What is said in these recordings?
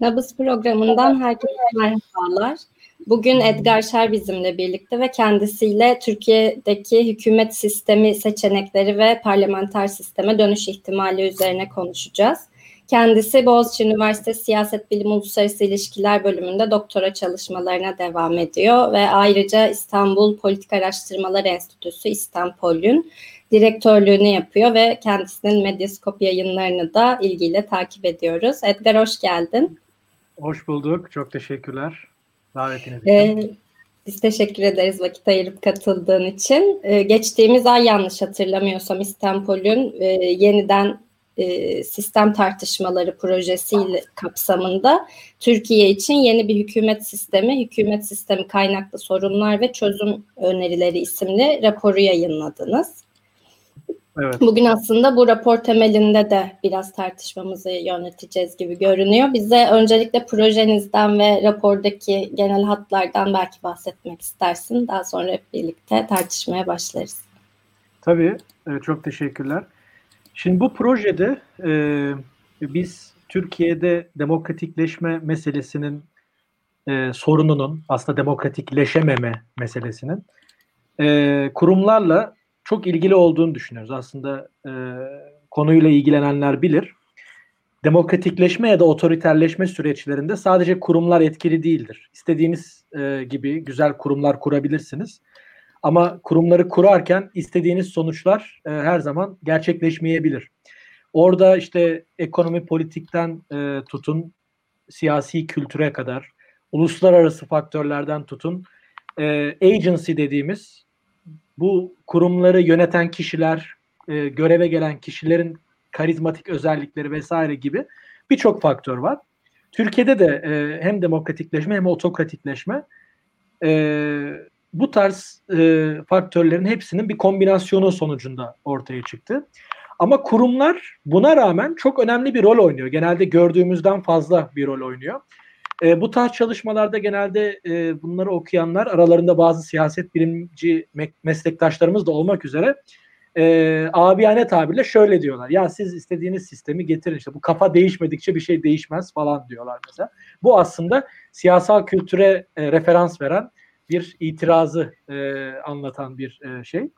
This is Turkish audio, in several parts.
Nabız programından herkese merhabalar. Bugün Edgar Şer bizimle birlikte ve kendisiyle Türkiye'deki hükümet sistemi seçenekleri ve parlamenter sisteme dönüş ihtimali üzerine konuşacağız. Kendisi Boğaziçi Üniversitesi Siyaset Bilimi Uluslararası İlişkiler bölümünde doktora çalışmalarına devam ediyor ve ayrıca İstanbul Politik Araştırmalar Enstitüsü İstanbul'ün direktörlüğünü yapıyor ve kendisinin Medyaskop yayınlarını da ilgiyle takip ediyoruz. Edgar hoş geldin. Hoş bulduk. Çok teşekkürler davetiniz için. Ee, biz teşekkür ederiz vakit ayırıp katıldığın için. Ee, geçtiğimiz ay yanlış hatırlamıyorsam İstanbul'un e, yeniden e, sistem tartışmaları projesi kapsamında Türkiye için yeni bir hükümet sistemi, hükümet sistemi kaynaklı sorunlar ve çözüm önerileri isimli raporu yayınladınız. Evet. Bugün aslında bu rapor temelinde de biraz tartışmamızı yöneteceğiz gibi görünüyor. Bize öncelikle projenizden ve rapordaki genel hatlardan belki bahsetmek istersin. Daha sonra hep birlikte tartışmaya başlarız. Tabii, e, çok teşekkürler. Şimdi bu projede e, biz Türkiye'de demokratikleşme meselesinin e, sorununun, aslında demokratikleşememe meselesinin e, kurumlarla çok ilgili olduğunu düşünüyoruz. Aslında e, konuyla ilgilenenler bilir. Demokratikleşme ya da otoriterleşme süreçlerinde sadece kurumlar etkili değildir. İstediğiniz e, gibi güzel kurumlar kurabilirsiniz. Ama kurumları kurarken istediğiniz sonuçlar e, her zaman gerçekleşmeyebilir. Orada işte ekonomi politikten e, tutun siyasi kültüre kadar, uluslararası faktörlerden tutun e, agency dediğimiz bu kurumları yöneten kişiler, e, göreve gelen kişilerin karizmatik özellikleri vesaire gibi birçok faktör var. Türkiye'de de e, hem demokratikleşme hem otokratikleşme e, bu tarz e, faktörlerin hepsinin bir kombinasyonu sonucunda ortaya çıktı. Ama kurumlar buna rağmen çok önemli bir rol oynuyor. Genelde gördüğümüzden fazla bir rol oynuyor. E, bu tarz çalışmalarda genelde e, bunları okuyanlar aralarında bazı siyaset bilimci me- meslektaşlarımız da olmak üzere e, abiyane tabirle şöyle diyorlar. Ya siz istediğiniz sistemi getirin işte bu kafa değişmedikçe bir şey değişmez falan diyorlar mesela. Bu aslında siyasal kültüre e, referans veren bir itirazı e, anlatan bir e, şey.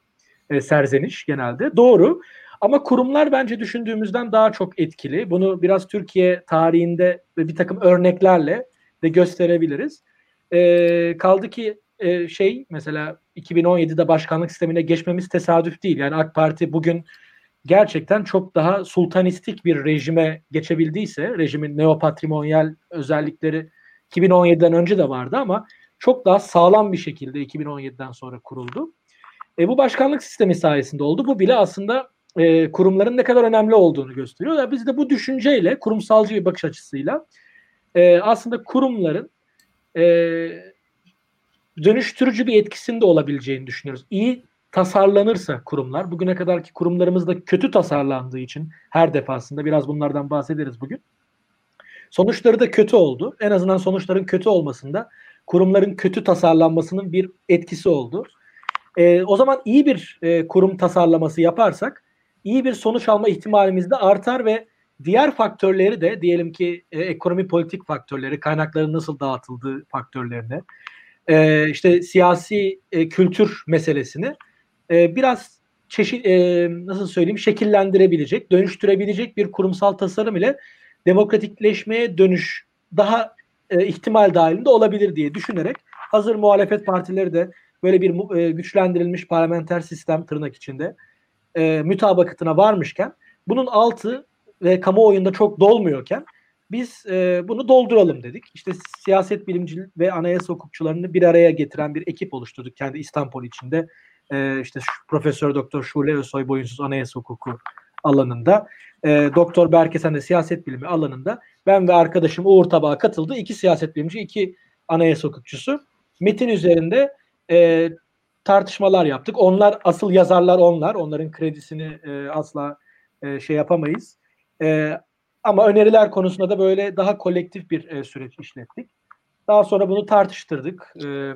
E, serzeniş genelde. Doğru. Ama kurumlar bence düşündüğümüzden daha çok etkili. Bunu biraz Türkiye tarihinde ve bir takım örneklerle de gösterebiliriz. E, kaldı ki e, şey mesela 2017'de başkanlık sistemine geçmemiz tesadüf değil. Yani AK Parti bugün gerçekten çok daha sultanistik bir rejime geçebildiyse, rejimin neopatrimonyal özellikleri 2017'den önce de vardı ama çok daha sağlam bir şekilde 2017'den sonra kuruldu. E, bu başkanlık sistemi sayesinde oldu. Bu bile aslında e, kurumların ne kadar önemli olduğunu gösteriyor. Ya biz de bu düşünceyle, kurumsalcı bir bakış açısıyla e, aslında kurumların e, dönüştürücü bir etkisinde olabileceğini düşünüyoruz. İyi tasarlanırsa kurumlar, bugüne kadarki kurumlarımız da kötü tasarlandığı için her defasında biraz bunlardan bahsederiz bugün. Sonuçları da kötü oldu. En azından sonuçların kötü olmasında kurumların kötü tasarlanmasının bir etkisi oldu. E, o zaman iyi bir e, kurum tasarlaması yaparsak iyi bir sonuç alma ihtimalimiz de artar ve diğer faktörleri de diyelim ki e, ekonomi politik faktörleri, kaynakların nasıl dağıtıldığı faktörlerini, e, işte siyasi e, kültür meselesini e, biraz çeşit e, nasıl söyleyeyim şekillendirebilecek, dönüştürebilecek bir kurumsal tasarım ile demokratikleşmeye dönüş daha e, ihtimal dahilinde olabilir diye düşünerek hazır muhalefet partileri de böyle bir e, güçlendirilmiş parlamenter sistem tırnak içinde e, mütabakatına varmışken bunun altı ve kamuoyunda çok dolmuyorken biz e, bunu dolduralım dedik. İşte siyaset bilimci ve anayasa hukukçularını bir araya getiren bir ekip oluşturduk kendi İstanbul içinde. E, işte Profesör Doktor Şule Özsoy Boyunsuz Anayasa Hukuku alanında, e, Doktor Berkesen de siyaset bilimi alanında ben ve arkadaşım Uğur Tabağa katıldı. İki siyaset bilimci, iki anayasa hukukçusu. Metin üzerinde e, tartışmalar yaptık. Onlar asıl yazarlar onlar. Onların kredisini e, asla e, şey yapamayız. E, ama öneriler konusunda da böyle daha kolektif bir e, süreç işlettik. Daha sonra bunu tartıştırdık. E,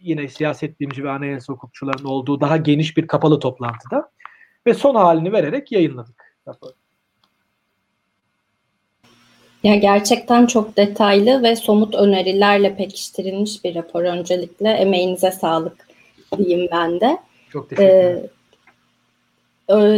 yine siyaset bilimci ve anayasa hukukçuların olduğu daha geniş bir kapalı toplantıda. Ve son halini vererek yayınladık raporu. Yani gerçekten çok detaylı ve somut önerilerle pekiştirilmiş bir rapor. Öncelikle emeğinize sağlık diyeyim ben de. Çok teşekkür ederim. Ee,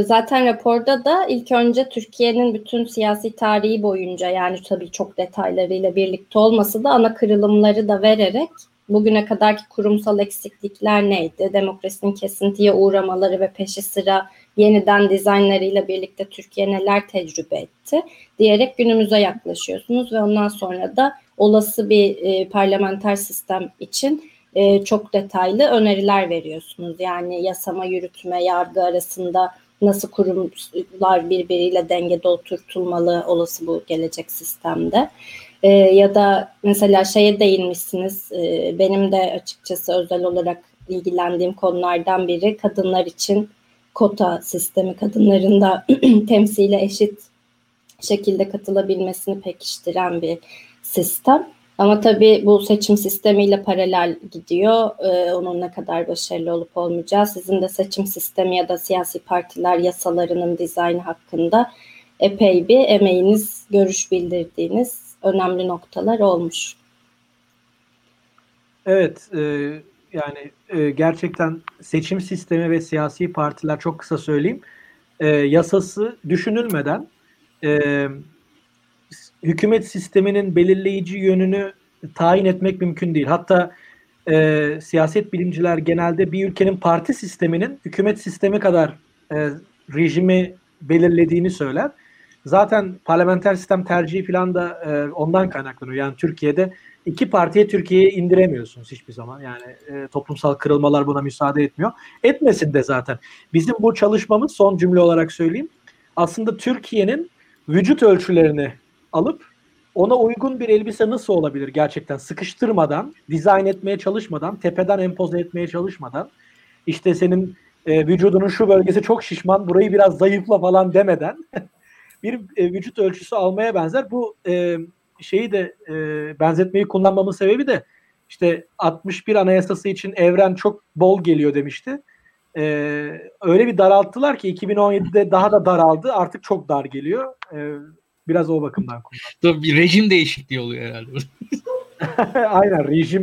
zaten raporda da ilk önce Türkiye'nin bütün siyasi tarihi boyunca yani tabii çok detaylarıyla birlikte olması da ana kırılımları da vererek bugüne kadarki kurumsal eksiklikler neydi? Demokrasinin kesintiye uğramaları ve peşi sıra yeniden dizaynlarıyla birlikte Türkiye neler tecrübe etti diyerek günümüze yaklaşıyorsunuz ve ondan sonra da olası bir e, parlamenter sistem için e, çok detaylı öneriler veriyorsunuz. Yani yasama, yürütme, yargı arasında nasıl kurumlar birbiriyle dengede oturtulmalı olası bu gelecek sistemde. E, ya da mesela şeye değinmişsiniz, e, benim de açıkçası özel olarak ilgilendiğim konulardan biri kadınlar için kota sistemi, kadınların da temsile eşit şekilde katılabilmesini pekiştiren bir sistem. Ama tabii bu seçim sistemiyle paralel gidiyor. Ee, onun ne kadar başarılı olup olmayacağı. Sizin de seçim sistemi ya da siyasi partiler yasalarının dizaynı hakkında epey bir emeğiniz, görüş bildirdiğiniz önemli noktalar olmuş. Evet, e, yani e, gerçekten seçim sistemi ve siyasi partiler çok kısa söyleyeyim, e, yasası düşünülmeden e, hükümet sisteminin belirleyici yönünü tayin etmek mümkün değil. Hatta e, siyaset bilimciler genelde bir ülkenin parti sisteminin hükümet sistemi kadar e, rejimi belirlediğini söyler. Zaten parlamenter sistem tercihi falan da e, ondan kaynaklanıyor. Yani Türkiye'de iki partiye Türkiye'yi indiremiyorsunuz hiçbir zaman. Yani e, toplumsal kırılmalar buna müsaade etmiyor. Etmesin de zaten. Bizim bu çalışmamız son cümle olarak söyleyeyim. Aslında Türkiye'nin vücut ölçülerini alıp ona uygun bir elbise nasıl olabilir gerçekten sıkıştırmadan, dizayn etmeye çalışmadan, tepeden empoze etmeye çalışmadan, işte senin e, vücudunun şu bölgesi çok şişman, burayı biraz zayıfla falan demeden bir e, vücut ölçüsü almaya benzer. Bu e, şeyi de e, benzetmeyi kullanmamın sebebi de işte 61 Anayasası için evren çok bol geliyor demişti. E, öyle bir daralttılar ki 2017'de daha da daraldı. Artık çok dar geliyor. E, Biraz o bakımdan kullandım. bir rejim değişikliği oluyor herhalde. Aynen rejim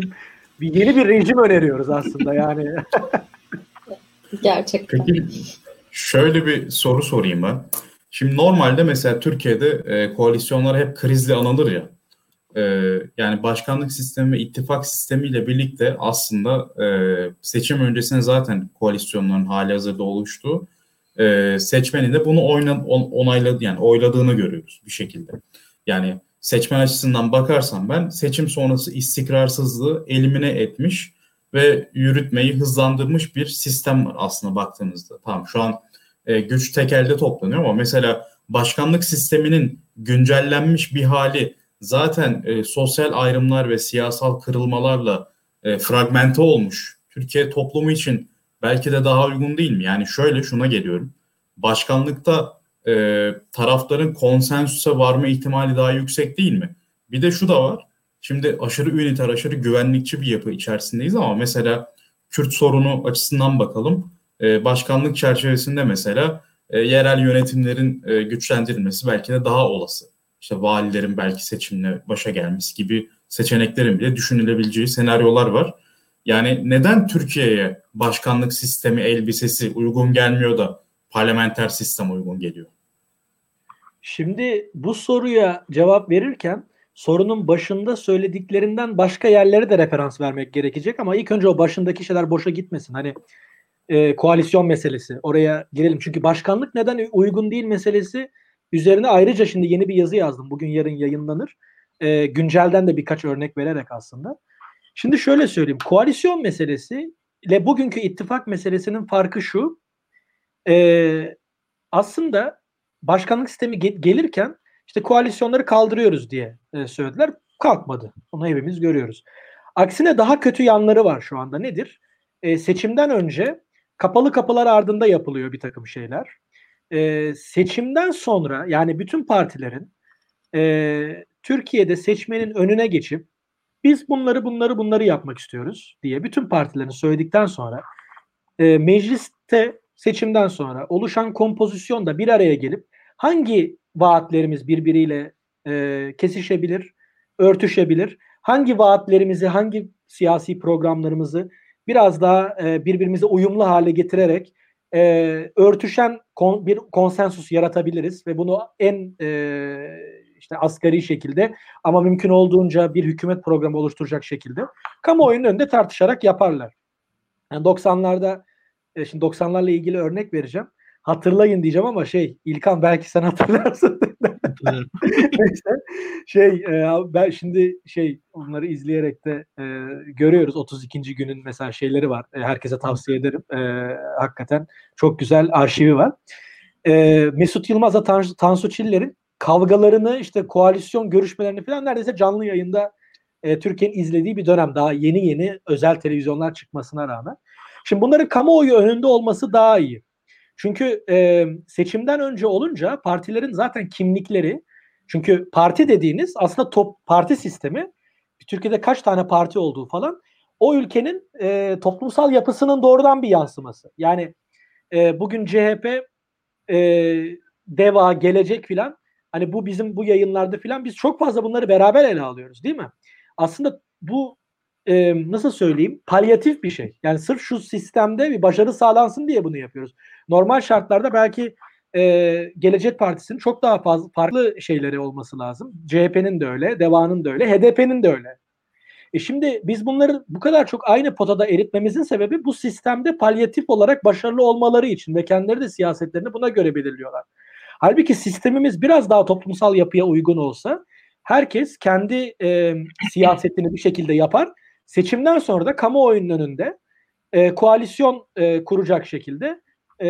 bir yeni bir rejim öneriyoruz aslında yani. Gerçekten. Peki şöyle bir soru sorayım ben. Şimdi normalde mesela Türkiye'de e, koalisyonlar hep krizli anılır ya. E, yani başkanlık sistemi ve ittifak sistemiyle birlikte aslında e, seçim öncesinde zaten koalisyonların hali hazırda oluştuğu e, seçmenin bunu oyna, on, onayladı yani oyladığını görüyoruz bir şekilde. Yani seçmen açısından bakarsam ben seçim sonrası istikrarsızlığı elimine etmiş ve yürütmeyi hızlandırmış bir sistem var aslında baktığınızda. Tamam şu an e, güç tek elde toplanıyor ama mesela başkanlık sisteminin güncellenmiş bir hali zaten e, sosyal ayrımlar ve siyasal kırılmalarla e, fragmente olmuş. Türkiye toplumu için belki de daha uygun değil mi? Yani şöyle şuna geliyorum. Başkanlıkta e, tarafların konsensüse varma ihtimali daha yüksek değil mi? Bir de şu da var. Şimdi aşırı üniter, aşırı güvenlikçi bir yapı içerisindeyiz ama mesela Kürt sorunu açısından bakalım. E, başkanlık çerçevesinde mesela e, yerel yönetimlerin e, güçlendirilmesi belki de daha olası. İşte valilerin belki seçimle başa gelmesi gibi seçeneklerin bile düşünülebileceği senaryolar var. Yani neden Türkiye'ye başkanlık sistemi elbisesi uygun gelmiyor da parlamenter sistem uygun geliyor? Şimdi bu soruya cevap verirken sorunun başında söylediklerinden başka yerlere de referans vermek gerekecek ama ilk önce o başındaki şeyler boşa gitmesin. Hani e, koalisyon meselesi oraya girelim. Çünkü başkanlık neden uygun değil meselesi üzerine ayrıca şimdi yeni bir yazı yazdım. Bugün yarın yayınlanır. E, güncelden de birkaç örnek vererek aslında. Şimdi şöyle söyleyeyim. Koalisyon meselesi ile bugünkü ittifak meselesinin farkı şu. E, aslında başkanlık sistemi ge- gelirken işte koalisyonları kaldırıyoruz diye e, söylediler. Kalkmadı. Onu hepimiz görüyoruz. Aksine daha kötü yanları var şu anda. Nedir? E, seçimden önce kapalı kapılar ardında yapılıyor bir takım şeyler. E, seçimden sonra yani bütün partilerin e, Türkiye'de seçmenin önüne geçip biz bunları bunları bunları yapmak istiyoruz diye bütün partilerin söyledikten sonra e, mecliste seçimden sonra oluşan kompozisyonda bir araya gelip hangi vaatlerimiz birbiriyle e, kesişebilir, örtüşebilir. Hangi vaatlerimizi, hangi siyasi programlarımızı biraz daha e, birbirimize uyumlu hale getirerek e, örtüşen kon, bir konsensus yaratabiliriz ve bunu en e, işte asgari şekilde ama mümkün olduğunca bir hükümet programı oluşturacak şekilde kamuoyunun önünde tartışarak yaparlar. Yani 90'larda e, şimdi 90'larla ilgili örnek vereceğim. Hatırlayın diyeceğim ama şey İlkan belki sen hatırlarsın. Neyse şey e, ben şimdi şey onları izleyerek de e, görüyoruz 32. günün mesela şeyleri var. E, herkese tavsiye ederim. E, hakikaten çok güzel arşivi var. E, Mesut Yılmaz'la Tansu, Tansu Çiller'in kavgalarını işte koalisyon görüşmelerini falan neredeyse canlı yayında e, Türkiye'nin izlediği bir dönem. Daha yeni yeni özel televizyonlar çıkmasına rağmen. Şimdi bunların kamuoyu önünde olması daha iyi. Çünkü e, seçimden önce olunca partilerin zaten kimlikleri çünkü parti dediğiniz aslında top parti sistemi Türkiye'de kaç tane parti olduğu falan o ülkenin e, toplumsal yapısının doğrudan bir yansıması. Yani e, bugün CHP e, DEVA, Gelecek filan hani bu bizim bu yayınlarda filan biz çok fazla bunları beraber ele alıyoruz değil mi? Aslında bu e, nasıl söyleyeyim palyatif bir şey. Yani sırf şu sistemde bir başarı sağlansın diye bunu yapıyoruz. Normal şartlarda belki e, Gelecek Partisi'nin çok daha fazla farklı şeyleri olması lazım. CHP'nin de öyle, DEVA'nın da öyle, HDP'nin de öyle. E şimdi biz bunları bu kadar çok aynı potada eritmemizin sebebi bu sistemde palyatif olarak başarılı olmaları için ve kendileri de siyasetlerini buna göre belirliyorlar. Halbuki sistemimiz biraz daha toplumsal yapıya uygun olsa herkes kendi e, siyasetini bir şekilde yapar. Seçimden sonra da kamuoyunun önünde e, koalisyon e, kuracak şekilde e,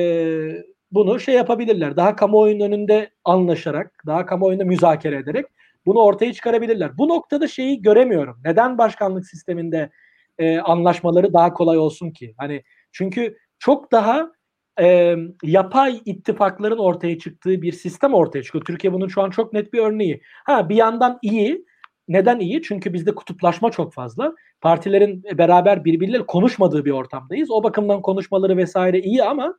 bunu şey yapabilirler. Daha kamuoyunun önünde anlaşarak, daha kamuoyunda müzakere ederek bunu ortaya çıkarabilirler. Bu noktada şeyi göremiyorum. Neden başkanlık sisteminde e, anlaşmaları daha kolay olsun ki? Hani çünkü çok daha e, yapay ittifakların ortaya çıktığı bir sistem ortaya çıkıyor. Türkiye bunun şu an çok net bir örneği. Ha bir yandan iyi. Neden iyi? Çünkü bizde kutuplaşma çok fazla. Partilerin beraber birbirleriyle konuşmadığı bir ortamdayız. O bakımdan konuşmaları vesaire iyi ama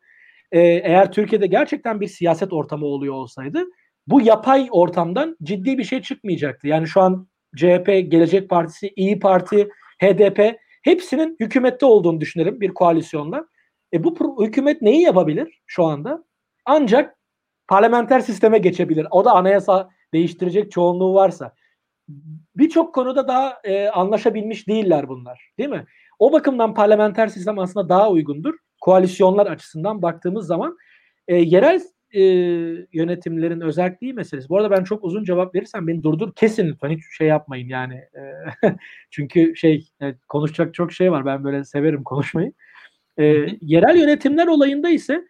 e, eğer Türkiye'de gerçekten bir siyaset ortamı oluyor olsaydı bu yapay ortamdan ciddi bir şey çıkmayacaktı. Yani şu an CHP, Gelecek Partisi, İyi Parti, HDP hepsinin hükümette olduğunu düşünelim bir koalisyonla. E bu hükümet neyi yapabilir şu anda? Ancak parlamenter sisteme geçebilir. O da anayasa değiştirecek çoğunluğu varsa. Birçok konuda daha e, anlaşabilmiş değiller bunlar. Değil mi? O bakımdan parlamenter sistem aslında daha uygundur. Koalisyonlar açısından baktığımız zaman e, yerel e, yönetimlerin özelliği meselesi. Bu arada ben çok uzun cevap verirsem beni durdur kesin lütfen hiç şey yapmayın yani. E, çünkü şey e, konuşacak çok şey var. Ben böyle severim konuşmayı. E, yerel yönetimler olayında ise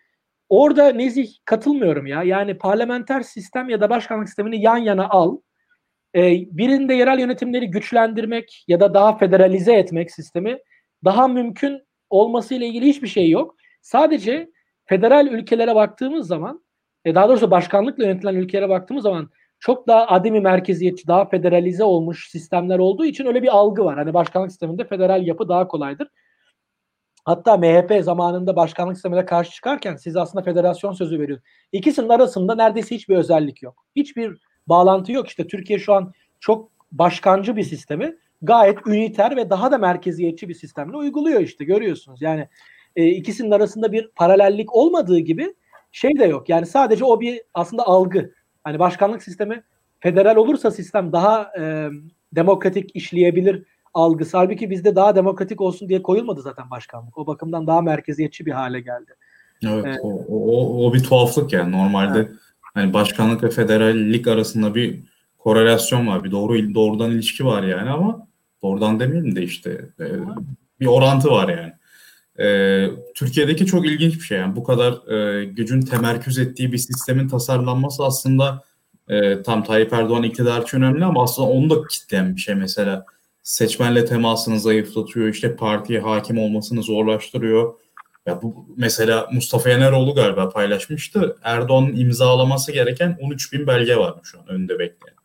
orada nezih katılmıyorum ya. Yani parlamenter sistem ya da başkanlık sistemini yan yana al. E, birinde yerel yönetimleri güçlendirmek ya da daha federalize etmek sistemi daha mümkün olması ile ilgili hiçbir şey yok. Sadece federal ülkelere baktığımız zaman, e daha doğrusu başkanlıkla yönetilen ülkelere baktığımız zaman çok daha ademi merkeziyetçi, daha federalize olmuş sistemler olduğu için öyle bir algı var. Hani başkanlık sisteminde federal yapı daha kolaydır. Hatta MHP zamanında başkanlık sistemine karşı çıkarken siz aslında federasyon sözü veriyorsunuz. İkisinin arasında neredeyse hiçbir özellik yok. Hiçbir bağlantı yok. İşte Türkiye şu an çok başkancı bir sistemi gayet üniter ve daha da merkeziyetçi bir sistemle uyguluyor işte görüyorsunuz. Yani e, ikisinin arasında bir paralellik olmadığı gibi şey de yok. Yani sadece o bir aslında algı. Hani başkanlık sistemi federal olursa sistem daha e, demokratik işleyebilir algısı. Halbuki bizde daha demokratik olsun diye koyulmadı zaten başkanlık. O bakımdan daha merkeziyetçi bir hale geldi. Evet, ee, o, o, o bir tuhaflık yani. Normalde evet. hani başkanlık ve federallik arasında bir korelasyon var. Bir doğru doğrudan ilişki var yani ama doğrudan demeyelim de işte e, bir orantı var yani. E, Türkiye'deki çok ilginç bir şey yani bu kadar e, gücün temerküz ettiği bir sistemin tasarlanması aslında e, tam Tayyip Erdoğan iktidar için önemli ama aslında onu da kitleyen bir şey mesela seçmenle temasını zayıflatıyor işte partiye hakim olmasını zorlaştırıyor. Ya bu mesela Mustafa Yeneroğlu galiba paylaşmıştı. Erdoğan'ın imzalaması gereken 13 bin belge var şu an önünde bekleyen.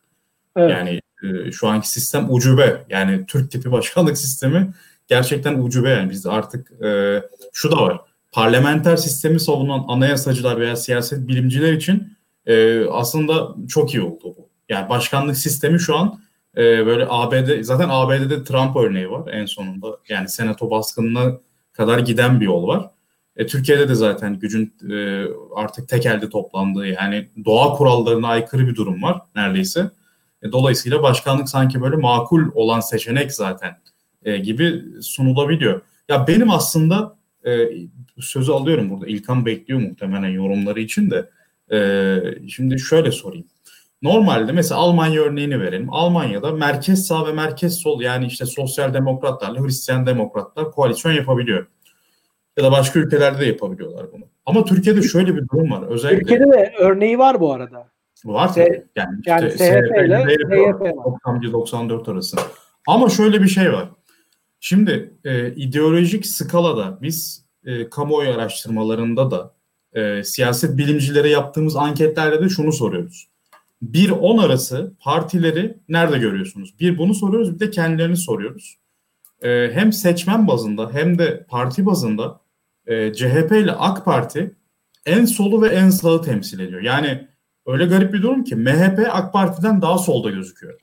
Evet. Yani e, şu anki sistem ucube. Yani Türk tipi başkanlık sistemi gerçekten ucube yani biz artık e, şu da var. Parlamenter sistemi savunan anayasacılar veya siyaset bilimciler için e, aslında çok iyi oldu bu. Yani başkanlık sistemi şu an e, böyle ABD zaten ABD'de Trump örneği var en sonunda. Yani senato baskınına kadar giden bir yol var. E, Türkiye'de de zaten gücün e, artık tek elde toplandığı yani doğa kurallarına aykırı bir durum var neredeyse. E, dolayısıyla başkanlık sanki böyle makul olan seçenek zaten e, gibi sunulabiliyor. Ya benim aslında e, sözü alıyorum burada. İlkan bekliyor muhtemelen yorumları için de. E, şimdi şöyle sorayım. Normalde mesela Almanya örneğini verelim. Almanya'da merkez sağ ve merkez sol yani işte sosyal demokratlarla Hristiyan demokratlar koalisyon yapabiliyor. Ya da başka ülkelerde de yapabiliyorlar bunu. Ama Türkiye'de şöyle bir durum var. Özellikle Türkiye'de de örneği var bu arada. Var tabii. Yani, yani işte SHP ile DYP var. 91-94 arası. Ama şöyle bir şey var. Şimdi e, ideolojik skalada biz e, kamuoyu araştırmalarında da e, siyaset bilimcilere yaptığımız anketlerde de şunu soruyoruz. 1-10 arası partileri nerede görüyorsunuz? Bir bunu soruyoruz bir de kendilerini soruyoruz. E, hem seçmen bazında hem de parti bazında e, CHP ile AK Parti en solu ve en sağı temsil ediyor. Yani öyle garip bir durum ki MHP AK Parti'den daha solda gözüküyor.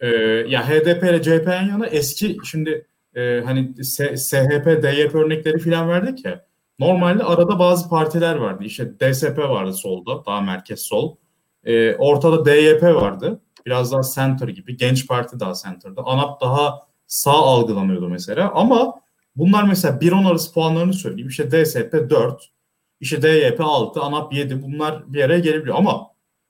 E, ya HDP ile CHP yan yana eski şimdi e, hani SHP, DYP örnekleri filan verdik ya. Normalde arada bazı partiler vardı. İşte DSP vardı solda, daha merkez sol. E, ortada DYP vardı. Biraz daha center gibi. Genç Parti daha center'da. ANAP daha sağ algılanıyordu mesela. Ama bunlar mesela 1-10 arası puanlarını söyleyeyim. İşte DSP 4, işte DYP 6, ANAP 7 bunlar bir araya gelebiliyor. Ama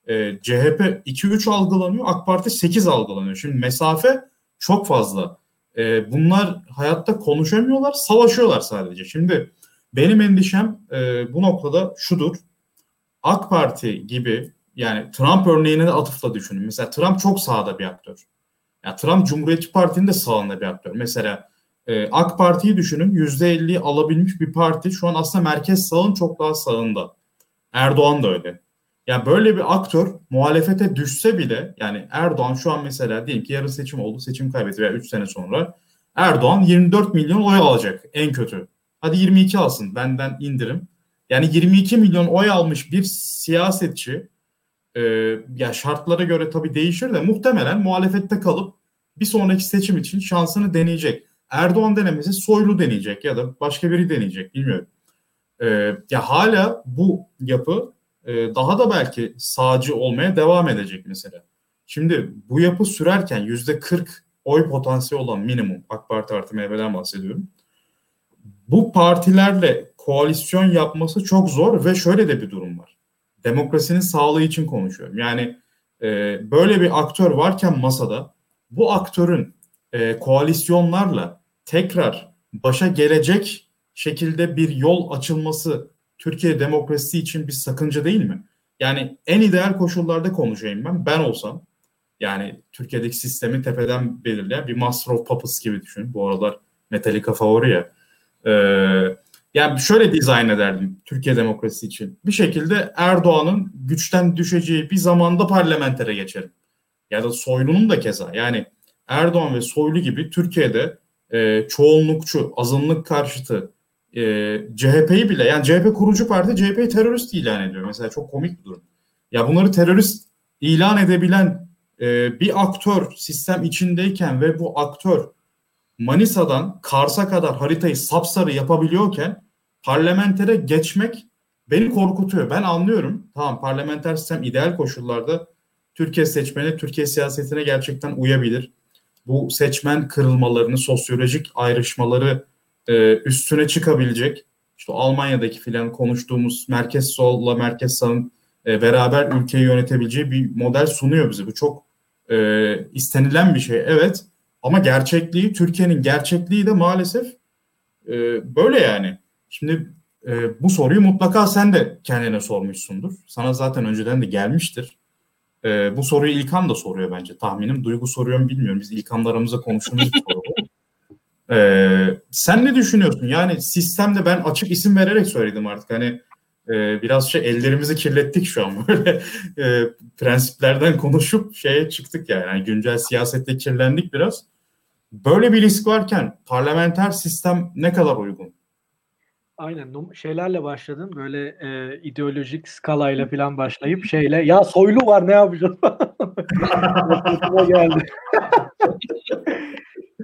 e, CHP 2-3 algılanıyor, AK Parti 8 algılanıyor. Şimdi mesafe çok fazla. E, bunlar hayatta konuşamıyorlar, savaşıyorlar sadece. Şimdi benim endişem e, bu noktada şudur. AK Parti gibi yani Trump örneğine de atıfla düşünün. Mesela Trump çok sağda bir aktör. Yani Trump Cumhuriyetçi Parti'nin de sağında bir aktör. Mesela e, AK Parti'yi düşünün %50'yi alabilmiş bir parti şu an aslında merkez sağın çok daha sağında. Erdoğan da öyle. Yani böyle bir aktör muhalefete düşse bile yani Erdoğan şu an mesela diyelim ki yarın seçim oldu seçim kaybetti veya 3 sene sonra Erdoğan 24 milyon oy alacak en kötü. Hadi 22 alsın benden indirim. Yani 22 milyon oy almış bir siyasetçi e, ya şartlara göre tabii değişir de muhtemelen muhalefette kalıp bir sonraki seçim için şansını deneyecek. Erdoğan denemesi Soylu deneyecek ya da başka biri deneyecek bilmiyorum. E, ya hala bu yapı e, daha da belki sağcı olmaya devam edecek mesela. Şimdi bu yapı sürerken yüzde 40 oy potansiyeli olan minimum AK Parti artı MHP'den bahsediyorum. Bu partilerle koalisyon yapması çok zor ve şöyle de bir durum var. Demokrasinin sağlığı için konuşuyorum. Yani e, böyle bir aktör varken masada bu aktörün e, koalisyonlarla tekrar başa gelecek şekilde bir yol açılması Türkiye demokrasisi için bir sakınca değil mi? Yani en ideal koşullarda konuşayım ben. Ben olsam yani Türkiye'deki sistemi tepeden belirleyen bir Master of Puppets gibi düşün. Bu aralar Metallica favori ya. Ee, yani şöyle dizayn ederdim Türkiye demokrasisi için. Bir şekilde Erdoğan'ın güçten düşeceği bir zamanda parlamentere geçerim. Ya da Soylu'nun da keza. Yani Erdoğan ve Soylu gibi Türkiye'de e, çoğunlukçu, azınlık karşıtı e, CHP'yi bile yani CHP kurucu parti CHP'yi terörist ilan ediyor. Mesela çok komik bir durum. Ya bunları terörist ilan edebilen e, bir aktör sistem içindeyken ve bu aktör Manisa'dan Kars'a kadar haritayı sapsarı yapabiliyorken parlamentere geçmek beni korkutuyor. Ben anlıyorum. Tamam parlamenter sistem ideal koşullarda Türkiye seçmeni Türkiye siyasetine gerçekten uyabilir. Bu seçmen kırılmalarını, sosyolojik ayrışmaları e, üstüne çıkabilecek. İşte Almanya'daki filan konuştuğumuz merkez solla merkez sağın e, beraber ülkeyi yönetebileceği bir model sunuyor bize. Bu çok e, istenilen bir şey. Evet ama gerçekliği, Türkiye'nin gerçekliği de maalesef e, böyle yani. Şimdi e, bu soruyu mutlaka sen de kendine sormuşsundur. Sana zaten önceden de gelmiştir. E, bu soruyu İlkan da soruyor bence tahminim. Duygu soruyor mu bilmiyorum. Biz İlkan'la aramızda konuştuğumuz bir soru Ee, sen ne düşünüyorsun? Yani sistemde ben açık isim vererek söyledim artık. Hani e, biraz şey ellerimizi kirlettik şu an böyle e, prensiplerden konuşup şeye çıktık yani. yani güncel siyasette kirlendik biraz. Böyle bir risk varken parlamenter sistem ne kadar uygun? Aynen şeylerle başladın böyle e, ideolojik skalayla falan başlayıp şeyle ya soylu var ne yapacağız? geldi.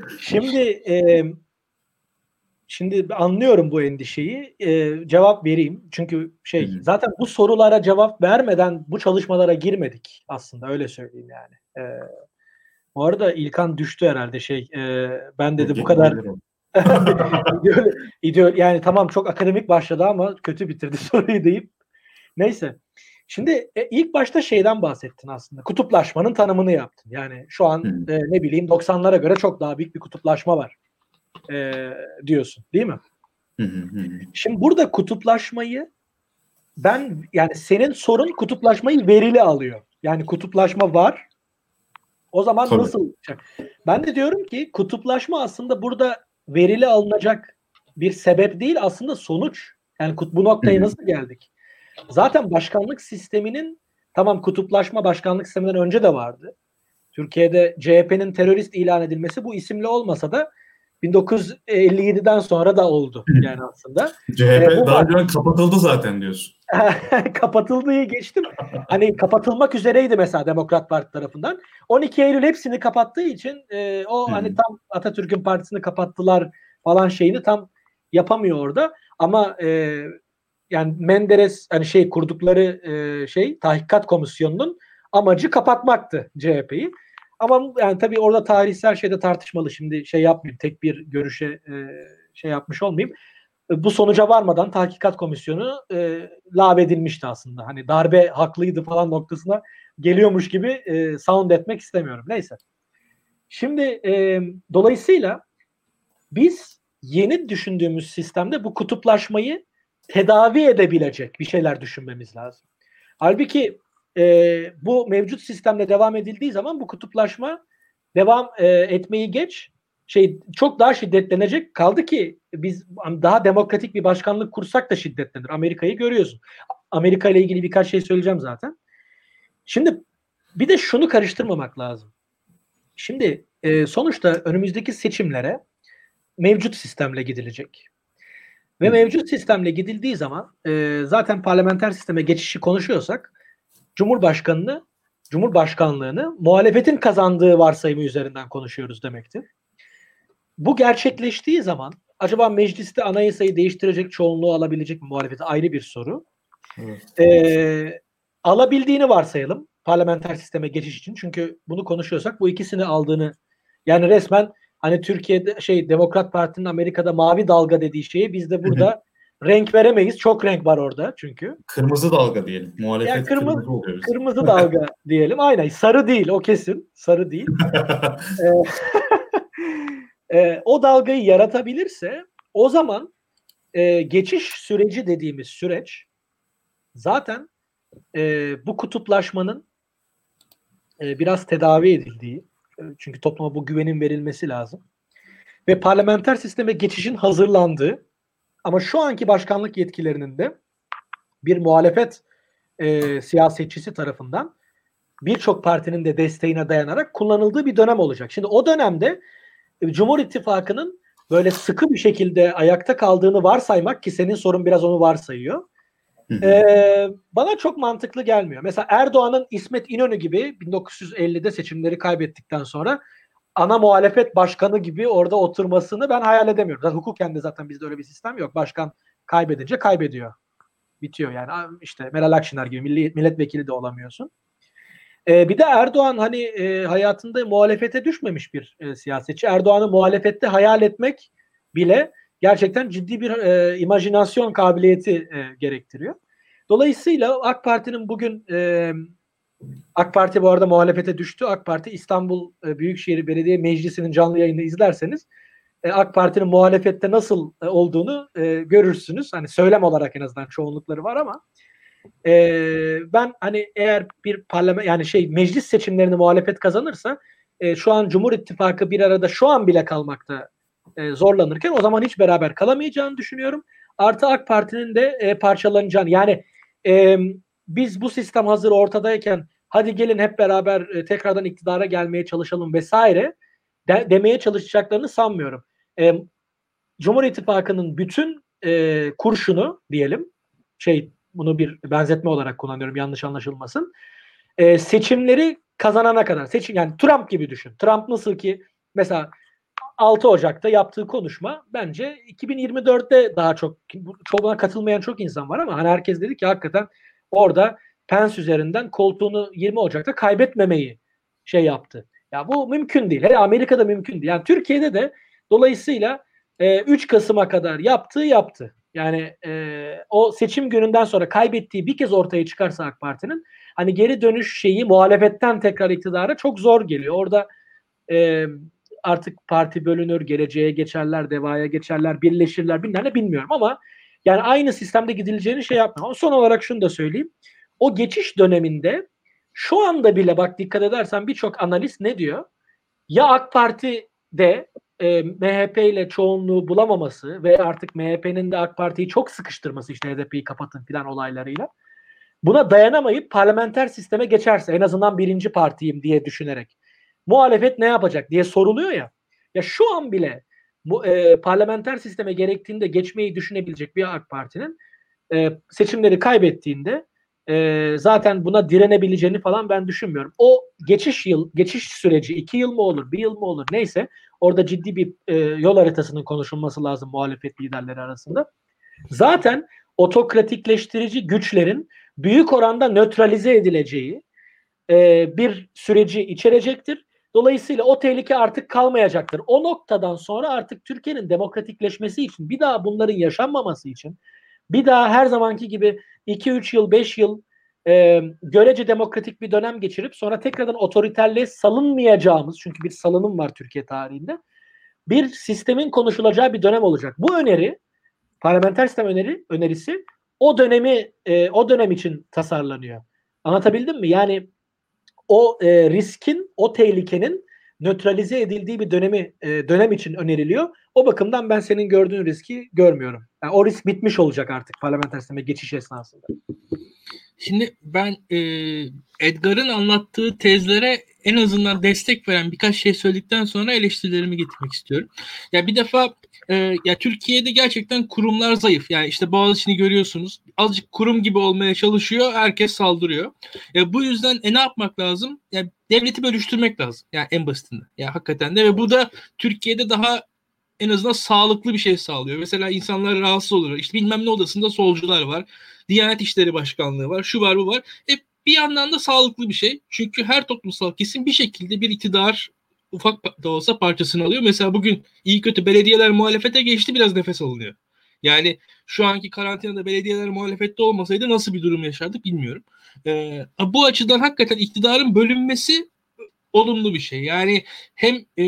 şimdi e, şimdi anlıyorum bu endişeyi. E, cevap vereyim. Çünkü şey zaten bu sorulara cevap vermeden bu çalışmalara girmedik aslında öyle söyleyeyim yani. E, bu arada İlkan düştü herhalde şey. E, ben dedi bu kadar ideal, yani tamam çok akademik başladı ama kötü bitirdi soruyu deyip. Neyse. Şimdi e, ilk başta şeyden bahsettin aslında. Kutuplaşmanın tanımını yaptın. Yani şu an e, ne bileyim 90'lara göre çok daha büyük bir kutuplaşma var. E, diyorsun değil mi? Şimdi burada kutuplaşmayı ben yani senin sorun kutuplaşmayı verili alıyor. Yani kutuplaşma var. O zaman Tabii. nasıl? Ben de diyorum ki kutuplaşma aslında burada verili alınacak bir sebep değil aslında sonuç. Yani bu noktaya nasıl geldik? Zaten başkanlık sisteminin tamam kutuplaşma başkanlık sisteminden önce de vardı. Türkiye'de CHP'nin terörist ilan edilmesi bu isimle olmasa da 1957'den sonra da oldu yani aslında. CHP ee, daha önce kapatıldı zaten diyorsun. Kapatıldığı geçtim. Hani kapatılmak üzereydi mesela Demokrat Parti tarafından. 12 Eylül hepsini kapattığı için e, o hmm. hani tam Atatürk'ün partisini kapattılar falan şeyini tam yapamıyor orada. Ama e, yani Menderes hani şey kurdukları e, şey tahkikat komisyonunun amacı kapatmaktı CHP'yi. Ama yani tabii orada tarihsel şeyde tartışmalı. Şimdi şey yapmayayım. Tek bir görüşe e, şey yapmış olmayayım. E, bu sonuca varmadan tahkikat komisyonu e, lağvedilmişti aslında. Hani darbe haklıydı falan noktasına geliyormuş gibi e, sound etmek istemiyorum. Neyse. Şimdi e, dolayısıyla biz yeni düşündüğümüz sistemde bu kutuplaşmayı tedavi edebilecek bir şeyler düşünmemiz lazım. Halbuki e, bu mevcut sistemle devam edildiği zaman bu kutuplaşma devam e, etmeyi geç şey çok daha şiddetlenecek. Kaldı ki biz daha demokratik bir başkanlık kursak da şiddetlenir. Amerika'yı görüyorsun. Amerika ile ilgili birkaç şey söyleyeceğim zaten. Şimdi bir de şunu karıştırmamak lazım. Şimdi e, sonuçta önümüzdeki seçimlere mevcut sistemle gidilecek. Ve mevcut sistemle gidildiği zaman e, zaten parlamenter sisteme geçişi konuşuyorsak Cumhurbaşkanını, Cumhurbaşkanlığını muhalefetin kazandığı varsayımı üzerinden konuşuyoruz demektir. Bu gerçekleştiği zaman acaba mecliste anayasayı değiştirecek çoğunluğu alabilecek mi muhalefeti ayrı bir soru. Evet. Ee, alabildiğini varsayalım parlamenter sisteme geçiş için. Çünkü bunu konuşuyorsak bu ikisini aldığını yani resmen hani Türkiye'de şey Demokrat Parti'nin Amerika'da mavi dalga dediği şeyi biz de burada renk veremeyiz. Çok renk var orada çünkü. Kırmızı dalga diyelim. Muhalefet yani kırmızı, kırmızı oluyor. Kırmızı dalga diyelim. Aynen. Sarı değil. O kesin. Sarı değil. ee, e, o dalgayı yaratabilirse o zaman e, geçiş süreci dediğimiz süreç zaten e, bu kutuplaşmanın e, biraz tedavi edildiği e, çünkü topluma bu güvenin verilmesi lazım ve parlamenter sisteme geçişin hazırlandığı ama şu anki başkanlık yetkilerinin de bir muhalefet e, siyasetçisi tarafından birçok partinin de desteğine dayanarak kullanıldığı bir dönem olacak. Şimdi o dönemde e, Cumhur İttifakı'nın böyle sıkı bir şekilde ayakta kaldığını varsaymak ki senin sorun biraz onu varsayıyor. Ee, bana çok mantıklı gelmiyor. Mesela Erdoğan'ın İsmet İnönü gibi 1950'de seçimleri kaybettikten sonra ana muhalefet başkanı gibi orada oturmasını ben hayal edemiyorum. Zaten hukuken de zaten bizde öyle bir sistem yok. Başkan kaybedince kaybediyor. Bitiyor yani. İşte Meral Akşener gibi milli, milletvekili de olamıyorsun. Ee, bir de Erdoğan hani e, hayatında muhalefete düşmemiş bir e, siyasetçi. Erdoğan'ı muhalefette hayal etmek bile gerçekten ciddi bir e, imajinasyon kabiliyeti e, gerektiriyor. Dolayısıyla AK Parti'nin bugün e, AK Parti bu arada muhalefete düştü. AK Parti İstanbul e, Büyükşehir Belediye Meclisi'nin canlı yayını izlerseniz e, AK Parti'nin muhalefette nasıl e, olduğunu görürsünüz. Hani söylem olarak en azından çoğunlukları var ama ben hani eğer bir parlament yani şey meclis seçimlerini muhalefet kazanırsa şu an Cumhur İttifakı bir arada şu an bile kalmakta zorlanırken o zaman hiç beraber kalamayacağını düşünüyorum. Artı AK Parti'nin de parçalanacağını yani biz bu sistem hazır ortadayken hadi gelin hep beraber e, tekrardan iktidara gelmeye çalışalım vesaire de, demeye çalışacaklarını sanmıyorum. E, Cumhur İttifakı'nın bütün e, kurşunu diyelim şey bunu bir benzetme olarak kullanıyorum yanlış anlaşılmasın. E, seçimleri kazanana kadar seçim yani Trump gibi düşün. Trump nasıl ki mesela 6 Ocak'ta yaptığı konuşma bence 2024'te daha çok çoğuna katılmayan çok insan var ama hani herkes dedi ki hakikaten orada Pence üzerinden koltuğunu 20 Ocak'ta kaybetmemeyi şey yaptı. Ya bu mümkün değil. Hele Amerika'da mümkün değil. Yani Türkiye'de de dolayısıyla e, 3 Kasım'a kadar yaptığı yaptı. Yani e, o seçim gününden sonra kaybettiği bir kez ortaya çıkarsa AK Parti'nin hani geri dönüş şeyi muhalefetten tekrar iktidara çok zor geliyor. Orada e, artık parti bölünür, geleceğe geçerler, devaya geçerler, birleşirler bilmem ne bilmiyorum ama yani aynı sistemde gidileceğini şey yapmıyor. Son olarak şunu da söyleyeyim. O geçiş döneminde şu anda bile bak dikkat edersen birçok analist ne diyor? Ya AK Parti'de e, MHP ile çoğunluğu bulamaması ve artık MHP'nin de AK Parti'yi çok sıkıştırması işte HDP'yi kapatın filan olaylarıyla buna dayanamayıp parlamenter sisteme geçerse en azından birinci partiyim diye düşünerek muhalefet ne yapacak diye soruluyor ya. Ya şu an bile bu e, parlamenter sisteme gerektiğinde geçmeyi düşünebilecek bir AK Parti'nin e, seçimleri kaybettiğinde e, zaten buna direnebileceğini falan ben düşünmüyorum. O geçiş yıl, geçiş süreci iki yıl mı olur, bir yıl mı olur neyse orada ciddi bir e, yol haritasının konuşulması lazım muhalefet liderleri arasında. Zaten otokratikleştirici güçlerin büyük oranda nötralize edileceği e, bir süreci içerecektir. Dolayısıyla o tehlike artık kalmayacaktır. O noktadan sonra artık Türkiye'nin demokratikleşmesi için bir daha bunların yaşanmaması için bir daha her zamanki gibi 2-3 yıl 5 yıl e, görece demokratik bir dönem geçirip sonra tekrardan otoriterliğe salınmayacağımız çünkü bir salınım var Türkiye tarihinde bir sistemin konuşulacağı bir dönem olacak. Bu öneri parlamenter sistem öneri önerisi o dönemi e, o dönem için tasarlanıyor. Anlatabildim mi? Yani o e, riskin, o tehlikenin nötralize edildiği bir dönemi e, dönem için öneriliyor. O bakımdan ben senin gördüğün riski görmüyorum. Yani o risk bitmiş olacak artık parlamenter sisteme geçiş esnasında. Şimdi ben e, Edgar'ın anlattığı tezlere en azından destek veren birkaç şey söyledikten sonra eleştirilerimi getirmek istiyorum. Ya bir defa e, ya Türkiye'de gerçekten kurumlar zayıf. Yani işte Boğaziçi'ni görüyorsunuz. Azıcık kurum gibi olmaya çalışıyor. Herkes saldırıyor. Ya bu yüzden e, ne yapmak lazım? Ya devleti bölüştürmek lazım. Yani en basitinde. Ya hakikaten de ve bu da Türkiye'de daha en azından sağlıklı bir şey sağlıyor. Mesela insanlar rahatsız olur. İşte bilmem ne odasında solcular var. Diyanet İşleri Başkanlığı var. Şu var bu var. E, bir yandan da sağlıklı bir şey. Çünkü her toplumsal kesim bir şekilde bir iktidar ufak da olsa parçasını alıyor. Mesela bugün iyi kötü belediyeler muhalefete geçti biraz nefes alınıyor. Yani şu anki karantinada belediyeler muhalefette olmasaydı nasıl bir durum yaşardık bilmiyorum. Ee, bu açıdan hakikaten iktidarın bölünmesi olumlu bir şey. Yani hem e,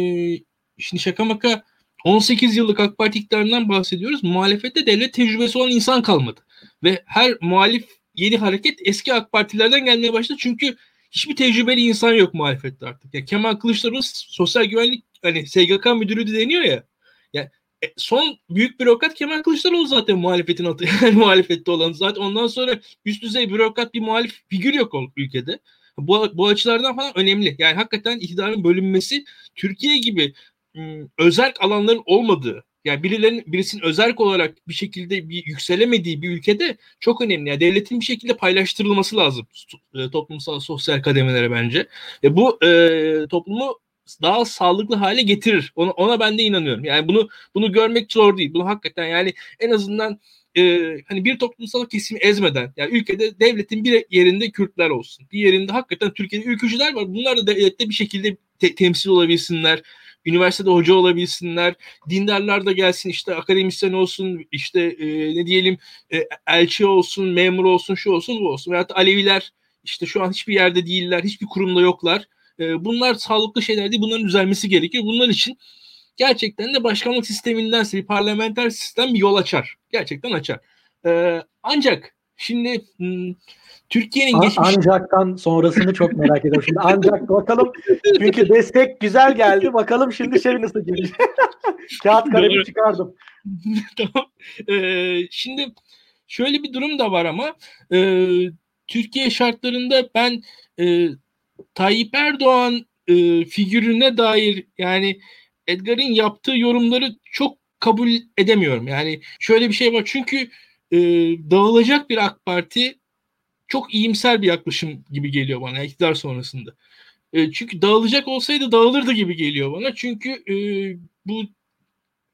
şimdi şaka maka 18 yıllık AK Parti iktidarından bahsediyoruz. Muhalefette devlet tecrübesi olan insan kalmadı. Ve her muhalif yeni hareket eski AK Partilerden gelmeye başladı. Çünkü hiçbir tecrübeli insan yok muhalefette artık. Ya Kemal Kılıçdaroğlu sosyal güvenlik hani SGK müdürü de deniyor ya. Ya e, son büyük bürokrat Kemal Kılıçdaroğlu zaten muhalefetin adı. Yani muhalefette olan zaten ondan sonra üst düzey bürokrat bir muhalif figür yok ülkede. Bu, bu açılardan falan önemli. Yani hakikaten iktidarın bölünmesi Türkiye gibi ıı, özel alanların olmadığı yani birilerinin birisinin özerk olarak bir şekilde bir yükselemediği bir ülkede çok önemli. Yani devletin bir şekilde paylaştırılması lazım e, toplumsal sosyal kademelere bence. Ve bu e, toplumu daha sağlıklı hale getirir. Ona, ona ben de inanıyorum. Yani bunu bunu görmek zor değil. Bunu hakikaten yani en azından e, hani bir toplumsal kesimi ezmeden yani ülkede devletin bir yerinde Kürtler olsun. Bir yerinde hakikaten Türkiye'de ülkücüler var. Bunlar da devlette bir şekilde te- temsil olabilsinler üniversitede hoca olabilsinler, dindarlar da gelsin işte akademisyen olsun, işte e, ne diyelim e, elçi olsun, memur olsun, şu olsun, bu olsun. Veyahut Aleviler işte şu an hiçbir yerde değiller, hiçbir kurumda yoklar. E, bunlar sağlıklı şeyler değil, bunların düzelmesi gerekiyor. Bunlar için gerçekten de başkanlık sistemindense bir parlamenter sistem bir yol açar. Gerçekten açar. E, ancak şimdi hmm, Türkiye'nin geçmiş... Ancak'tan sonrasını çok merak ediyorum. Şimdi ancak bakalım çünkü destek güzel geldi. Bakalım şimdi şey nasıl gelecek. Kağıt kalemi çıkardım. tamam. Ee, şimdi şöyle bir durum da var ama e, Türkiye şartlarında ben e, Tayyip Erdoğan e, figürüne dair yani Edgar'ın yaptığı yorumları çok kabul edemiyorum. Yani şöyle bir şey var çünkü e, dağılacak bir AK Parti çok iyimser bir yaklaşım gibi geliyor bana iktidar sonrasında. E, çünkü dağılacak olsaydı dağılırdı gibi geliyor bana. Çünkü e, bu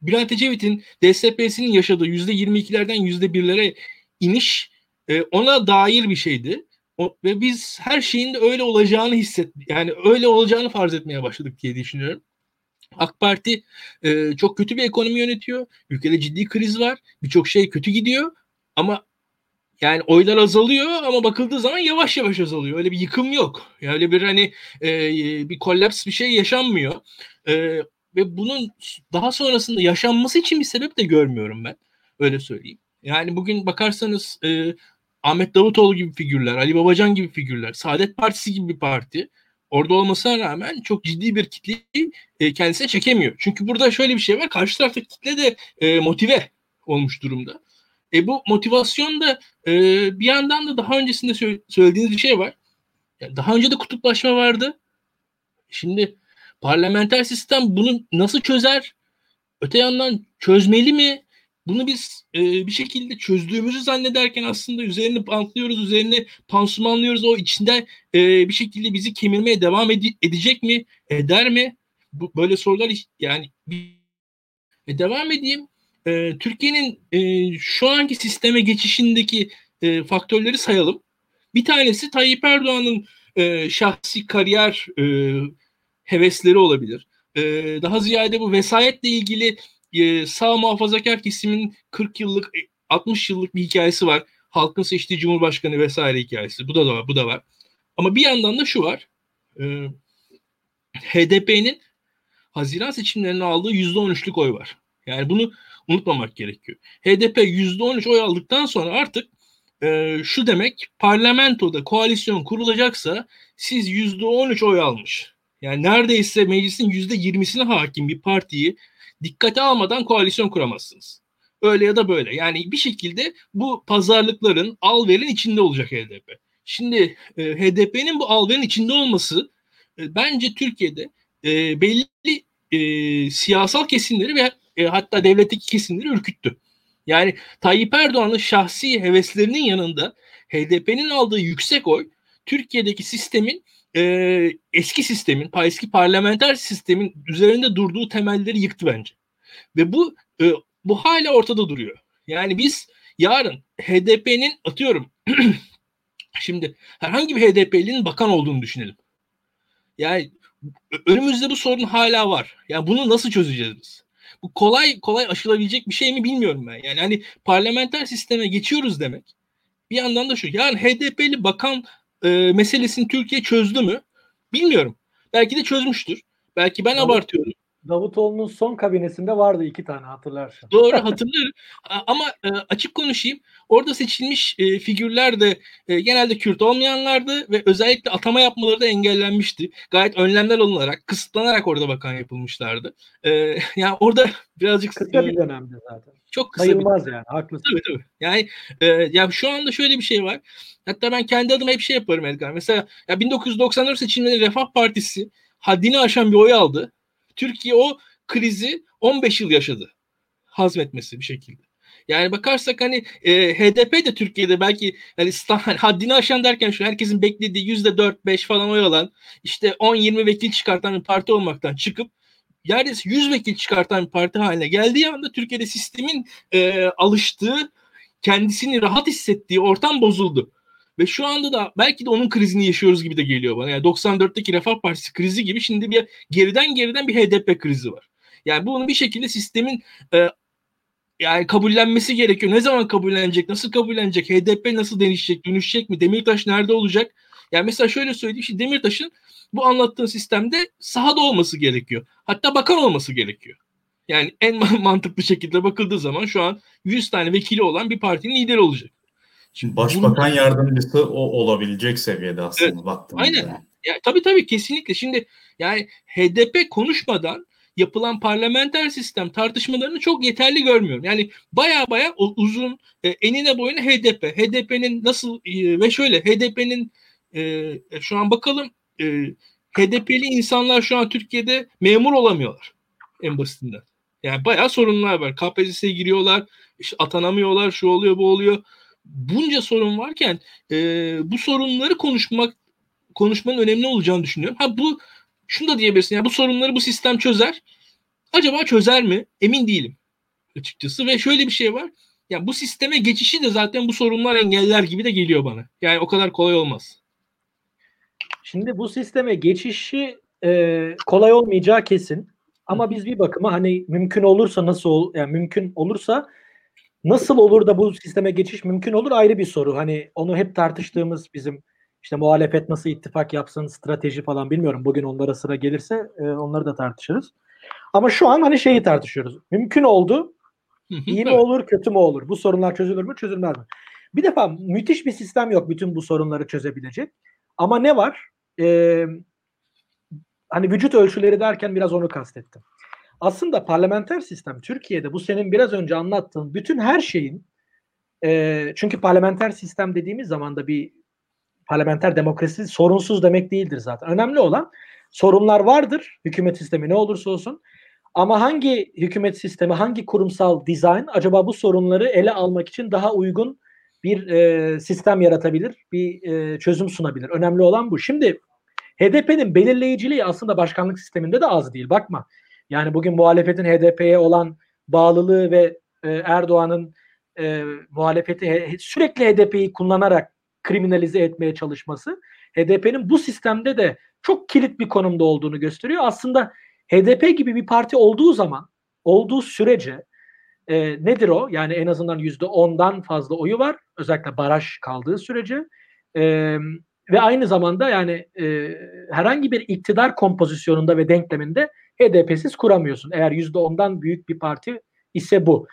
Bülent Ecevit'in DSP'sinin yaşadığı %22'lerden %1'lere iniş e, ona dair bir şeydi. O, ve biz her şeyin de öyle olacağını hisset yani öyle olacağını farz etmeye başladık diye düşünüyorum. AK Parti e, çok kötü bir ekonomi yönetiyor. Ülkede ciddi kriz var. Birçok şey kötü gidiyor. Ama yani oylar azalıyor ama bakıldığı zaman yavaş yavaş azalıyor. Öyle bir yıkım yok. Öyle bir hani e, bir kollaps bir şey yaşanmıyor. E, ve bunun daha sonrasında yaşanması için bir sebep de görmüyorum ben. Öyle söyleyeyim. Yani bugün bakarsanız e, Ahmet Davutoğlu gibi figürler, Ali Babacan gibi figürler, Saadet Partisi gibi bir parti orada olmasına rağmen çok ciddi bir kitleyi e, kendisine çekemiyor. Çünkü burada şöyle bir şey var. Karşı taraftaki kitle de e, motive olmuş durumda. E bu motivasyon da e, bir yandan da daha öncesinde söylediğiniz bir şey var. Yani daha önce de kutuplaşma vardı. Şimdi parlamenter sistem bunu nasıl çözer? Öte yandan çözmeli mi? Bunu biz e, bir şekilde çözdüğümüzü zannederken aslında üzerine bantlıyoruz, üzerine pansumanlıyoruz. O içinde e, bir şekilde bizi kemirmeye devam ede- edecek mi? Eder mi? Bu, böyle sorular yani e, devam edeyim. E, Türkiye'nin e, şu anki sisteme geçişindeki e, faktörleri sayalım. Bir tanesi Tayyip Erdoğan'ın e, şahsi kariyer e, hevesleri olabilir. E, daha ziyade bu vesayetle ilgili e, sağ muhafazakar kesimin 40 yıllık 60 e, yıllık bir hikayesi var. Halkın seçtiği cumhurbaşkanı vesaire hikayesi. Bu da, da var, bu da var. Ama bir yandan da şu var. E, HDP'nin Haziran seçimlerine aldığı %13'lük oy var. Yani bunu unutmamak gerekiyor. HDP %13 oy aldıktan sonra artık e, şu demek parlamentoda koalisyon kurulacaksa siz %13 oy almış. Yani neredeyse meclisin %20'sine hakim bir partiyi dikkate almadan koalisyon kuramazsınız. Öyle ya da böyle. Yani bir şekilde bu pazarlıkların al verin içinde olacak HDP. Şimdi e, HDP'nin bu al verin içinde olması e, bence Türkiye'de e, belli e, siyasal kesimleri ve e, hatta devletteki kesimleri ürküttü. Yani Tayyip Erdoğan'ın şahsi heveslerinin yanında HDP'nin aldığı yüksek oy Türkiye'deki sistemin e, eski sistemin, eski parlamenter sistemin üzerinde durduğu temelleri yıktı bence. Ve bu e, bu hala ortada duruyor. Yani biz yarın HDP'nin atıyorum şimdi herhangi bir HDP'linin bakan olduğunu düşünelim. Yani önümüzde bu sorun hala var. Yani bunu nasıl çözeceğiz biz? Bu kolay kolay aşılabilecek bir şey mi bilmiyorum ben. Yani hani parlamenter sisteme geçiyoruz demek. Bir yandan da şu. Yani HDP'li bakan e, meselesini Türkiye çözdü mü? Bilmiyorum. Belki de çözmüştür. Belki ben Davut, abartıyorum. Davutoğlu'nun son kabinesinde vardı iki tane hatırlarsın. Doğru hatırlarım. Ama e, açık konuşayım. Orada seçilmiş e, figürler de e, genelde Kürt olmayanlardı ve özellikle atama yapmaları da engellenmişti. Gayet önlemler alınarak, kısıtlanarak orada bakan yapılmışlardı. Yani orada birazcık kısa bir dönemde zaten. Çok kısa Sayılmaz bir... yani haklısın. Tabii tabii. Yani e, ya şu anda şöyle bir şey var. Hatta ben kendi adıma hep şey yaparım Edgar. Mesela ya 1994 seçimleri Refah Partisi haddini aşan bir oy aldı. Türkiye o krizi 15 yıl yaşadı. Hazmetmesi bir şekilde. Yani bakarsak hani e, HDP de Türkiye'de belki hani, hani haddini aşan derken şu herkesin beklediği yüzde dört beş falan oy alan işte 10-20 vekil çıkartan bir parti olmaktan çıkıp neredeyse 100 vekil çıkartan bir parti haline geldiği anda Türkiye'de sistemin e, alıştığı kendisini rahat hissettiği ortam bozuldu. Ve şu anda da belki de onun krizini yaşıyoruz gibi de geliyor bana. Yani 94'teki Refah Partisi krizi gibi şimdi bir geriden geriden bir HDP krizi var. Yani bunun bir şekilde sistemin e, yani kabullenmesi gerekiyor. Ne zaman kabullenecek? Nasıl kabullenecek? HDP nasıl değişecek? Dönüşecek mi? Demirtaş nerede olacak? Yani mesela şöyle söyleyeyim. Şimdi Demirtaş'ın bu anlattığın sistemde sahada olması gerekiyor. Hatta bakan olması gerekiyor. Yani en mantıklı şekilde bakıldığı zaman şu an 100 tane vekili olan bir partinin lideri olacak. Şimdi başbakan Bunu... yardımcısı o olabilecek seviyede aslında evet, baktığımızda. Aynen. Ya, tabii tabii kesinlikle. Şimdi yani HDP konuşmadan yapılan parlamenter sistem tartışmalarını çok yeterli görmüyorum. Yani baya baya uzun e, enine boyuna HDP. HDP'nin nasıl e, ve şöyle HDP'nin e, şu an bakalım e, HDP'li insanlar şu an Türkiye'de memur olamıyorlar en basitinden. Yani bayağı sorunlar var. KPSS'ye giriyorlar, işte atanamıyorlar, şu oluyor, bu oluyor. Bunca sorun varken e, bu sorunları konuşmak konuşmanın önemli olacağını düşünüyorum. Ha bu şunu da diyebilirsin. Yani bu sorunları bu sistem çözer. Acaba çözer mi? Emin değilim açıkçası. Ve şöyle bir şey var. Ya bu sisteme geçişi de zaten bu sorunlar engeller gibi de geliyor bana. Yani o kadar kolay olmaz. Şimdi bu sisteme geçişi e, kolay olmayacağı kesin. Ama biz bir bakıma hani mümkün olursa nasıl ol, yani mümkün olursa nasıl olur da bu sisteme geçiş mümkün olur ayrı bir soru. Hani onu hep tartıştığımız bizim işte muhalefet nasıl ittifak yapsın, strateji falan bilmiyorum. Bugün onlara sıra gelirse e, onları da tartışırız. Ama şu an hani şeyi tartışıyoruz. Mümkün oldu. İyi mi olur, kötü mü olur? Bu sorunlar çözülür mü, çözülmez mi? Bir defa müthiş bir sistem yok bütün bu sorunları çözebilecek. Ama ne var? Ee, hani vücut ölçüleri derken biraz onu kastettim. Aslında parlamenter sistem Türkiye'de bu senin biraz önce anlattığın bütün her şeyin e, çünkü parlamenter sistem dediğimiz zaman da bir parlamenter demokrasi sorunsuz demek değildir zaten. Önemli olan sorunlar vardır hükümet sistemi ne olursa olsun. Ama hangi hükümet sistemi, hangi kurumsal dizayn acaba bu sorunları ele almak için daha uygun bir e, sistem yaratabilir, bir e, çözüm sunabilir. Önemli olan bu. Şimdi HDP'nin belirleyiciliği aslında başkanlık sisteminde de az değil. Bakma. Yani bugün muhalefetin HDP'ye olan bağlılığı ve e, Erdoğan'ın e, muhalefeti sürekli HDP'yi kullanarak kriminalize etmeye çalışması HDP'nin bu sistemde de çok kilit bir konumda olduğunu gösteriyor. Aslında HDP gibi bir parti olduğu zaman, olduğu sürece e, nedir o? Yani en azından yüzde ondan fazla oyu var. Özellikle baraj kaldığı sürece. E, ve aynı zamanda yani e, herhangi bir iktidar kompozisyonunda ve denkleminde HDP'siz kuramıyorsun. Eğer yüzde ondan büyük bir parti ise bu.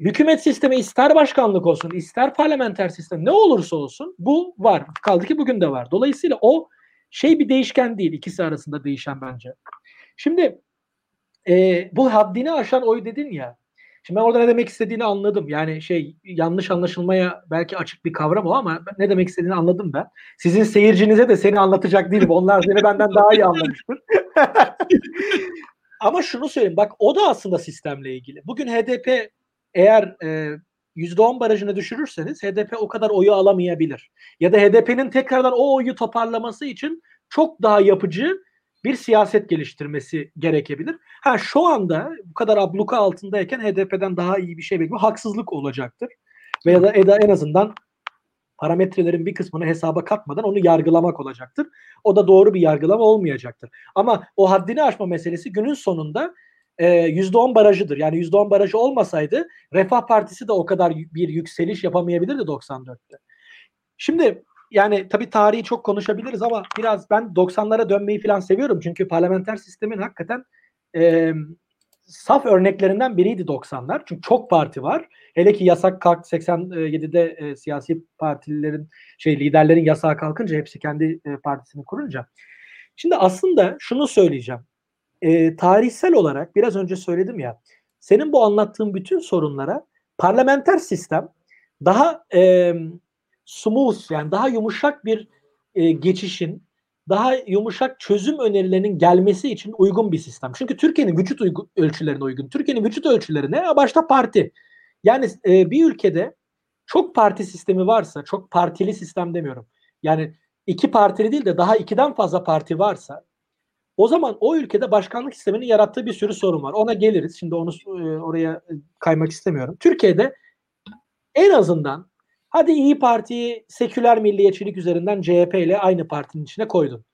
Hükümet sistemi ister başkanlık olsun, ister parlamenter sistem ne olursa olsun bu var. Kaldı ki bugün de var. Dolayısıyla o şey bir değişken değil. ikisi arasında değişen bence. Şimdi e, bu haddini aşan oy dedin ya. Şimdi ben orada ne demek istediğini anladım. Yani şey yanlış anlaşılmaya belki açık bir kavram o ama ne demek istediğini anladım ben. Sizin seyircinize de seni anlatacak değilim. Onlar seni benden daha iyi anlamıştır. ama şunu söyleyeyim. Bak o da aslında sistemle ilgili. Bugün HDP eğer e, %10 barajını düşürürseniz HDP o kadar oyu alamayabilir. Ya da HDP'nin tekrardan o oyu toparlaması için çok daha yapıcı bir siyaset geliştirmesi gerekebilir. Ha şu anda bu kadar abluka altındayken HDP'den daha iyi bir şey bekliyor. Haksızlık olacaktır. Veya da en azından parametrelerin bir kısmını hesaba katmadan onu yargılamak olacaktır. O da doğru bir yargılama olmayacaktır. Ama o haddini aşma meselesi günün sonunda e, %10 barajıdır. Yani %10 barajı olmasaydı Refah Partisi de o kadar bir yükseliş yapamayabilirdi 94'te. Şimdi yani tabii tarihi çok konuşabiliriz ama biraz ben 90'lara dönmeyi falan seviyorum. Çünkü parlamenter sistemin hakikaten e, saf örneklerinden biriydi 90'lar. Çünkü çok parti var. Hele ki yasak kalk 87'de e, siyasi partilerin şey liderlerin yasağı kalkınca hepsi kendi e, partisini kurunca. Şimdi aslında şunu söyleyeceğim. E, tarihsel olarak biraz önce söyledim ya. Senin bu anlattığın bütün sorunlara parlamenter sistem daha e, smooth yani daha yumuşak bir e, geçişin, daha yumuşak çözüm önerilerinin gelmesi için uygun bir sistem. Çünkü Türkiye'nin vücut uygun, ölçülerine uygun. Türkiye'nin vücut ölçüleri ne? Başta parti. Yani e, bir ülkede çok parti sistemi varsa, çok partili sistem demiyorum. Yani iki partili değil de daha ikiden fazla parti varsa o zaman o ülkede başkanlık sisteminin yarattığı bir sürü sorun var. Ona geliriz. Şimdi onu e, oraya kaymak istemiyorum. Türkiye'de en azından Hadi İyi Parti'yi seküler milliyetçilik üzerinden CHP ile aynı partinin içine koydun.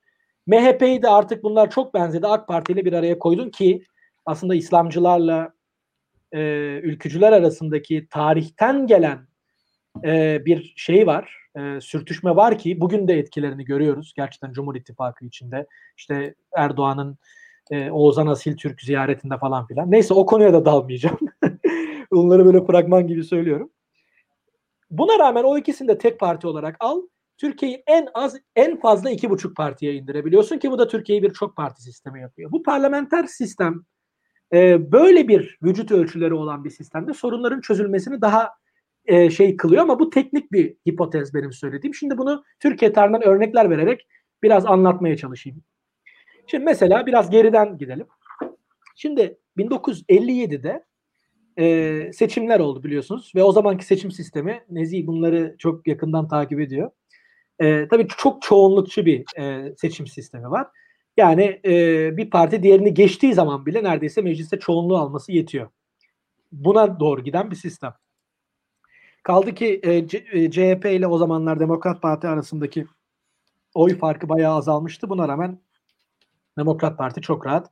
MHP'yi de artık bunlar çok benzedi AK Parti ile bir araya koydun ki aslında İslamcılarla e, ülkücüler arasındaki tarihten gelen e, bir şey var, e, sürtüşme var ki bugün de etkilerini görüyoruz. Gerçekten Cumhur İttifakı içinde işte Erdoğan'ın e, Oğuzhan Asil Türk ziyaretinde falan filan. Neyse o konuya da dalmayacağım. Bunları böyle fragman gibi söylüyorum. Buna rağmen o ikisini de tek parti olarak al. Türkiye'yi en az en fazla iki buçuk partiye indirebiliyorsun ki bu da Türkiye'yi bir çok parti sistemi yapıyor. Bu parlamenter sistem e, böyle bir vücut ölçüleri olan bir sistemde sorunların çözülmesini daha e, şey kılıyor ama bu teknik bir hipotez benim söylediğim. Şimdi bunu Türkiye tarihinden örnekler vererek biraz anlatmaya çalışayım. Şimdi mesela biraz geriden gidelim. Şimdi 1957'de e, seçimler oldu biliyorsunuz ve o zamanki seçim sistemi Nezih bunları çok yakından takip ediyor. E, tabii çok çoğunlukçu bir e, seçim sistemi var. Yani e, bir parti diğerini geçtiği zaman bile neredeyse mecliste çoğunluğu alması yetiyor. Buna doğru giden bir sistem. Kaldı ki e, C, e, CHP ile o zamanlar Demokrat Parti arasındaki oy farkı bayağı azalmıştı. Buna rağmen Demokrat Parti çok rahat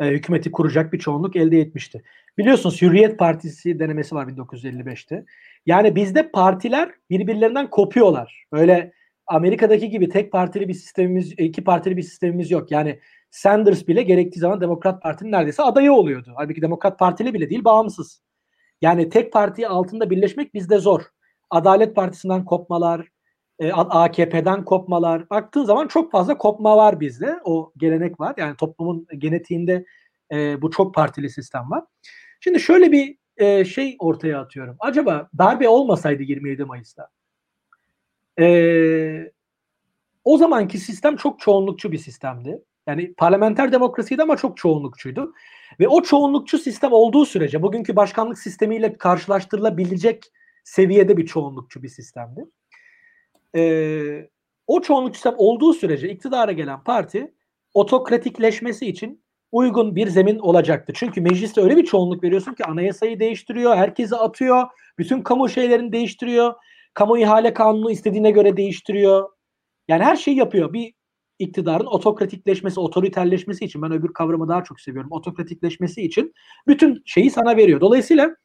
e, hükümeti kuracak bir çoğunluk elde etmişti. Biliyorsunuz Hürriyet Partisi denemesi var 1955'te. Yani bizde partiler birbirlerinden kopuyorlar. Böyle Amerika'daki gibi tek partili bir sistemimiz, iki partili bir sistemimiz yok. Yani Sanders bile gerektiği zaman Demokrat Parti'nin neredeyse adayı oluyordu. Halbuki Demokrat Partili bile değil, bağımsız. Yani tek parti altında birleşmek bizde zor. Adalet Partisi'nden kopmalar, e, AKP'den kopmalar. Baktığın zaman çok fazla kopma var bizde. O gelenek var. Yani toplumun genetiğinde e, bu çok partili sistem var. Şimdi şöyle bir e, şey ortaya atıyorum. Acaba darbe olmasaydı 27 Mayıs'ta e, o zamanki sistem çok çoğunlukçu bir sistemdi. Yani parlamenter demokrasiydi ama çok çoğunlukçuydu. Ve o çoğunlukçu sistem olduğu sürece bugünkü başkanlık sistemiyle karşılaştırılabilecek seviyede bir çoğunlukçu bir sistemdi. Ee, o çoğunluk sistem olduğu sürece iktidara gelen parti otokratikleşmesi için uygun bir zemin olacaktı. Çünkü mecliste öyle bir çoğunluk veriyorsun ki anayasayı değiştiriyor, herkesi atıyor, bütün kamu şeylerini değiştiriyor, kamu ihale kanunu istediğine göre değiştiriyor. Yani her şeyi yapıyor. Bir iktidarın otokratikleşmesi, otoriterleşmesi için ben öbür kavramı daha çok seviyorum. Otokratikleşmesi için bütün şeyi sana veriyor. Dolayısıyla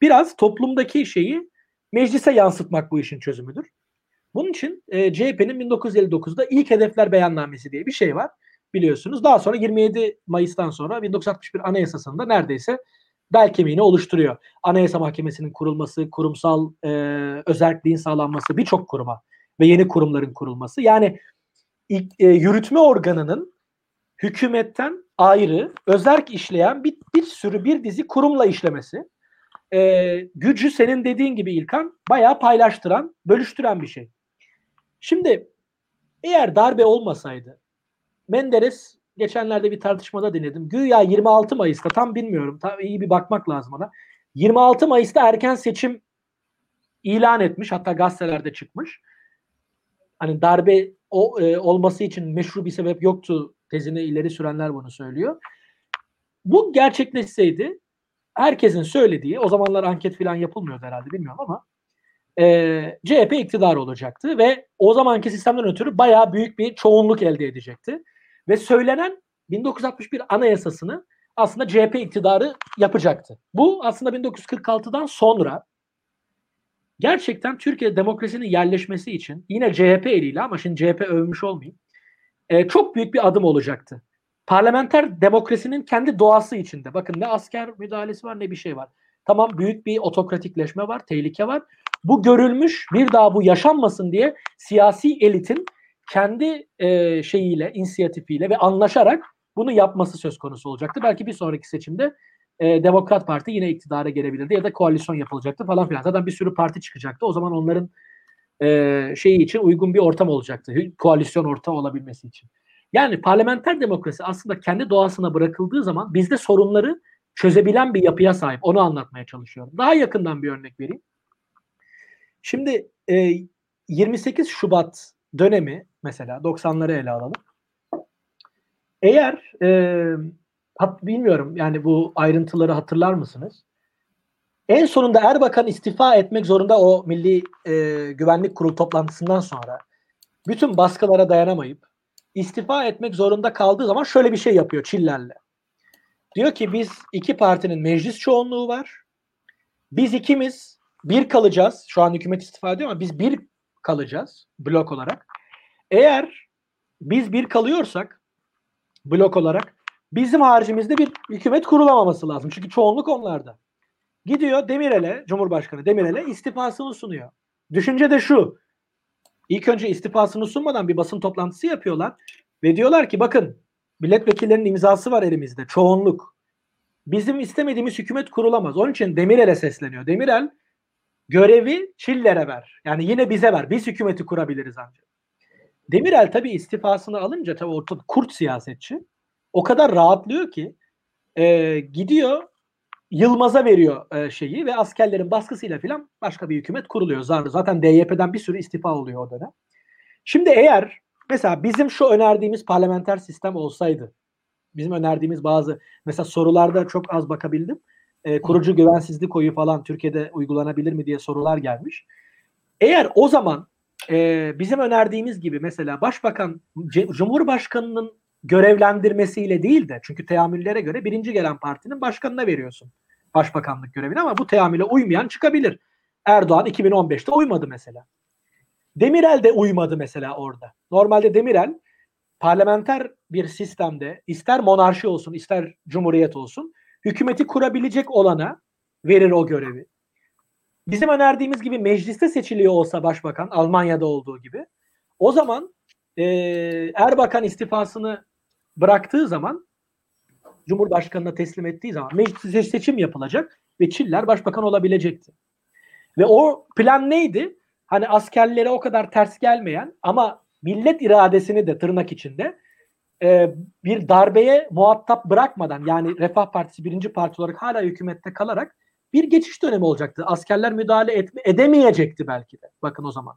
biraz toplumdaki şeyi meclise yansıtmak bu işin çözümüdür. Bunun için e, CHP'nin 1959'da ilk hedefler beyannamesi diye bir şey var biliyorsunuz. Daha sonra 27 Mayıs'tan sonra 1961 Anayasası'nda neredeyse bel kemiğini oluşturuyor. Anayasa Mahkemesi'nin kurulması, kurumsal e, özelliğin sağlanması, birçok kuruma ve yeni kurumların kurulması. Yani e, yürütme organının hükümetten ayrı, özerk işleyen bir, bir sürü bir dizi kurumla işlemesi. E, gücü senin dediğin gibi İlkan bayağı paylaştıran, bölüştüren bir şey. Şimdi eğer darbe olmasaydı Menderes geçenlerde bir tartışmada dinledim. Güya 26 Mayıs'ta tam bilmiyorum. Tam iyi bir bakmak lazım ona. 26 Mayıs'ta erken seçim ilan etmiş. Hatta gazetelerde çıkmış. Hani darbe o, e, olması için meşru bir sebep yoktu tezini ileri sürenler bunu söylüyor. Bu gerçekleşseydi herkesin söylediği o zamanlar anket falan yapılmıyordu herhalde bilmiyorum ama e, CHP iktidar olacaktı ve o zamanki sistemden ötürü bayağı büyük bir çoğunluk elde edecekti. Ve söylenen 1961 anayasasını aslında CHP iktidarı yapacaktı. Bu aslında 1946'dan sonra gerçekten Türkiye demokrasinin yerleşmesi için yine CHP eliyle ama şimdi CHP övmüş olmayayım e, çok büyük bir adım olacaktı. Parlamenter demokrasinin kendi doğası içinde. Bakın ne asker müdahalesi var ne bir şey var. Tamam büyük bir otokratikleşme var, tehlike var. Bu görülmüş bir daha bu yaşanmasın diye siyasi elitin kendi e, şeyiyle, inisiyatifiyle ve anlaşarak bunu yapması söz konusu olacaktı. Belki bir sonraki seçimde e, Demokrat Parti yine iktidara gelebilirdi ya da koalisyon yapılacaktı falan filan. Zaten bir sürü parti çıkacaktı. O zaman onların e, şeyi için uygun bir ortam olacaktı. Koalisyon ortağı olabilmesi için. Yani parlamenter demokrasi aslında kendi doğasına bırakıldığı zaman bizde sorunları çözebilen bir yapıya sahip. Onu anlatmaya çalışıyorum. Daha yakından bir örnek vereyim. Şimdi e, 28 Şubat dönemi mesela 90'ları ele alalım. Eğer e, hat, bilmiyorum yani bu ayrıntıları hatırlar mısınız? En sonunda Erbakan istifa etmek zorunda o Milli e, Güvenlik Kurulu toplantısından sonra bütün baskılara dayanamayıp istifa etmek zorunda kaldığı zaman şöyle bir şey yapıyor Çiller'le. Diyor ki biz iki partinin meclis çoğunluğu var. Biz ikimiz bir kalacağız. Şu an hükümet istifa ediyor ama biz bir kalacağız blok olarak. Eğer biz bir kalıyorsak blok olarak bizim haricimizde bir hükümet kurulamaması lazım. Çünkü çoğunluk onlarda. Gidiyor Demirel'e, Cumhurbaşkanı Demirel'e istifasını sunuyor. Düşünce de şu. İlk önce istifasını sunmadan bir basın toplantısı yapıyorlar ve diyorlar ki bakın milletvekillerinin imzası var elimizde. Çoğunluk. Bizim istemediğimiz hükümet kurulamaz. Onun için Demirel'e sesleniyor. Demirel görevi Çiller'e ver. Yani yine bize ver. Biz hükümeti kurabiliriz ancak. Demirel tabii istifasını alınca tabii ortada kurt siyasetçi o kadar rahatlıyor ki e, gidiyor Yılmaz'a veriyor e, şeyi ve askerlerin baskısıyla filan başka bir hükümet kuruluyor. Zaten DYP'den bir sürü istifa oluyor o dönem. Şimdi eğer mesela bizim şu önerdiğimiz parlamenter sistem olsaydı, bizim önerdiğimiz bazı mesela sorularda çok az bakabildim. E, kurucu güvensizlik oyu falan Türkiye'de uygulanabilir mi diye sorular gelmiş. Eğer o zaman e, bizim önerdiğimiz gibi mesela Başbakan, Cumhurbaşkanı'nın görevlendirmesiyle değil de çünkü teamüllere göre birinci gelen partinin başkanına veriyorsun başbakanlık görevini ama bu teamüle uymayan çıkabilir. Erdoğan 2015'te uymadı mesela. Demirel de uymadı mesela orada. Normalde Demirel parlamenter bir sistemde ister monarşi olsun ister cumhuriyet olsun hükümeti kurabilecek olana verir o görevi. Bizim önerdiğimiz gibi mecliste seçiliyor olsa başbakan Almanya'da olduğu gibi o zaman e, Erbakan istifasını bıraktığı zaman Cumhurbaşkanı'na teslim ettiği zaman mecliste seçim yapılacak ve Çiller başbakan olabilecekti. Ve o plan neydi? Hani askerlere o kadar ters gelmeyen ama millet iradesini de tırnak içinde e, bir darbeye muhatap bırakmadan yani Refah Partisi birinci parti olarak hala hükümette kalarak bir geçiş dönemi olacaktı. Askerler müdahale etme, edemeyecekti belki de. Bakın o zaman.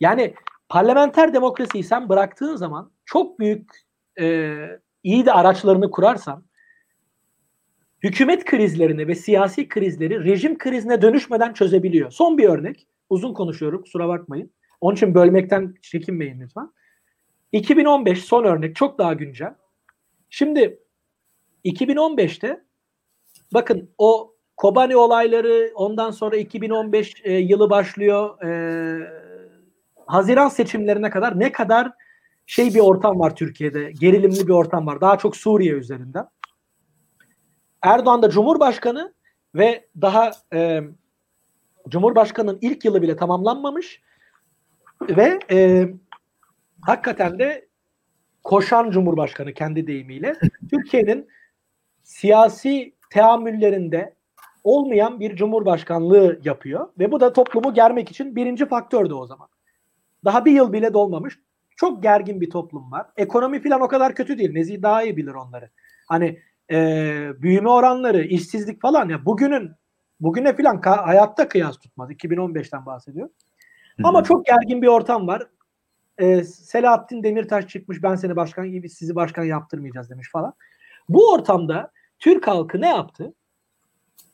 Yani parlamenter demokrasiyi sen bıraktığın zaman çok büyük e, iyi de araçlarını kurarsan hükümet krizlerini ve siyasi krizleri rejim krizine dönüşmeden çözebiliyor. Son bir örnek. Uzun konuşuyorum kusura bakmayın. Onun için bölmekten çekinmeyin lütfen. 2015 son örnek çok daha güncel. Şimdi 2015'te bakın o Kobani olayları ondan sonra 2015 e, yılı başlıyor. E, Haziran seçimlerine kadar ne kadar şey bir ortam var Türkiye'de. Gerilimli bir ortam var. Daha çok Suriye üzerinden. Erdoğan da Cumhurbaşkanı ve daha e, Cumhurbaşkanı'nın ilk yılı bile tamamlanmamış ve e, hakikaten de koşan Cumhurbaşkanı kendi deyimiyle Türkiye'nin siyasi teamüllerinde olmayan bir cumhurbaşkanlığı yapıyor ve bu da toplumu germek için birinci faktördü o zaman. Daha bir yıl bile dolmamış. Çok gergin bir toplum var. Ekonomi falan o kadar kötü değil. Nezih daha iyi bilir onları. Hani e, büyüme oranları, işsizlik falan ya bugünün bugüne falan hayatta kıyas tutmaz. 2015'ten bahsediyor. Ama çok gergin bir ortam var. E, Selahattin Demirtaş çıkmış ben seni başkan gibi sizi başkan yaptırmayacağız demiş falan. Bu ortamda Türk halkı ne yaptı?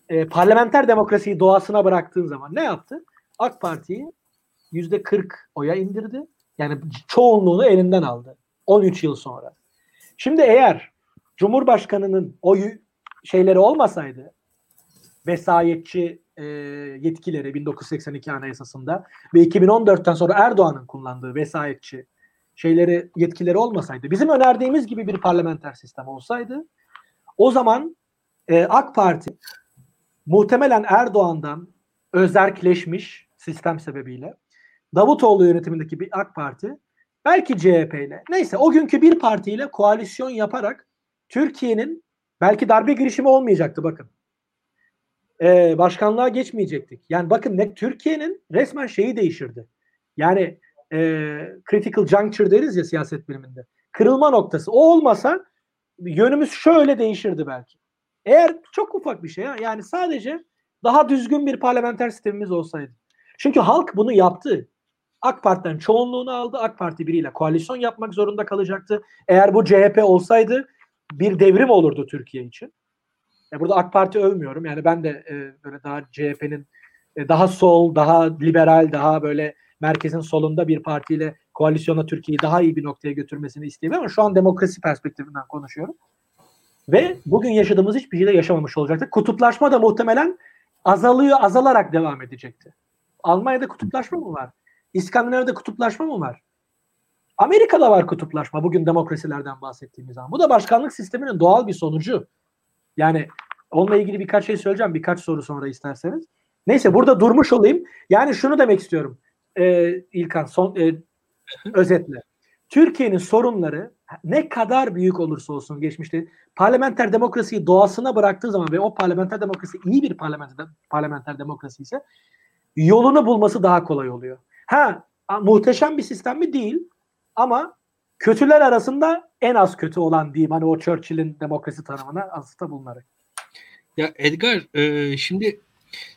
E, parlamenter demokrasiyi doğasına bıraktığın zaman ne yaptı? AK Parti'yi yüzde 40 oya indirdi. Yani çoğunluğunu elinden aldı. 13 yıl sonra. Şimdi eğer Cumhurbaşkanı'nın o şeyleri olmasaydı vesayetçi e, yetkileri 1982 Anayasası'nda ve 2014'ten sonra Erdoğan'ın kullandığı vesayetçi şeyleri yetkileri olmasaydı bizim önerdiğimiz gibi bir parlamenter sistem olsaydı o zaman e, AK Parti muhtemelen Erdoğan'dan özerkleşmiş sistem sebebiyle Davutoğlu yönetimindeki bir AK Parti belki CHP ile neyse o günkü bir partiyle koalisyon yaparak Türkiye'nin belki darbe girişimi olmayacaktı bakın. Ee, başkanlığa geçmeyecektik. Yani bakın ne Türkiye'nin resmen şeyi değişirdi. Yani e, critical juncture deriz ya siyaset biliminde. Kırılma noktası. O olmasa yönümüz şöyle değişirdi belki. Eğer çok ufak bir şey ya, yani sadece daha düzgün bir parlamenter sistemimiz olsaydı. Çünkü halk bunu yaptı. AK Parti'den çoğunluğunu aldı. AK Parti biriyle koalisyon yapmak zorunda kalacaktı. Eğer bu CHP olsaydı bir devrim olurdu Türkiye için. E burada AK Parti övmüyorum. Yani ben de e, böyle daha CHP'nin e, daha sol, daha liberal, daha böyle merkezin solunda bir partiyle koalisyona Türkiye'yi daha iyi bir noktaya götürmesini isteyebilirim ama şu an demokrasi perspektifinden konuşuyorum. Ve bugün yaşadığımız hiçbir şeyde yaşamamış olacaktı. Kutuplaşma da muhtemelen azalıyor, azalarak devam edecekti. Almanya'da kutuplaşma mı var? İskandinav'da kutuplaşma mı var? Amerika'da var kutuplaşma bugün demokrasilerden bahsettiğimiz zaman. Bu da başkanlık sisteminin doğal bir sonucu. Yani onunla ilgili birkaç şey söyleyeceğim. Birkaç soru sonra isterseniz. Neyse burada durmuş olayım. Yani şunu demek istiyorum. Ee, İlkan son e, özetle. Türkiye'nin sorunları ne kadar büyük olursa olsun geçmişte parlamenter demokrasiyi doğasına bıraktığı zaman ve o parlamenter demokrasi iyi bir parlamenter, parlamenter demokrasi ise yolunu bulması daha kolay oluyor. Ha muhteşem bir sistem mi değil ama kötüler arasında en az kötü olan diyeyim. Hani o Churchill'in demokrasi tanımına aslında bunları. Ya Edgar e, şimdi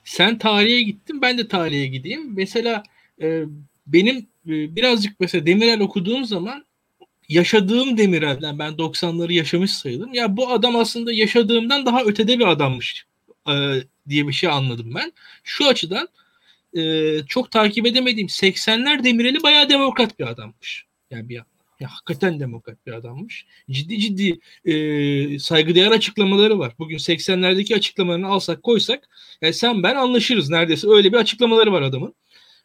sen tarihe gittin ben de tarihe gideyim. Mesela e, benim e, birazcık mesela Demirel okuduğum zaman yaşadığım Demirel'den ben 90'ları yaşamış sayılırım. Ya bu adam aslında yaşadığımdan daha ötede bir adammış e, diye bir şey anladım ben. Şu açıdan e, çok takip edemediğim 80'ler Demirel'i bayağı demokrat bir adammış. Yani bir ya hakikaten demokrat bir adammış. Ciddi ciddi e, saygıdeğer açıklamaları var. Bugün 80'lerdeki açıklamalarını alsak koysak yani sen ben anlaşırız neredeyse. Öyle bir açıklamaları var adamın.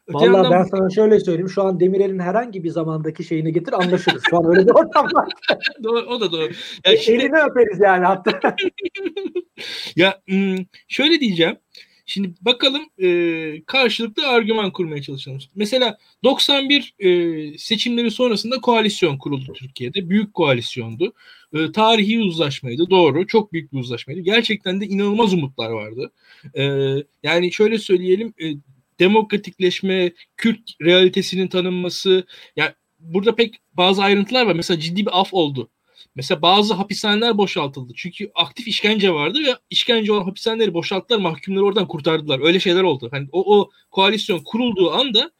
Öte Vallahi yandan... ben sana şöyle söyleyeyim. Şu an Demirel'in herhangi bir zamandaki şeyini getir anlaşırız. Şu an öyle bir ortam var. doğru, o da doğru. Ya şimdi... Elini öperiz yani hatta. ya şöyle diyeceğim. Şimdi bakalım e, karşılıklı argüman kurmaya çalışalım. Mesela 91 e, seçimleri sonrasında koalisyon kuruldu Türkiye'de. Büyük koalisyondu. E, tarihi uzlaşmaydı. Doğru. Çok büyük bir uzlaşmaydı. Gerçekten de inanılmaz umutlar vardı. E, yani şöyle söyleyelim e, demokratikleşme, Kürt realitesinin tanınması. Yani burada pek bazı ayrıntılar var. Mesela ciddi bir af oldu. Mesela bazı hapishaneler boşaltıldı. Çünkü aktif işkence vardı ve işkence olan hapishaneleri boşalttılar. Mahkumları oradan kurtardılar. Öyle şeyler oldu. Hani o, o koalisyon kurulduğu anda